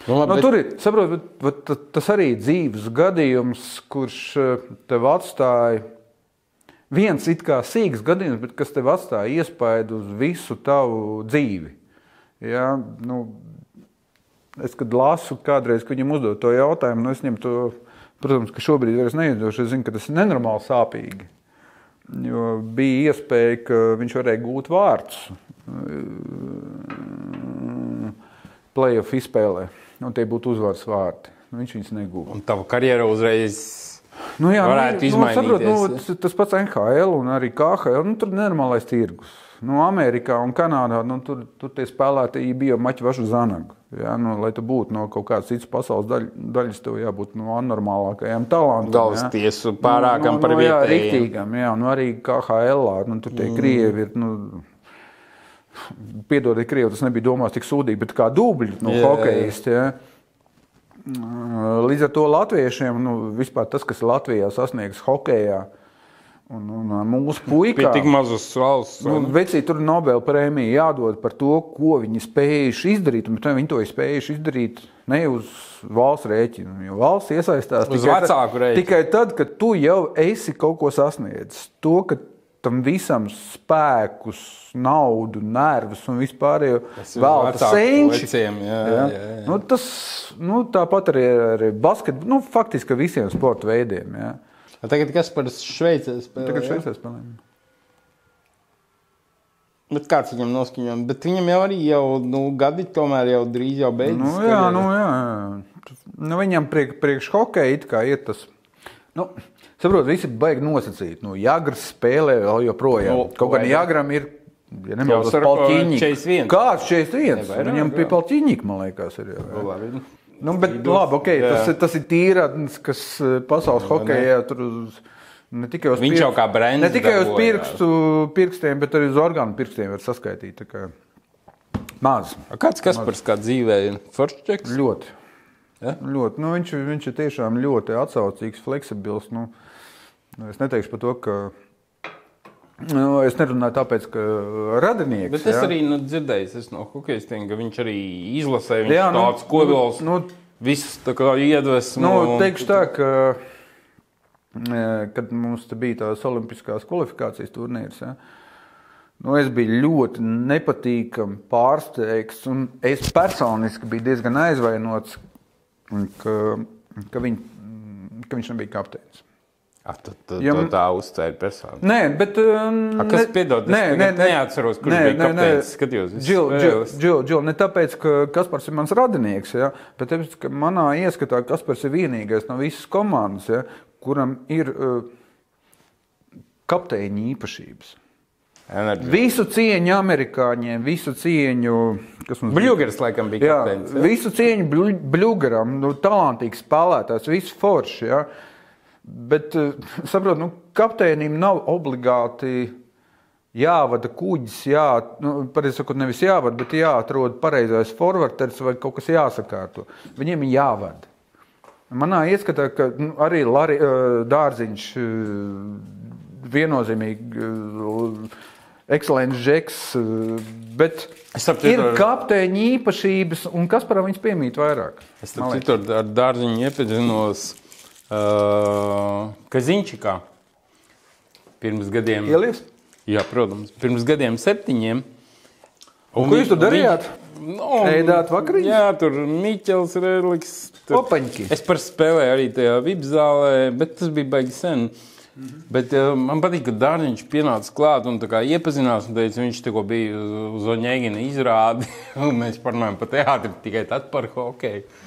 Nu, labi, Nu, bet- tur ir saprot, bet, bet ta- tas arī dzīves gadījums, kurš eh, tev atstāja viens it kā sīgs gadījums, bet kas tev atstāja iespaidu uz visu tavu dzīvi. Ja, nu, es, kad lasu kādreiz, kad viņam uzdod to jautājumu, nu, es viņam to Protams, ka šobrīd vairs neiedošu. Es zinu, ka tas ir nenormāli sāpīgi. Jo bija iespēja, ka viņš varēja gūt vārdus playoff izspēlē, un tie būtu uzvaras vārdi. Nu, viņš viņus negūst. Un tava karjera uzreiz Nu, jā, Varētu nu, nu, saprot, nu, izmainīties, tas- tas pats NHL un arī KHL. Nu, tur ir nenormālais tirgus. Nu, Amerikā un Kanādā nu, tur, tur tie spēlētāji bija maķi vašu zanagu. Ja? Nu, lai tu būtu no kaut kādas citas pasaules daļ, daļas, tev jābūt no anormālākajām talantam. Galvas ja? tiesu pārākam par nu, jā, vietējiem. riktīgam, jā, nu, arī KHL, nu, tur tie mm. krievi ir. Nu, Piedodiet, krievi, tas nebija domāts tik sūdīgi, bet kā dubļi no Jā, jā, jā. hokeja. Ja? Līdz ar to latviešiem, nu, vispār tas, kas Latvijā sasniegts hokeja, un, un mūsu Pie puikām, tik mazas valsts. Nu, vecī, tur ir Nobela prēmija jādod par to, ko viņi spējuši izdarīt. Viņi to ir spējuši izdarīt ne uz valsts rēķina. Jo valsts iesaistās Uz tikai, vecāku rēķinu. tikai tad, kad tu jau esi kaut ko sasniedzis. To, ka tam visam spēkus, naudu, nervus un vispār jau Tas ir vēl vecāku senči. pleciem, jā, Ja? jā, jā. Nu, tas, nu, tāpat arī ar basketbolu, nu, faktiski visiem sporta veidiem. Ja? Tagad kas par Šveicē spēlē? Tagad šeit spēlējam. Bet kāds viņam noskaņo? Bet viņam jau arī jau nu, gadi tomēr jau drīz jau beidzas. Nu, jā, nu, jā. Nu, viņam priek, priekš hokeja it kā ir tas. Nu, saprot, visi baigi nosacīt. Nu, Jāgars spēlē vēl joprojām. Nu, Kaut gan Jāgram ir. Ja nemaldos, Palķīņik. 41. Kāds 41? Ne, vairāk, Viņam pie jā. Palķīņika, man liekas, ir. Jā, jā. Nu, bet, labi, okay, Jā. tas, ir- tas ir tīrādnis, kas eh, pasaules hokeja tur uz. Ne tikai uz, Viņš jau kā brands ne tikai uz pirkstu, pirkstiem, bet arī uz orgānu pirkstiem var saskaitīt. kā Maz. Kāds Kaspars kā dzīvē ir? Foršķeks? Ļoti. Ja? ļoti. Nu, viņš, viņš ir tiešām ļoti atsaucīgs, fleksibils. Nu, es neteikšu par to, ka. Nu, es nerunāju tāpēc, ka radinieks. Bet es ja? arī nu, dzirdēju es no hokeistiem, ka viņš arī izlasē, viņš Jā, jā, nu, tāds kodols. nu, Viss tā kā iedvesmo. Nu, teikšu tā, ka, e, kad mums bija tās olimpiskās kvalifikācijas turnīrs, ja, nu, es biju ļoti nepatīkami pārsteigts. un Es personiski biju diezgan aizvainots, ka, ka, viņ, ka viņš nebija kapteinis. Tu, tu, Ja tā uztvēri personīgi. Nē, bet. um, A, kas piedod, es tagad neatceros, kurš bija kapteinis. Skatījos visas spēles. Džil, ne tāpēc, ka Kaspars ir mans radinieks, ja, bet tāpēc, ka manā ieskatā Kaspars ir vienīgais no visas komandas, ja, kuram ir uh, kapteiņa īpašības. Enerģija. Visu cieņu amerikāņiem, visu cieņu. kas mums bija? Bļūgers laikam bija Jā, kapteinis. ja? visu cieņu Bļūgaram, nu, talantīgs spēlētājs, viss forši. Ja? Bet, eh, saprot, nu, kapteinim nav obligāti jāvada kuģis, jā, nu, pareizi sakot, nevis jāvada, bet jāatrod pareizais forwards vai kaut kas jāsakārto. Viņiem ir jāvada. Manā ieskatā, ka nu, arī Lari, eh, Dārziņš eh, viennozīmīgi ekscelents žeks, bet ir ar- kapteiņa īpašības, un kas par viņu piemīt vairāk? Es tam citu ar dārziņu iepazinos uh, Kaziņčikā pirms gadiem. Ielies? Jā, protams, pirms gadiem septiņiem. Un Ko jūs tur darījāt? Nu, Ēdāt vakariņas? Jā, tur Miķels reliks. Tur. Opaņķi. Es par spēlēju arī tajā VIP zālē, bet tas bija baigi sen. Bet uh, man patīk, ka Dārziņš pienāca klāt un iepazinās. un Teica, viņš tikko bija uz Oņēgina izrādi. un Mēs parunājam par teātri, tikai tad par hokeju. Un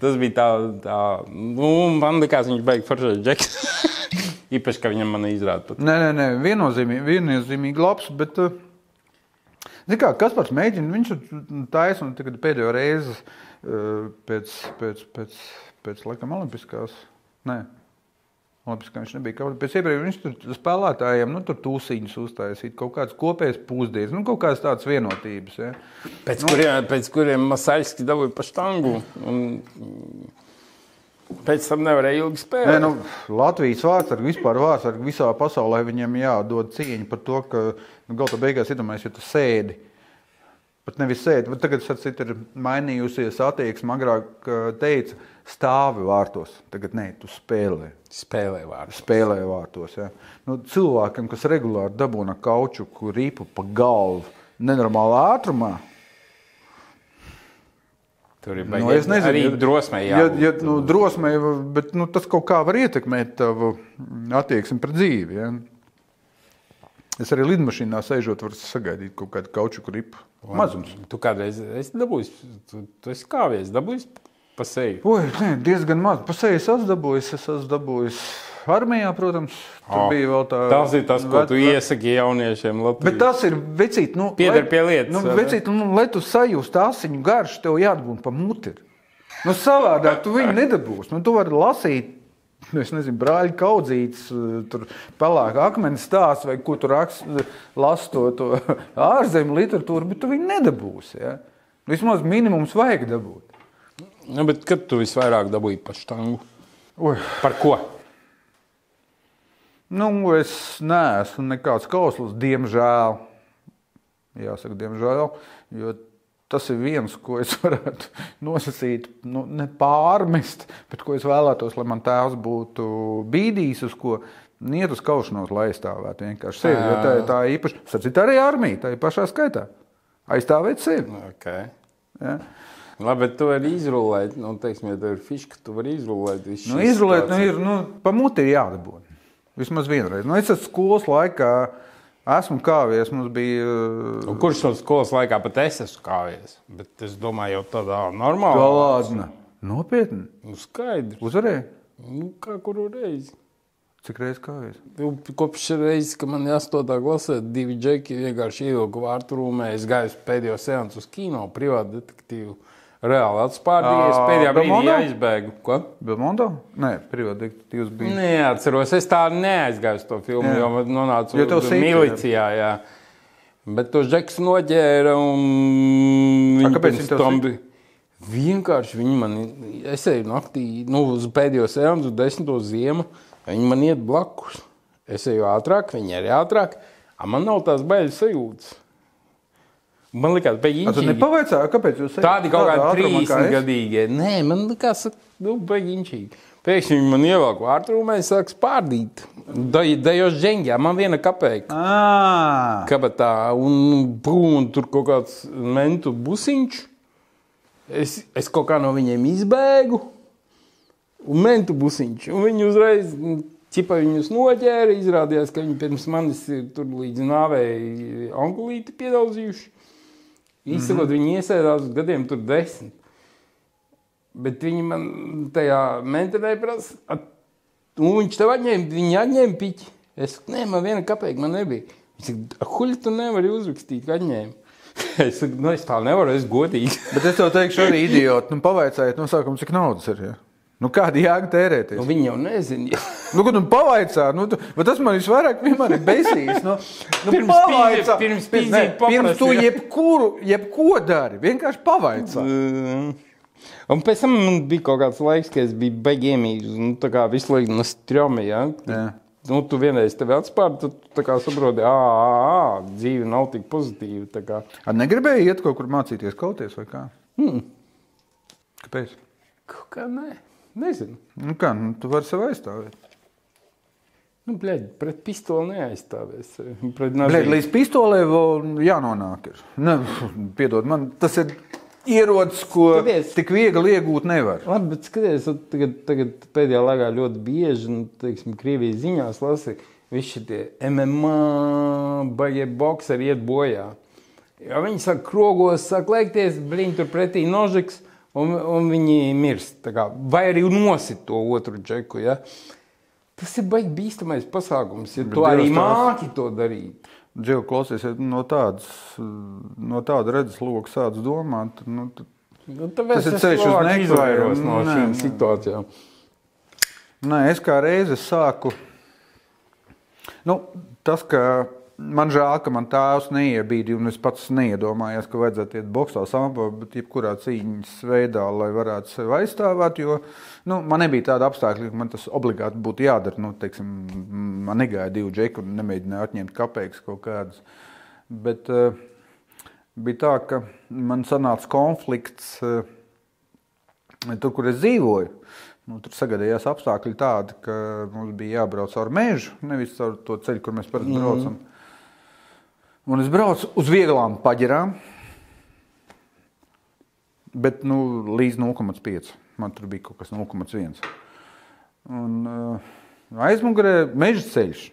Tas bija tā, tā nu, man liekas, viņš beigas foršais džeks. Īpaši, ka viņam mana izrāda. Nē, nē, nē viennozīmīgi, viennozīmīgi labs. Bet, zini kā, kas pats mēģina, viņš taisnība pēdējo reizi uh, pēc, pēc, pēc, pēc laikam, olimpiskās. Nē. Olimpiskā viņš nebija. Kaut- Pēc iepriekš viņš tur spēlētājiem, nu, tur tūsiņus uztaisīt, kaut kādas kopējas pusdienas, nu, kaut kādas tādas vienotības. Ja. Pēc, nu, kuriem, pēc kuriem Masaļski dabūja pa štangu. Un, pēc tam nevarēja ilgi Nē, spēlēt. nu, Latvijas vārdsargi vispār vārdsargi visā pasaulē viņiem jādod cieņa par to, ka nu, galā beigās iedomājies, ja tu sēdi. Pat nevis sēdi, bet tagad sacīt, ir mainījusies attieksme. Agrāk ā, teica, stāvi vārtos. Tagad nē, tu spēlē. Spēlē vārdu. Spēlē vārtos. Ja. Nu, cilvēkam, kas regulāri dabūna kaučuku ripu pa galvu, nenormālā ātrumā, Tur ir Nu, baigi. es nezinu, arī ja- drosmei Ja, jābūt. ja, nu, drosmei, bet nu, tas kaut kā var ietekmēt tavu attieksmi pret dzīvi. Ja? Es arī lidmašīnā sēžot, varu sagaidīt kaut kādu kauču gripu. Mazums. Tu kādreiz esi dabūjis, tu, tu esi kāvies, dabūjis pa seju. Oi, nē, diezgan maz. Pasējas es dabūju, es esmu dabūjis armijā, protams. Tur O, bija vēl tā. Tas ir tas, ko tu iesaki jauniešiem Latvijā. Bet tas ir vecīt, nu, Pieder pie lietas, Nu, vecīt, nu, lai tu sajūstu asiņu garšu, tev jādabūna pa muti. Nu, savādāk tu viņu nedabūsi. Nu, tu vari lasīt. Nu, Es nezinu, brāļa kaudzītes, tur pelēkā akmens stāsts, vai ko tur lasa to, to ārzemju literatūru, bet tu viņu nedabūsi. Ja? Vismaz minimums vajag dabūt. Nu, bet kad tu visvairāk dabūji pa štangu? Oi. Par ko? Nu, es neesmu nekāds kauslis, diemžēl. Jāsaka, diemžēl. Jo tas ir viens, ko es varētu nosacīt, nu, ne pārmest, bet ko es vēlētos, lai man tēvs būtu bīdījis, uz ko niet uz kaušanos, lai aizstāvētu vienkārši sevi. Jo tā, tā ir īpaši, sacīt, arī armija, tā ir pašā skaitā. Aizstāvēt sevi. Okay. Ja? Labi, bet tu vari izrullēt, nu, teiksim, ja tev ir fiška, tu vari izrullēt visu. Nu, izrulēt, nu, ir, nu, pa muti ir jādabūna. Vismaz vienreiz. Nu, es esmu skolas laikā, esmu kāvies, mums bija uh, kurš no skolas laikā pat es esmu kāvies? Bet es domāju, jau tādā normālā. galādna. Nopietni. Nu, skaidrs. Uzvarēja. Nu, kā kuru reizi? Cik reizes kāvies? Nu, Kopš reizes, kad man ir 8. klasē, divi džeki vienkārši ievilka vārtu rūmē. Es gāju pēdējo seansu uz kino, privātu detektīvu. Reāli atspārdījies, pēdējā brīdī aizbēgu. Ko? Belmondo? Nē, privāti detektīvs bija. Neatceros, es tā neaizgāju uz to filmu, Jā. jo nonācu Jo milicijā. Jā. Bet to džeks noķēra un viņi kāpēc tev tam bija. Vienkārši viņi man, es eju naktī, nu, uz pēdējo sēnu, uz desmito ziemu, viņi man iet blakus. Es eju ātrāk, viņi arī ātrāk, a man nav tās bailes sajūtas. Man liekas, A, tu beigās nepavaicāji, kāpēc jūs Tādi kaut kādi ātrumā kā 30 es? gadīgi. Nē, man liekas, nu, beigšķīgi. Pēkšņi viņi man ievelk vārtrūmē, sāk spārdīt. Dejos dženģā, man viena kapēka. Ā, Kabatā un, un tur kaut kāds mentu busiņš. Es, es kaut kā no viņiem izbēgu. Un mentu busiņš. Un viņi uzreiz, ķipa viņus noķēra. Izrādījās, ka viņi pirms manis ir tur līdz nāvēji angulīti piedauzījuši. Īstenībā mm -hmm. viņi iesēdās uz gadiem tur desmit. Bet viņi man tajā mentorē prasa, "At, un viņš tev atņēma, viņi atņēma piķi. Es saku, nē, man viena kapēka man nebija. Viņš saka, huļi tu nevari uzrakstīt, atņēma. Es saku, nu es tā nevaru, es godīgi. bet es tev teikšu arī idioti. Nu, pavaicājiet no sākuma, cik naudas ir. Ja? Nu, kāda jēga tērēties? Nu, viņi jau nezina. Nu, kad nu pavaicā, nu, tu, tas man visvairāk vienmēr ir besīs. Nu, nu, Pirms pavaicā. pirms Nē, pīzīt pirms tu jebkuru, jebko dari, vienkārši pavaicā. Mm. Un pēc tam man bija kaut kāds laiks, kad es biju beigts. Nu, tā kā visu laiku no strāma. Ja? Jā. Nu, tu vienreiz tevi atspērti, tad tu tā kā saproti, ka dzīve nav tik pozitīva. tā kā. Ar negribēji iet kaut kur mācīties kauties vai kā? Hmm. Kāpēc? Kaut kā nē, nezinu. Nu, kā, nu, tu vari sev aizstāvēt. Nu, bļaļ, pret pistoli neaizstāvēs. Pret Blēd, nazīm. līdz pistolē jānonāk. Ir. Ne, piedod, man tas ir ierocis, ko Skaties. tik viegli iegūt nevar. Labi, bet skaties, tu tagad, tagad pēdējā laikā ļoti bieži, nu, teiksim, Krievijas ziņās lasi, visi šie MMA, baigie boxeri iet bojā. Jo viņi sāk krogos, sāk lēkties, blīņ tur pretī nožiks, un, un viņi mirst. Vai arī nosit to otru džeku. Ja? Tas ir baigi bīstamais pasākums, ja tu Bet arī Dievs tās- māki to darīt. Džeku klausies, ja no tādas, no tāda redzes loka sāc domāt. Nu, tad Nu, Tas ir es ceļš uz labāk nekurienu. izvairos no Nē, šīm nē. situācijām. Nē, es kā reizi sāku. Nu, tas, ka man žēl, ka man tēvs neiebīdīja, un es pats neiedomājos, ka vajadzētu iet boxā sāpā, bet jebkurā cīņas veidā, lai varētu sevi aizstāvēt. Jo nu, man nebija tāda apstākļa, ka man tas obligāti būtu jādara. Nu, teiksim, man negāja divi džeki un nemēģināja atņemt kapeikas kaut kādas. Bet uh, bija tā, ka man sanāca konflikts. Uh, Tur, kur es dzīvoju, nu, tur sagadījās apstākļi tādi, ka mums bija jābrauc caur mežu, nevis caur to ceļu, kur mēs parasti braucam. Un es braucu uz vieglām paģirām. Bet nu, līdz 0,5. Man tur bija kaut kas 0,1. Un uh, aizmugurē meža ceļš.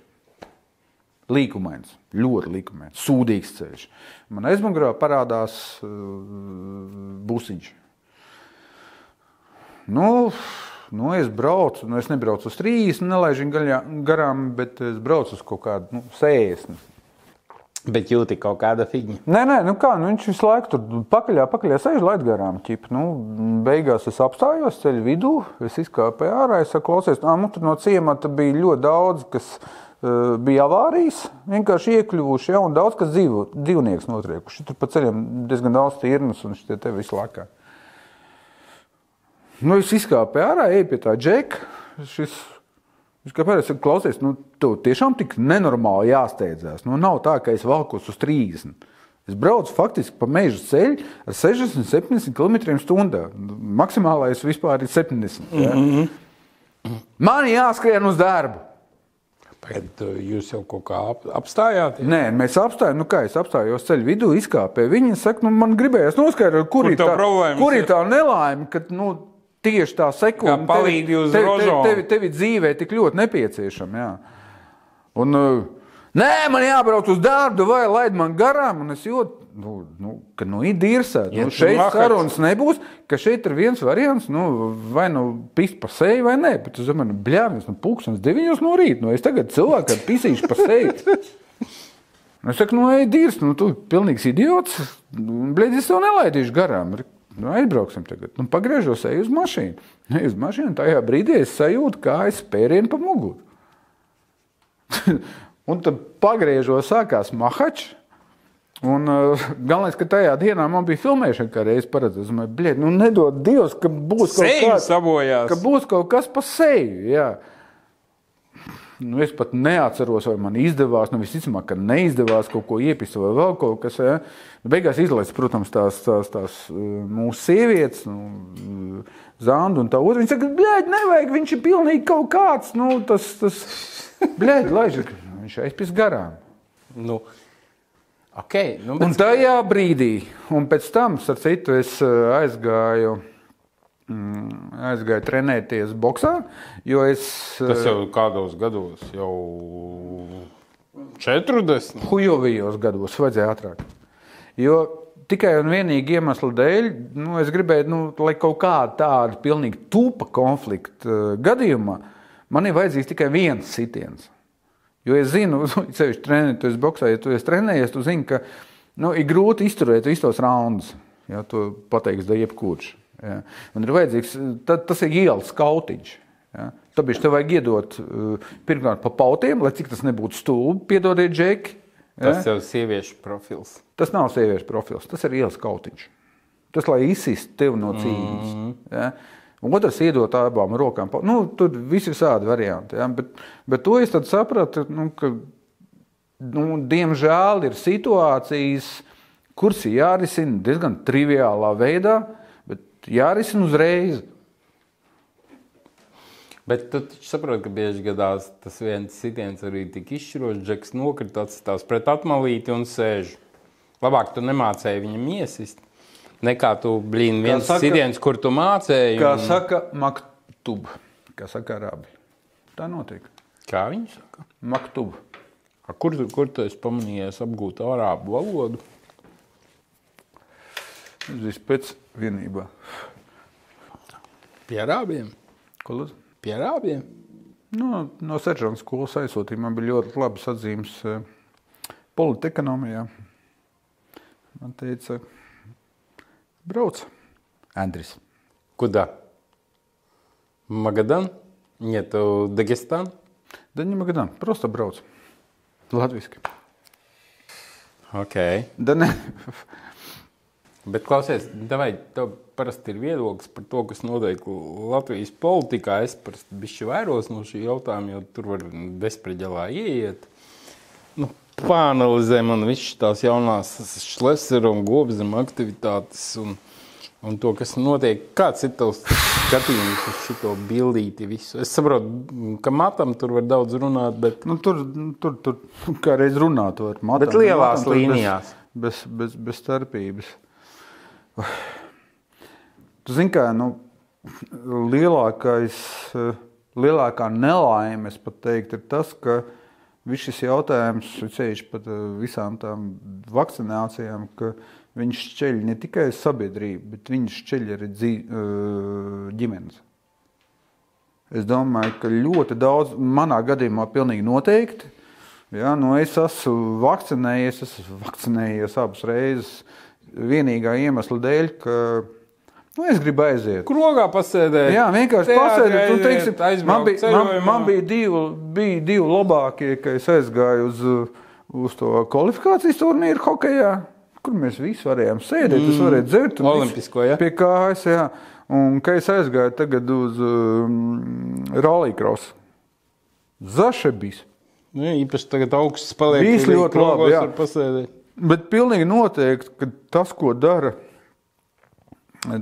Līkumains, ļoti līkumains, sūdīgs ceļš. Man aizmugurē parādās uh, busiņš. Nu, nu, es braucu, nu, es nebraucu uz 30, nelaižu garām, bet es braucu uz kaut kādu nu, 60. Bet jūti kaut kāda figņa. Nē, nē, nu kā, nu viņš visu laiku tur pakaļā, pakaļā sēž, laid garām. Ķip. Nu, beigās es apstājos ceļu vidū, es izkāpu ārā, es saku, klausies, nā, nu, tur no ciemata bija ļoti daudz, kas uh, bija avārijas, vienkārši iekļuvuši, ja, un daudz kas dzīvo, dzīvnieks notriekuši. Tur pa ceļam diezgan daudz tirnus, un šitie te visu laikā. Nu, es izkāpu ārā, eju pie tā džeka. Šis, viņš kāpēc es saku, klausies, nu, tu tiešām tik nenormāli jāsteidzās. Nu, nav tā, ka es valkos uz 30. Es braucu faktiski pa meža ceļu ar 60, 70 km/h. Maksimālais vispār ir 70. Ja? Mm -hmm. Man jāskrien uz darbu. Bet uh, jūs jau kaut kā ap, apstājāties. Nē, mēs apstājām, nu kā es apstājos ceļu vidū, izkāpēju. Viņi saka, nu, man gribējās noskaidrot, kur, Kur ir tev tā, kur ir tā nelaime, ka nu, tieši tā sekunde Kā palīdzi uz tevi, rožām. tevi, tevi dzīvē tik ļoti nepieciešama. Jā. Un, uh, nē, man jābrauc uz darbu, vai laid man garām, un es jūtu. Nu, nu, ka nu, ir dirzēta. Ja Nu, šeit sarunas nebūs, ka šeit ir viens variants, nu, vai nu pist pa seju, vai nē. Bet es domāju, nu, bļāvis, nu, pūkstens deviņos no rīta. Nu, es tagad cilvēkam pisīšu pa seju. Nu, Es saku, nu, ej, dīrs, nu, tu pilnīgs idiots. Blēdi, es tev nelaidīšu garām. Nu, aizbrauksim tagad. Nu, pagriežos, eju uz mašīnu. Eju uz mašīnu, tajā brīdī es sajūtu, kā es spērienu pa muguru. un tad pagriežos, sākās mahačs. Un uh, galvenais, ka tajā dienā man bija filmēšana, kā reizes paredzēts. Domāju, blēdi, nu, nedod Dievs, ka būs kaut Seju kāds sabojās. ka būs kaut kas pa seju. Jā. Nu, es pat neatceros, vai man izdevās. Nu, visticamāk, ka neizdevās kaut ko iepist vai vēl kaut kas. Ja. Beigās izlaiž, protams, tās, tās, tās uh, mūsu sievietes, nu, Zandu un tā otra. Viņa saka, blēdi, nevajag, viņš ir pilnīgi kaut kāds. Nu, tas, tas, blēdi, laiž, viņš aizpis garām. Nu, okay, nu, Un bet, tajā brīdī, un pēc tam, starp citu, es uh, aizgāju, aizgāju trenēties boxā, es. tas jau kādos gados, jau 40. Hujovijos gados vajadzēja ātrāk. Jo tikai un vienīgi iemesla dēļ, nu, es gribēju, nu, lai kaut kāda tāda pilnīgi tupa konflikta uh, gadījumā, man ir vajadzīgs tikai viens sitiens. Jo es zinu, ceļš trenēties boxā, ja tu esi trenējies, tu zini, ka nu, ir grūti izturēt visus tos raundus. Ja, to pateiks da jebkurš. Ja. Un ir vajadzīgs, tad, tas ir ielas kautiņš. Ja. Tāpēc tev vajag iedot uh, pirmkārt pa pautiem, lai cik tas nebūtu stulbi, piedodiet, džeki. Ja. Tas jau ir sieviešu profils. Tas nav sieviešu profils, tas ir ielas kautiņš. Tas, lai izsistu tevi no cīņas. Mm -hmm. ja? Otrs iedot abām rokām. Nu, tur viss ir tādi varianti. Ja? Bet, bet to es sapratu, nu, ka, nu, diemžēl, ir situācijas, kuras ir jārisina diezgan triviālā veidā, jārisina uzreiz. Bet tu saproti, ka bieži gadās tas viens sitiens arī tik izšķirošs, džeks nokrita, atstās pret atmalīti un sēž. Labāk tu nemācēji viņam iesist. Nekā tu, blīn, viens saka- sitiens, kur tu mācēji. Kā un- saka maktub, kā saka arabi. Tā notiek. Kā viņi saka? Maktub. A, Kur, kur tu esi pamanījies apgūt arābu valodu? Vispēc vienībā. Pie arābiem? Ko lūdzu? Pie arābiem? Nu, no seržanta skolas aizsūtīja. Man bija ļoti labas atzīmes eh, politekonomijā. Man teica, brauc, Andris. Куда? Магадан? Нет, э, Дагестан? Да не Магадан, просто brauc. Latviski. Ok. Da ne. Bet, klausies, vai tev parasti ir viedoklis par to, kas notiek Latvijas politikā? Es parasti bišķi vairos no šī jautājuma, jo tur var bezspreģelā ieiet. Nu, Pāanalizē man viss tās jaunās šlesera un gobzema aktivitātes un, un to, kas notiek. Kāds ir tavs skatījums uz šo bildīti visu? Es saprotu, ka matam tur var daudz runāt, bet Nu, tur, tur, tur kā reiz runāt var. Matam, Bet lielās matam līnijās. Bez, bez, bez, bez starpības. Tu zini, kā nu, lielākais, lielākā nelaime, es pat teiktu, ir tas, ka viss šis jautājums, ceļš pat eh, visām tām vakcinācijām, ka viņš šķeļ ne tikai sabiedrību, bet viņš šķeļ arī dzī, eh, ģimenes. Es domāju, ka ļoti daudz, manā gadījumā, pilnīgi noteikti. Ja, nu es esmu vakcinējies, es esmu vakcinējies abas reizes. Vienīgā iemesla dēļ, ka nu, es gribu aiziet. Krogā pasēdēt. Jā, vienkārši pasēdēt. Un, teiksim, aizbraukt man bija, man, man bija, divi, bija divi labākie, ka es aizgāju uz, uz to kvalifikācijas turnīru hokeja, kur mēs visi varējām sēdēt. Mm. Es varēju dzert. Olimpisko, viss ja? Pie kājas, jā. Un ka es aizgāju tagad uz um, Rallykross. Zašebis. Nu, īpaši tagad augsts paliek. Kad ļoti labi, jā. pasēdēt. Bet pilnīgi noteikti, ka tas, ko dara,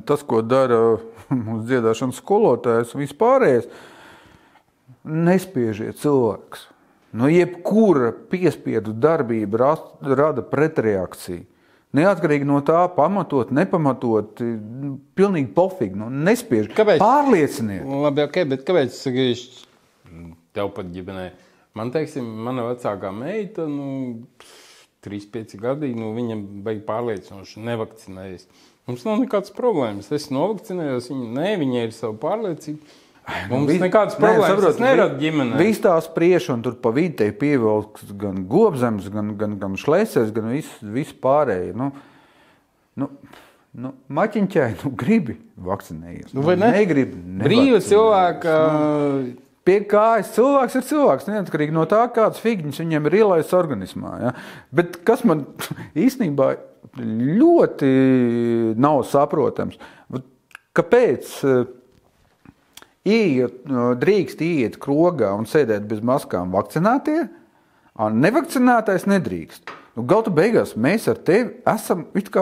tas, ko dara mūsu dziedāšanas skolotājs un vispārējais, nespiežiet cilvēks. No jebkura piespiedu darbība rast, rada pretreakciju. Neatkarīgi no tā, pamatot, nepamatot, nu, pilnīgi pofīgi. Nu, nespiež. Kāpēc? Pārlieciniet. Nu, Labi, ok, bet kāpēc saku, tev pat ģimenē? Man, teiksim, mana vecākā meita, nu, 3-5 gadi, nu, viņa beig pārliecinoši nevakcinējas. Mums nav nekādas problēmas. Es novakcinējos, viņa, nē, viņai ir sava pārliecība. Mums Vi- nekādas Nē, problēmas saprotu, tas nerada vi- ģimenē. Viss tās priekš, un tur pa vidu te pievilks gan gobzems, gan, gan, gan šlēsēs, gan viss vis pārējie. Nu, nu, nu, maķiņķai, nu, gribi vakcinējies. Nu, vai ne? Negribi. Brīva nevakcinējies. cilvēka. Pie kājas cilvēks ir cilvēks, neatkarīgi no tā, kādas figūras viņam ir ielaists organismā. Ja? Bet kas man īstenībā ļoti nav saprotams, kāpēc eh, no, drīkst iet krogā un sēdēt bez maskām vakcinētie, a nevakcinētais nedrīkst. Nu, Gauta beigās mēs ar tevi esam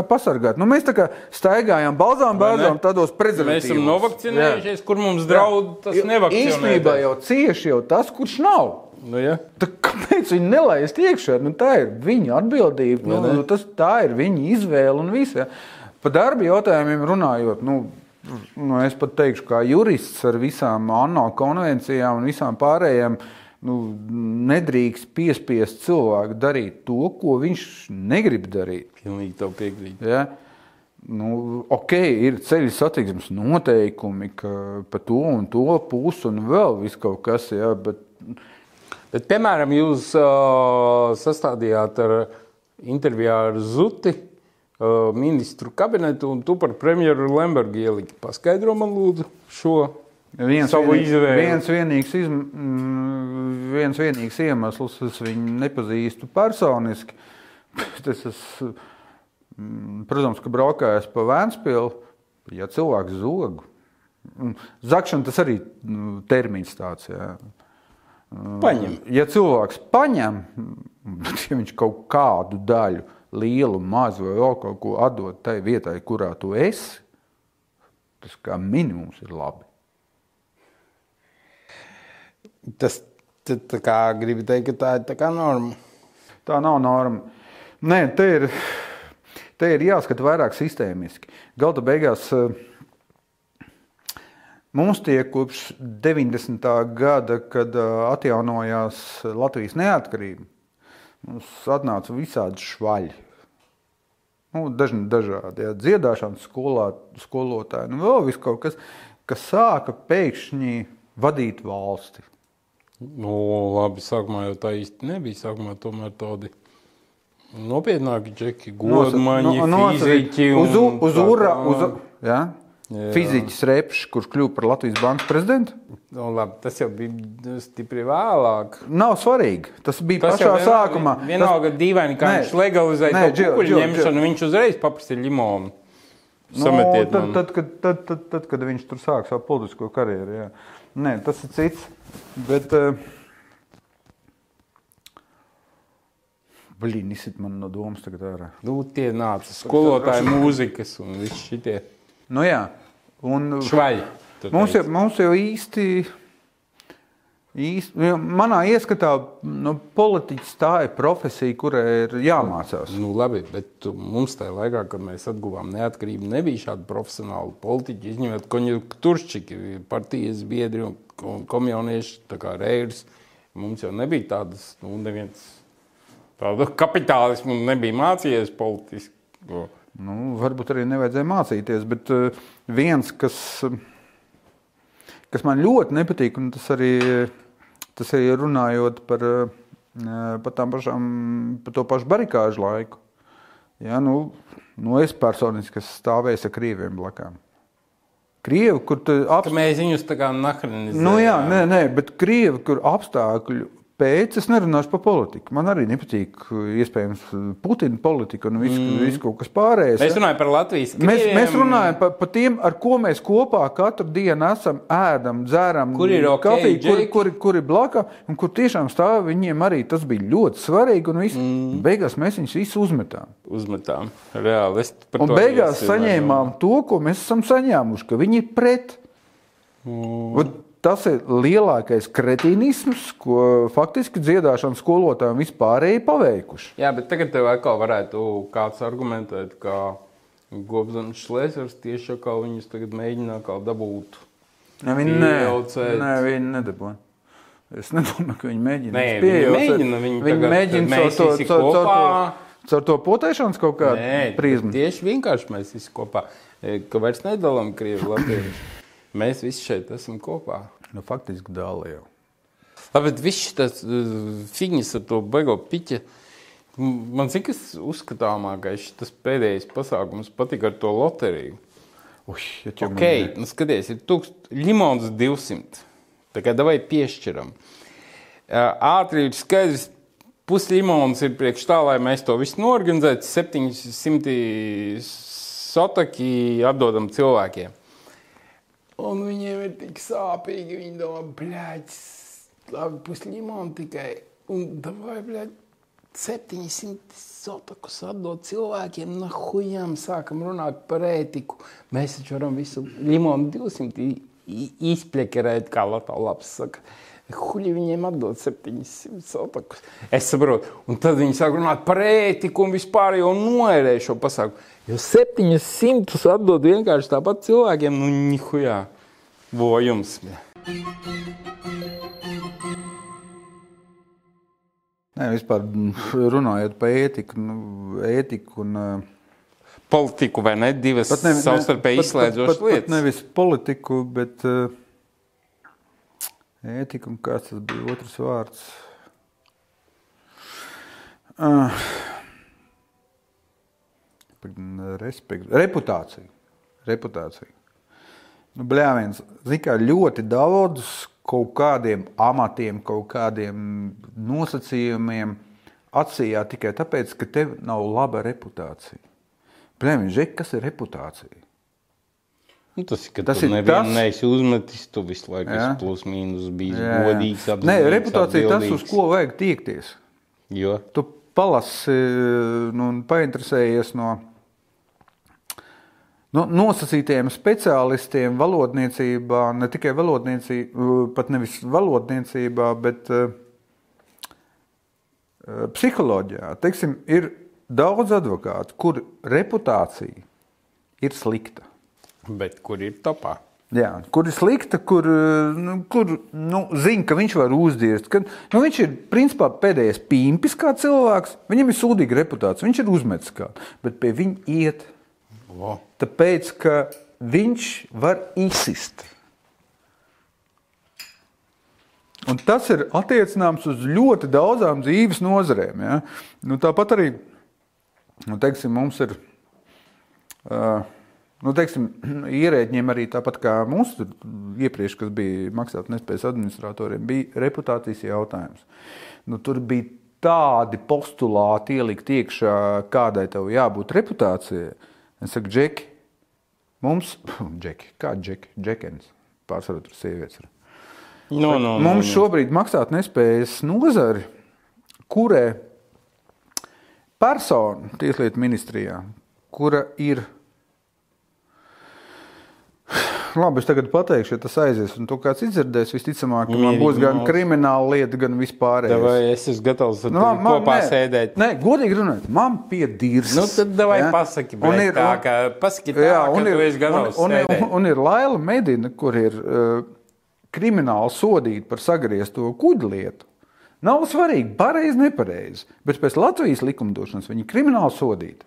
pasargāti. Nu, mēs tā kā staigājām balzām, bāzām tādos Mēs prezentācijos. esam novakcinējušies, kur mums draud tas nevakcinēties. Īstenībā jau cieši jau tas, kurš nav. Nu, ja? Tad kāpēc viņi nelaist iekšā? Nu, tā ir viņa atbildība. Ne? Nu, tas, tā ir viņa izvēle un viss. Ja. Par darba jautājumiem runājot, nu, nu, es pat teikšu, kā jurists ar visām ANO konvencijām un visām pārējām. Nu, nedrīkst piespiest cilvēku darīt to, ko viņš negrib darīt. Pilnīgi tev piekrīt. Ja? Nu, ok, ir ceļu satiksmes noteikumi, ka pa to un to pusi un vēl viss kaut kas, ja, bet Bet, piemēram, jūs uh, sastādījāt ar intervijā ar Zuti uh, ministru kabinetu, un tu par premjeru Lembergu ieliki. Paskaidro man, lūdzu, šo viens, savu vienīgs, izvēli. viens, vienīgs, izm, mm, viens vienīgs iemesls, es viņu nepazīstu personiski. Es esmu, mm, protams, ka braukājis pa Vēnspili, ja cilvēks zog. Mm, Zakšana tas arī mm, termins tāds. Jā. paņem. Ja cilvēks paņem, bet ja viņš kaut kādu daļu, lielu, mazu vai vēl kaut ko atdod tai vietai, kurā tu esi, tas kā minimums ir labi. Tas tā, kā gribi teikt, ka tā ir tā kā norma. Tā nav norma. Nē, te ir, te ir jāskata vairāk sistēmiski. Galda beigās eh, mums tiek kopš 90. gada, kad eh, atjaunojās Latvijas neatkarība, mums atnāca visādi švaļi. Nu, dažni dažādi ja, dziedāšanas skolā, skolotāji, nu, vēl viss kaut kas, kas sāka pēkšņi vadīt valsti. Nu, labi, sākumā jau tā īsti nebija. Sākumā tomēr tādi nopietnāki džeki, godmaņi, No- nosacīt- fiziķi. Uz, un uz, tā ura, uz, ja? Jā. Fiziķis Repšs, kurš kļuva par Latvijas bankas prezidentu. Nu, labi, tas jau bija stipri vēlāk. Nav svarīgi. Tas bija Tas pašā vienalga- sākumā. Vienalga dīvaini, kā Nē. viņš legalizēja Nē, to Džil, kukuļu Džil, ņemšanu, Džil. viņš uzreiz paprasīja limonu. Nu, Sametiet tad, man. tad, kad, tad, tad, tad, kad viņš tur sāk savu politisko karjeru. Jā. Nē, tas ir cits. Bet, uh, Blīn, izsit man no domas tagad ārā. Nu, tie nāca skolotāji mūzikas un viss šitie Nu, jā, un švaļi. mums jau, mums jau īsti manā ieskatā nu, politiķis tā ir profesija, kurai ir jāmācās. Nu, labi, bet mums tajā laikā, kad mēs atguvām neatkarību, nebija šādi profesionāli politiķi, izņemot konjunkturšķiki, partijas biedri un un komjaunieši, tā kā Reirs. Mums jau nebija tādas, nu, neviens tādu kapitālismu nebija mācījies politiski. Nu, varbūt arī nevajadzēja mācīties, bet uh, viens, kas, uh, kas man ļoti nepatīk, un tas arī, tas arī runājot par, uh, par, pašām, par to pašu barikāžu laiku. Ja, nu, nu es personiski esmu stāvējis ar krīviem blakām. Krievi, kur apstākļi. mēs viņus tā kā nahranizējām. Nu, jā, nē, nē, bet krievi, kur apstākļu pēc, es nerunāšu par politiku. Man arī nepatīk, iespējams, Putina politika un viss, mm. viss kaut kas pārējais. Mēs ja. runājam par Latvijas Mēs, krieviem. mēs runājam par, par tiem, ar ko mēs kopā katru dienu esam, ēdam, dzeram, Kur ir ok, kafiju, kur, kur, kur ir blakus, un kur tiešām stāv viņiem arī tas bija ļoti svarīgi. Un viss, mm. beigās mēs viņus visus uzmetām. Uzmetām. Reāli. Un beigās saņēmām to, ko mēs esam saņēmuši, ka viņi ir pret. Mm. Tas ir lielākais kretīnisms, ko faktiski dziedāšanas skolotājiem vispārēji paveikuši. Jā, bet tagad tev atkal varētu kāds argumentēt, ka Gobsons Šlēsers tieši kā viņus tagad mēģina kā dabūt. Ne, viņi ne, ne, viņi nedabūja. Es nedomāju, ka viņi mēģina. Nē, viņi mēģina, viņi viņi tagad- mēģina mēs caur to, caur, caur, to, caur to potēšanas kaut kādu Nē, prizmu. tieši vienkārši mēs visi kopā, e, ka vairs nedalām Krievi, Latviju. Mēs visi šeit esam kopā. Nu, faktiski dāli jau. Labi, bet viss šis figņas ar to beigo piķi. Man cik tas uzskatāmākais, tas pēdējais pasākums patika ar to loteriju. Uj, ja čia man- Ok, nu skaties, ir tūkst, limons 200. Tā kā davai piešķiram. Ā, Ātri ir skaidrs, puslimons ir priekš tā, lai mēs to visu norganizētu. 700 sotaki atdodam cilvēkiem. Un viņiem ir tik sāpīgi, viņi domā, blēķis, labi, puslimons tikai. Un davai, blēķis. 700 sotakus atdot cilvēkiem, no hujām sākam runāt par ētiku. Mēs taču varam visu limonu 200 i- i- izpļekerēt, kā Latvijas saka. Huļi viņiem atdod 700 sotakus. Es saprotu, un tad viņi sāk runāt par ētiku un vispār jau noērē šo pasākumu. Jo 700 atdod vienkārši tāpat cilvēkiem, nu nihujā. Vojums. Nē, vispār runājot par ētiku, nu, ētiku un uh, Politiku vai ne? Divas ne- savstarpēji izslēdzošas pat- pat lietas. Nevis politiku, bet uh, ētiku, un kāds tas bija otrs vārds. Uh, respekt, reputācija. reputācija. Nu, Bļāviens, zini, kā ļoti daudz kaut kādiem amatiem, kaut kādiem nosacījumiem atsījā tikai tāpēc, ka tev nav laba reputācija. Bļāviens, kas ir reputācija? Nu, tas ir, Tas nevienu tas- neesi uzmetis, tu visu laiku esi plus mīnus bijis Jā, godīgs. Nē, apzinīgs, reputācija ir tas, uz ko vajag tiekties. Jo Tu palasi nu, un painteresējies no, no nosacītiem speciālistiem valodniecībā, ne tikai valodniecībā, pat nevis valodniecībā, bet uh, psiholoģijā. Teiksim, ir daudz advokātu, kur reputācija ir slikta. Bet kur ir topā? Jā, kur ir slikta, kur, eh, nu, kur nu, zina, ka viņš var uzdirst. Ka, nu, viņš ir principā pēdējais pīmpis kā cilvēks. Viņam ir sūdīga reputācija, viņš ir uzmetis kā, bet pie viņa iet. O, Tāpēc, ka viņš var izsist. Un tas ir attiecināms uz ļoti daudzām dzīves nozarēm. Ja? Nu, tāpat arī nu, teiksim, mums ir. Uh, Nu, teiksim, ierēģiem arī tāpat kā mums tur iepriekš, kas bija maksātnespējas administratoriem, bija reputācijas jautājums. Nu, tur bija tādi postulāti ielikt iekšā, kādai tev jābūt reputācijai. Es saku, Džeki, mums, Džeki, kā Džeki, Džekens, pārsvarā tur sievietes ir. no, no, no, Mums no. šobrīd maksāt nespējas nozari, kurē persona tieslietu ministrijā, kura ir Labi, es tagad pateikšu, ja tas aizies, un to kāds izdzirdēs, visticamāk, ka man būs gan krimināla lieta, gan vispār. Vai es esmu gatavs Nu, tevi kopā sēdēt? Nē, godīgi runājot, man piedīrs. Nu, tad davai pasaki, Un bļet, ir- tā, ka, pasaki tā, Jā, un ir, esi gatavs un, un, sēdēt. un, un ir Laila Medina, kur ir uh, krimināli sodīta par sagriezto kuģu lietu. Nav svarīgi, pareizi, nepareizi, bet pēc Latvijas likumdošanas viņa ir krimināli sodīta.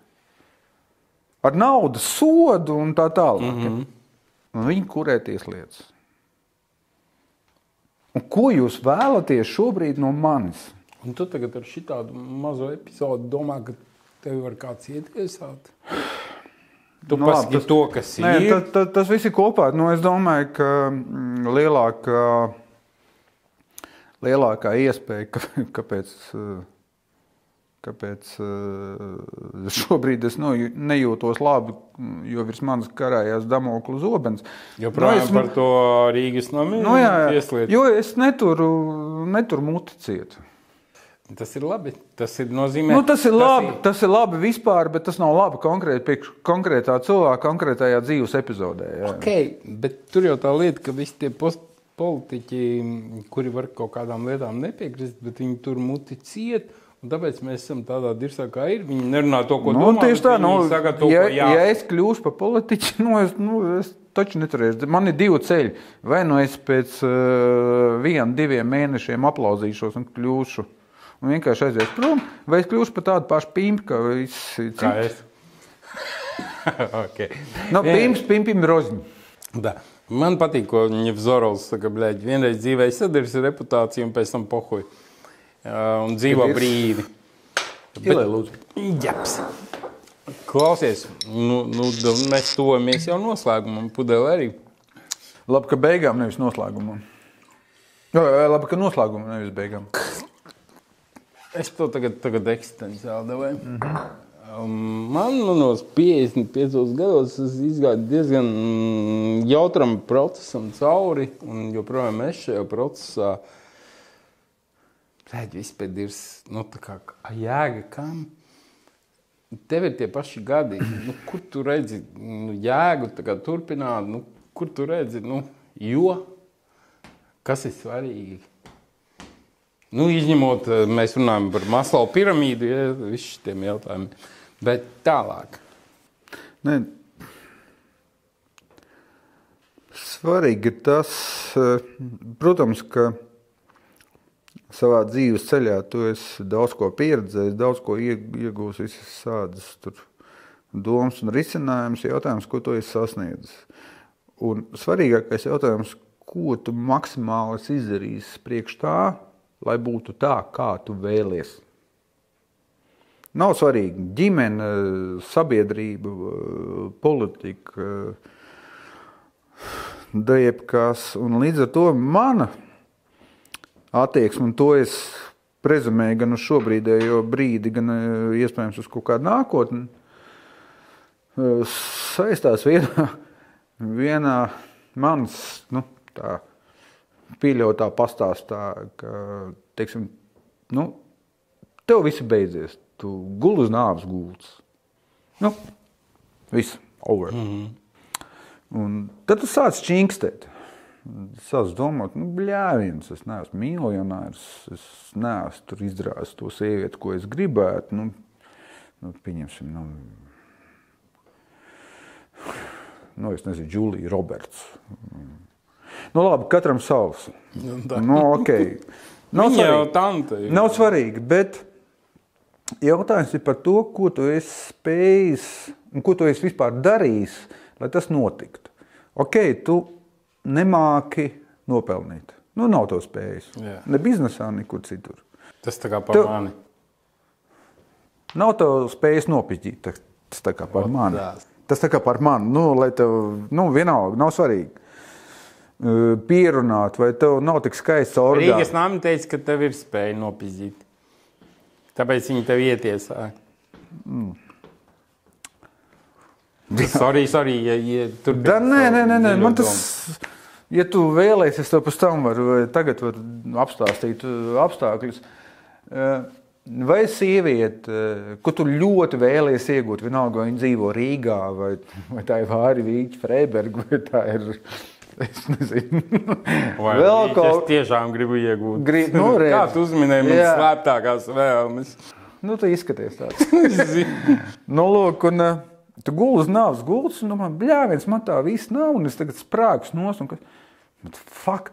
Ar naudas sodu un tā tālāk. Mm. -hmm. Un viņi kurē tieslietas. Un ko jūs vēlaties šobrīd no manis? Un tu tagad ar šitādu mazo epizodu domā, ka tevi var kāds ietiesāt? Tu Nu, pasaki tas- to, kas Nē, ir. ta, ta, tas viss ir kopā. Nu, es domāju, ka mm, lielākā, lielākā iespēja, ka, kāpēc, eh, kāpēc eh, šobrīd es nu, nejūtos labi, mm, jo virs manis karājās Damokla zobens. Joprojām Nu, es- par to Rīgas namiem Nu, jā, tieslietu. jo es neturu, neturu muti cietu. Tas ir labi. Tas ir nozīmē. Nu, tas ir labi, tas ir labi vispār, bet tas nav labi konkrēti priekš konkrētā cilvēka, konkrētajā dzīves epizodē. Jā. Okay, bet tur jau tā lieta, ka visi tie politiķi, kuri var kaut kādām lietām nepiekrist, bet viņi tur muti ciet. Un Tāpēc mēs esam tādā dirzā, kā ir. Viņi nerunā to, ko Nu, domā. tieši tā, nu, to, ja, ja es kļūšu par politiķu, nu, es, nu, es taču neturēšu. Man ir divi ceļi. Vai nu es pēc uh, viena, diviem mēnešiem aplauzīšos un kļūšu. Un vienkārši aizies prom, vai es kļūšu par tādu pašu pimpu, kā citi. es. okay. No Jā. pimps, pimpim roziņu. Da. Man patīk, ko Nevzorovs saka, bļaļ, vienreiz dzīvē sadarbs ar reputāciju un pēc tam pohuj. Un dzīvo ir- brīdi. Ielai, lūdzu. Japs. Klausies, nu, nu, mēs tuvojamies jau noslēgumam, pudeli arī. Labi, ka beigām nevis noslēgumam. Jā, labi, ka noslēgumam nevis beigām. Es to tagad, tagad eksistenciāli devēju. Mm -hmm. um, man manos 55 gados izgāja diezgan jautram procesam cauri, un joprojām es šajā procesā Pēc vispār ir nu, tā kā jēga, kam. Tev ir tie paši gadi, nu, kur tu redzi nu, jēgu turpināt, nu, kur tu redzi, nu, jo kas ir svarīgi. Nu, izņemot, mēs runājam par Maslow piramīdu, ja visiem šiem jautājumiem. Bet tālāk. Ne. Svarīgi ir tas, protams, ka savā dzīves ceļā tu esi daudz ko pieredzējis, daudz ko ie- iegūsi, visas tādas domas un risinājumus, jautājums, ko tu esi sasniedzis. Un svarīgākais jautājums, ko tu maksimāli esi izdarījis priekš tā, lai būtu tā, kā tu vēlies. Nav svarīgi ģimene, sabiedrība, politika, dejebkas. Un līdz ar to mana attieksme, un to es prezumēju gan uz šobrīdējo brīdi, gan eh, iespējams uz kaut kādu nākotni, eh, saistās vienā, vienā manas nu, tā, pieļautā pastāstā, ka teiksim, nu, tev viss beidzies. Tu guli uz nāves gultas. Nu, viss, over. Mm -hmm. Un tad tu sāc čingstēt. Sāc domāt, nu, bļāviens, es neesmu miljonārs, es neesmu tur izdarījis to sievieti, ko es gribētu. Nu, nu, pieņemsim, nu, nu, es nezinu, Julija Roberts. Nu, labi, katram savs. Nu. Nu, ok. Nav Viņa svarīgi. tante. Nav svarīgi, bet jautājums ir par to, ko tu esi spējis un ko tu esi vispār darījis, lai tas notiktu. Ok, tu nemāki nopelnīt. Nu, nav to spējis. Jā. Ne biznesā, nekur citur. Tas tā kā par Tev- mani. Nav to spējis nopietnīt. Tas tā kā par Ot, mani. tās. Tas tā kā par mani. Nu, lai tev, nu, vienalga, nav svarīgi. Uh, Pierunāt, vai tev nav tik skaists Rīgas orgāns. nāmi teica, ka tev ir spēja nopizdīt. Tāpēc viņi tev ietiesāja. Mm. Sorry, sorry, ja, ja tur Da, nē, nē, nē, nē, man tas, ja tu vēlēsies, to pēc tam var, vai tagad var apstāstīt uh, apstākļus. Uh, vai sieviete, eh, ko tu ļoti vēlies iegūt, vienalga, vai viņa dzīvo Rīgā, vai, vai tā ir Vāri Vīķa Freiberga, vai tā ir. Es nezinu, Vai vēl es kaut ko. tiešām gribu iegūt. Grib- nu, redz. Kā tu uzminēji manas slēptākās vēlmes? Nu, tu izskaties tāds. Es. Nu, lūk, un uh, tu guli uz nāves gultas, un domā, bļāviens, man tā viss nav, un es tagad sprāgus nos, un kas. Bet, fuck,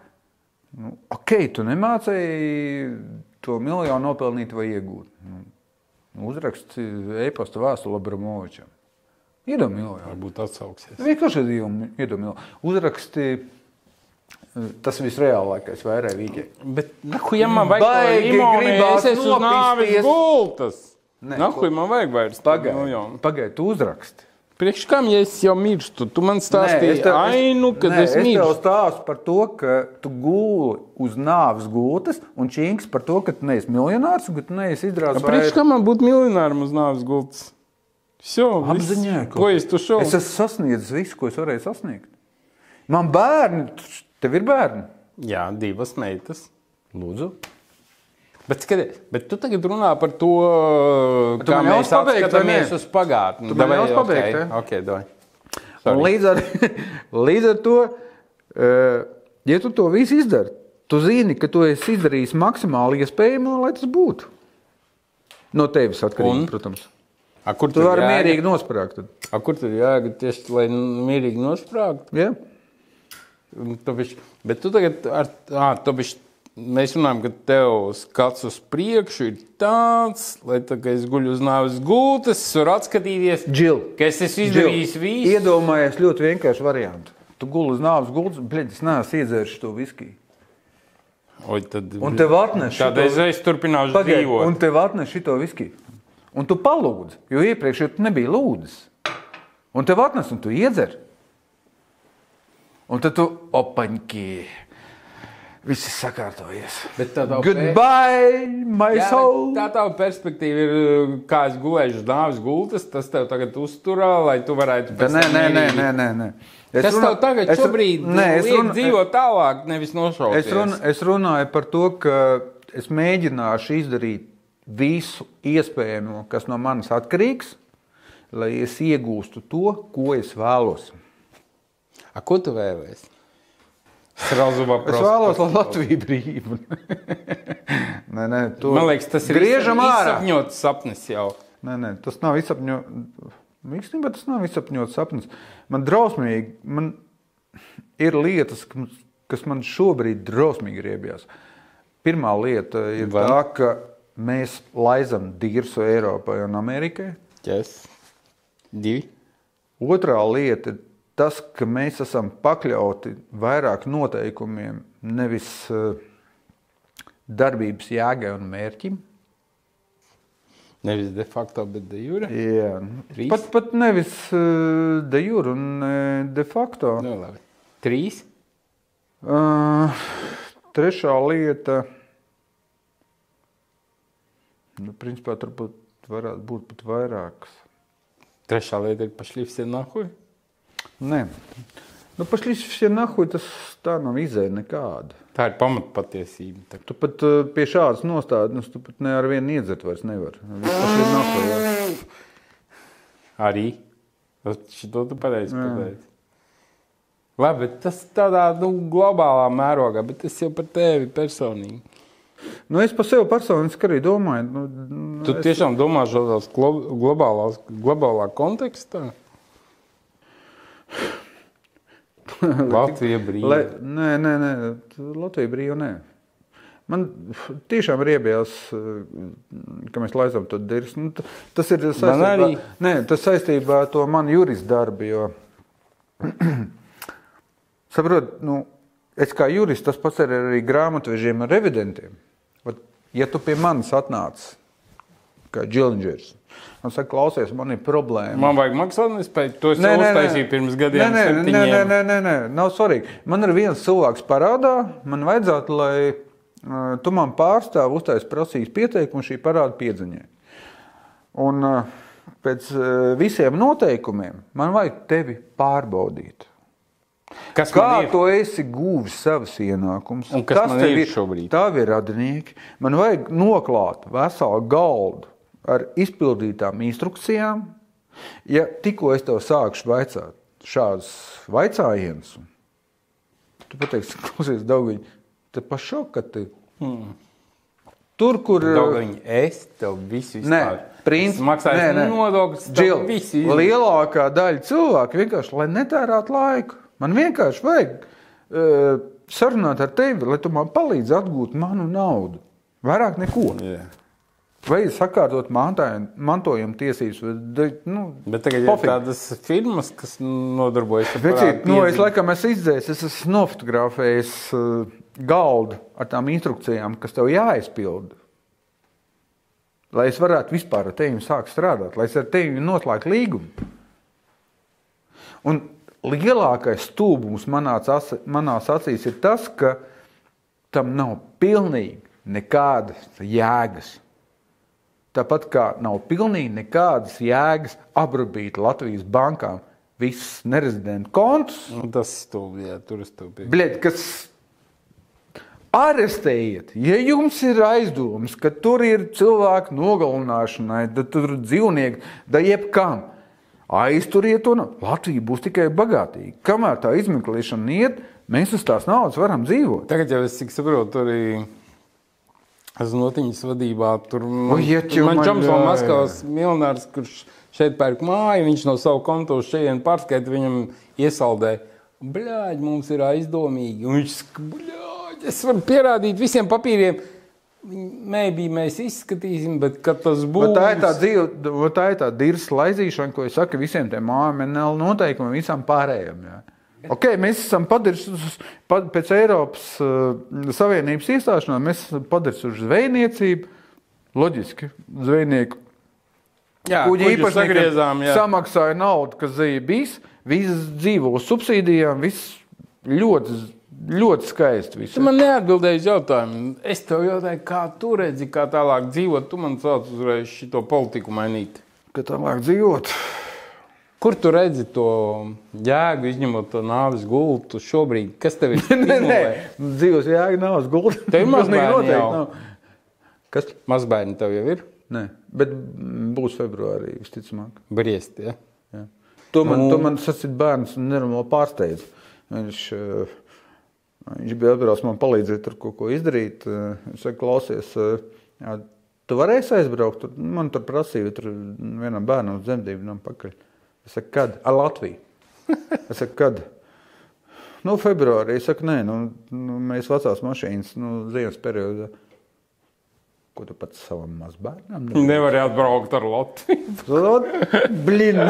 nu, ok, tu nemācēji to miljonu nopelnīt vai iegūt. Nu, uzraksti e-pasta vēstuli Abramovičam. Miljonu. Varbūt atsauksies. Vienkārši miljonu. Uzraksti, eh, tas visreālākais vairāk vīķi. Bet, nahuj, ja man vajag limoni, gribās es esmu uz nopisties. gultas. Nahuj, man vajag vairs. Pagaid, nu, jau. pagaid tu uzraksti. Priekš kam, ja es jau mirstu? Tu man stāstīji tev, ainu, kad nē, es mirstu. Es tev stāstu par to, ka tu gūli uz nāves gultas, un čīnks par to, ka tu neesi miljonārs un ka tu neesi izrādījis. Ja, priekš kam man būt miljonāram uz nāves gultas? Apziņā, ko es tu šo? Es esmu sasniedzis visu, ko es varēju sasniegt. Man bērni, tev ir bērni? Jā, divas meitas. Lūdzu. Bet, skaties, bet tu tagad runā par to, Tu kā mēs vai ne? uz pagātni. Tu man Davai, ļaus pabeigt, ok, ja? ok, davai. Un Sorry. līdz ar, līdz ar to, eh, ja tu to visu izdari, tu zini, ka tu esi izdarījis maksimāli iespējamo, lai tas būtu. No tevis atkarīgi, Un? protams. A, kur Tu vari mierīgi nosprāgt. tad. A, kur tur jāgaida tieši, lai mierīgi nosprāgtu? Tu bišķi- Bet tu tagad, ar, à, bišķi, mēs runājam, ka tev skats uz priekšu ir tāds, lai tā, es guļu uz nāves gultas, varu atskatīties, Džil. ka es esmu izdarījis visu. Iedomājies ļoti vienkāršu variantu. Tu guli uz nāves gultas, bļaļ, es neesmu iedzēris to viskiju. Oi, tad, Un tev atnes Tad šito- es, es turpināšu Pagaid, dzīvot. un tev atnes šito viskiju. Un tu palūdzi, jo iepriekš jau nebija lūdzis. Un tev atnes, un tu iedzer. Un tad tu opaņķi. Viss ir sakārtojies. Goodbye, my Jā, soul! tā tā perspektīva ir, kā es gulēju uz nāves gultas. Tas tev tagad uzturā, lai tu varētu. Pēc Nē, nē, nē, nē, nē, nē. Es Tas runā- tev tagad es- šobrīd nē, es liek runā- dzīvot tālāk, nevis nošauties. Es, run, es runāju par to, ka es mēģināšu izdarīt visu iespējamo, kas no manis atkarīgs, lai es iegūstu to, ko es vēlos. A, ko tu vēlēsies? Srazu Es vēlos, lai Latvija brīva. nē, nē, to Man liekas, tas ir griežam ārā. izsapņots sapnis jau. Nē, nē, tas nav izsapņots. Īstenībā tas nav izsapņots sapnis. Man drausmīgi, man ir lietas, kas- man šobrīd drausmīgi riebjās. Pirmā lieta ir Vai? tā, ka mēs laizam dirsu Eiropai un Amerikai. Yes. Divi. Otrā lieta ir tas, ka mēs esam pakļauti vairāk noteikumiem, nevis eh, darbības jēgai un mērķim. Nevis de facto, bet de jure. Jā, Trīs? pat, pat nevis uh, de jure un de facto. Nu, labi. Trīs. Uh, trešā lieta, nu, principā, turbūt varētu būt pat vairākas. Trešā lieta ir pašlīpsies nahuj. Nē, nu, pašlaik šie nahuļi tas tā nav izēja nekāda. Tā ir pamatpatiesība. Tā- Tu pat uh, pie šādas nostādnes, tu pat ne ar vienu iedzert vairs nevar. Nahuļi. jā. Arī. Šo tu pareizi pateici. Labi, bet tas tādā nu, globālā mērogā, bet tas jau par tevi personīgi. Nu, es par sevi personiski arī domāju. Nu, Tu es- tiešām domā šādā globālā kontekstā? Latvija brīva. Lai, nē, nē, nē, Latvija brīva. Nē. Man tiešām ir iebies, ka mēs laizām to dirzi. Nu, tas ir saistībā, arī. nē, tas saistībā ar to manu juristu darbu. Jo, saprot, nu, es kā jurists, tas pats ir arī grāmatvežiem un revidentiem. Vat, ja tu pie manis atnāc kā džilingers, un saka, klausies, man ir problēma. Man vajag maksātnespēju. To es jau uztaisīju pirms gadiem. Nē, nē, nē, nē, nē, nē, nē, nav svarīgi. Man ir viens cilvēks parādā, man vajadzētu, lai uh, tu man pārstāv uztais prasīs pieteikumu šī parāda piedziņai. Un uh, pēc uh, visiem noteikumiem man vajag tevi pārbaudīt. Kas Kā tu esi guvis savus ienākumus? Kas man tev ir šobrīd? Tavi radinieki. Man vajag noklāt veselu galdu ar izpildītām instrukcijām. Ja tikko es tev sākšu vaicāt šādus vaicājumus, tu pateiksi, klausies, Daugiņ, te pašok, ka tu. Hmm. Tur, kur Daugaviņ, es tev visu Nē, maksāju nē, nē. nodokļus, tev Džil, izdarīju. lielākā daļa cilvēku vienkārši, lai netērētu laiku. Man vienkārši vajag uh, sarunāt ar tevi, lai tu man palīdzi atgūt manu naudu. Vairāk neko. Jā. Vai sakārtot mantojuma tiesības. vai Nu, Bet tagad ir pofīgi. tādas firmas, kas nodarbojas ar Vecīt, nu, es laikam esmu izdzēsis, es esmu nofotografējis uh, galdu ar tām instrukcijām, kas tev jāizpilda. Lai es varētu vispār ar tevi sākt strādāt, lai es ar tevi noslēgtu līgumu. Un lielākais stūbums manās, manās acīs ir tas, ka tam nav pilnīgi nekādas jēgas. Tāpat kā nav pilnīgi nekādas jēgas apgrūbīt Latvijas bankām visus nerezidentu kontus, Nu, tas stulbi, jā, tur piekrītu. Bļed, kas arestējiet. Ja jums ir aizdomas, ka tur ir cilvēku nogalināšanai, tad tur ir dzīvnieki, da jebkam. Aizturiet to. Latvija būs tikai bagātīga. Kamēr tā izmeklēšana iet, mēs uz tās naudas varam dzīvot. Tagad jau es saprotu, tur arī znotiņas vadībā. Tur no jā, jā. Maskavas miljonārs, kurš šeit pērk māju, viņš no savu kontu uz šeit pārskaita, viņam iesaldē. Bļāģi, mums ir aizdomīgi. Un viņš saka, es varu pierādīt visiem papīriem. Maybe mēs izskatīsim, bet tas būs. Vat Tā ir tā dzīve, tā ir tā dirza laizīšana, ko es saku visiem tiem AML noteikumiem, visam pārējiem. Jā. Okay, mēs esam padarījuši pad, pēc Eiropas uh, Savienības iestāšanās, mēs esam padarījuši zvejniecību. Loģiski, zvejnieku jā, kuģi. Jā. samaksāja naudu, kas zveja bijis, visas dzīvo subsīdijām, viss ļoti, ļoti skaisti. Viss. Tu man neatbildēji uz jautājumu. Es tev jautāju, kā tu redzi, kā tālāk dzīvot. Tu man sauc uzreiz šo politiku mainīt. Ka tālāk dzīvot. Kur tu redzi to jēgu, izņemot to nāves gultu šobrīd? Kas tev ir? Nē, nē, dzīvos jēga nav uz gultas. Tev ir mazbērni jau. nav. Kas? Mazbērni tev jau ir Nē, bet būs februārī, visticamāk. briesti. Ja? Jā. To man, Nu. to man sacīt bērns nenormāli pārsteidz. Viņš, eh, viņš bija atbraucis man palīdzēt tur kaut ko izdarīt. Eh, Es saku, klausies, eh, jā, tu varēsi aizbraukt? Man tur prasīja, tur vienam bērnam uz dzemdībām pakaļ. Es saku, kad? Ar Latviju. Es saku, kad? Nu, februārī. Es saku, nē, nu, nu, mēs vecās mašīnas, nu, ziemas periodā. Ko tu pats savam mazbērnam? dari? Nevar atbraukt ar Latviju. Ot, Blin!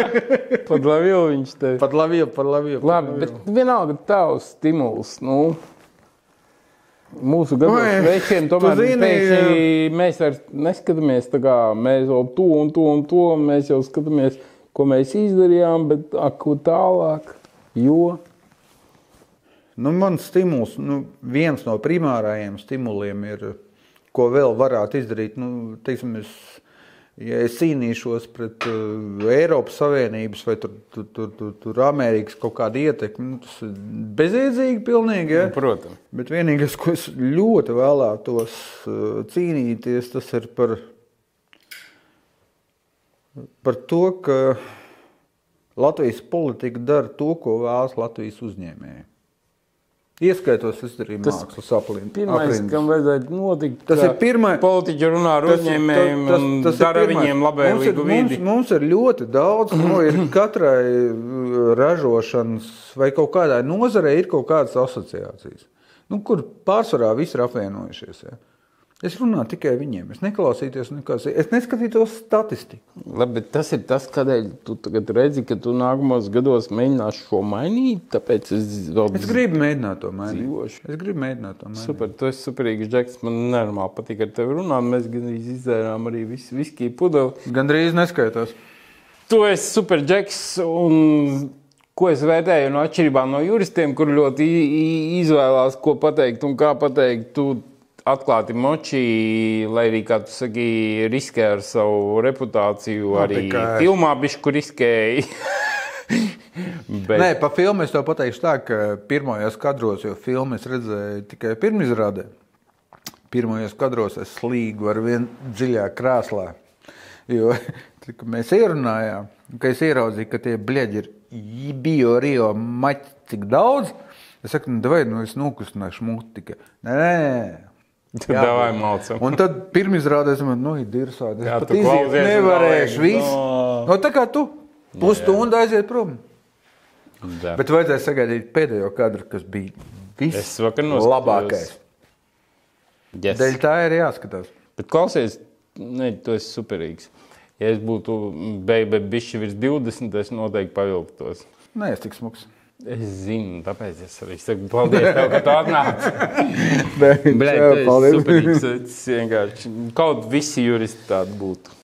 Pat labi, viņš te. Pat labi, pat labi. Labi, bet vienalga tavs stimuls. Nu, Mūsu gados Oi, veikiem tomēr zini, pēkšņi mēs vairs neskatāmies tā kā mēs vēl to un to un to. Mēs jau skatāmies, ko mēs izdarījām, bet ko tālāk. Jo Nu, mans stimuls, nu, viens no primārajiem stimuliem ir, ko vēl varētu izdarīt. Nu, teiksim, es, ja es cīnīšos pret uh, Eiropas Savienības vai tur, tur, tur, tur, tur Amerikas kaut kādu ietekmi, nu, tas ir bezjēdzīgi pilnīgi. Ja? Protams. Bet vienīgais, ko es ļoti vēlētos uh, cīnīties, tas ir par, par to, ka Latvijas politika dara to, ko vēlas Latvijas uzņēmēji. Ieskaitot, es arī Tas mākslas aplin- Pirmais, aprindas. kam vajadzētu notikt, Tas ir pirmais- Politiķi runā ar Tas uzņēmējiem tas- un tas ir dara viņiem labvēlīgu vidi. Mums, mums ir ļoti daudz, nu, ir katrai uh, ražošanas vai kaut kādai nozarei ir kaut kādas asociācijas, nu, kur pārsvarā visi ir apvienojušies. Ja. Es runāju tikai viņiem. Es neklausītos, nekas. es neskatītos statistiku. Labi, bet tas ir tas, kādēļ tu tagad redzi, ka tu nākamos gados mēģināsi šo mainīt. Tāpēc es vēl Es gribu mēģināt to mainīt. Dzīvošu. Es gribu mēģināt to mainīt. Super, tu esi superīgs džeks. Man nenormāli patīk ar tevi runāt. Mēs gan izdzērām arī visu viskiju pudeli. Gan drīz neskaitās. Tu esi super džeks. Un... Ko es vērtēju no atšķirībām no juristiem, kur ļoti izvēlās, ko pateikt un kā pateikt. Tu atklāti moči, lai arī, kā tu saki, riskē ar savu reputāciju. Arī tikai. filmā bišku riskēji. Bet, Nē, pa filmu es tev pateikšu tā, ka pirmajos kadros, jo filmu es redzēju tikai pirmizrādē. Pirmajos kadros es slīgu ar vienu dziļā krāslā. Jo tad, mēs ierunājām, ka es ieraudzīju, ka tie bļeģi ir bio rio maķi tik daudz. Es saku, nu, vai nu es nokustināšu muti tikai. Nē, nē. Davai malcam. Un tad pirmizrādē es domāju, nu, ir dirsādi. Jā, tu klausies nevarēšu visu. No. No, tā kā tu pusstundu aiziet prom. Jā. Bet vajadzēja sagaidīt pēdējo kadru, kas bija noskatījos. vislabākais. Yes. Dēļ tā ir jāskatās. Bet klausies, ne, tu esi superīgs. Ja es būtu beigas virs 20, es noteikti pavilktos. Nē, es tik smags. Es zinu, tāpēc es arī saku, paldies, tev, ka tu atnāc. Bļaļ, Jā, tu esi paldies. superīgs. Tas vienkārši kaut visi juristi tādi būtu.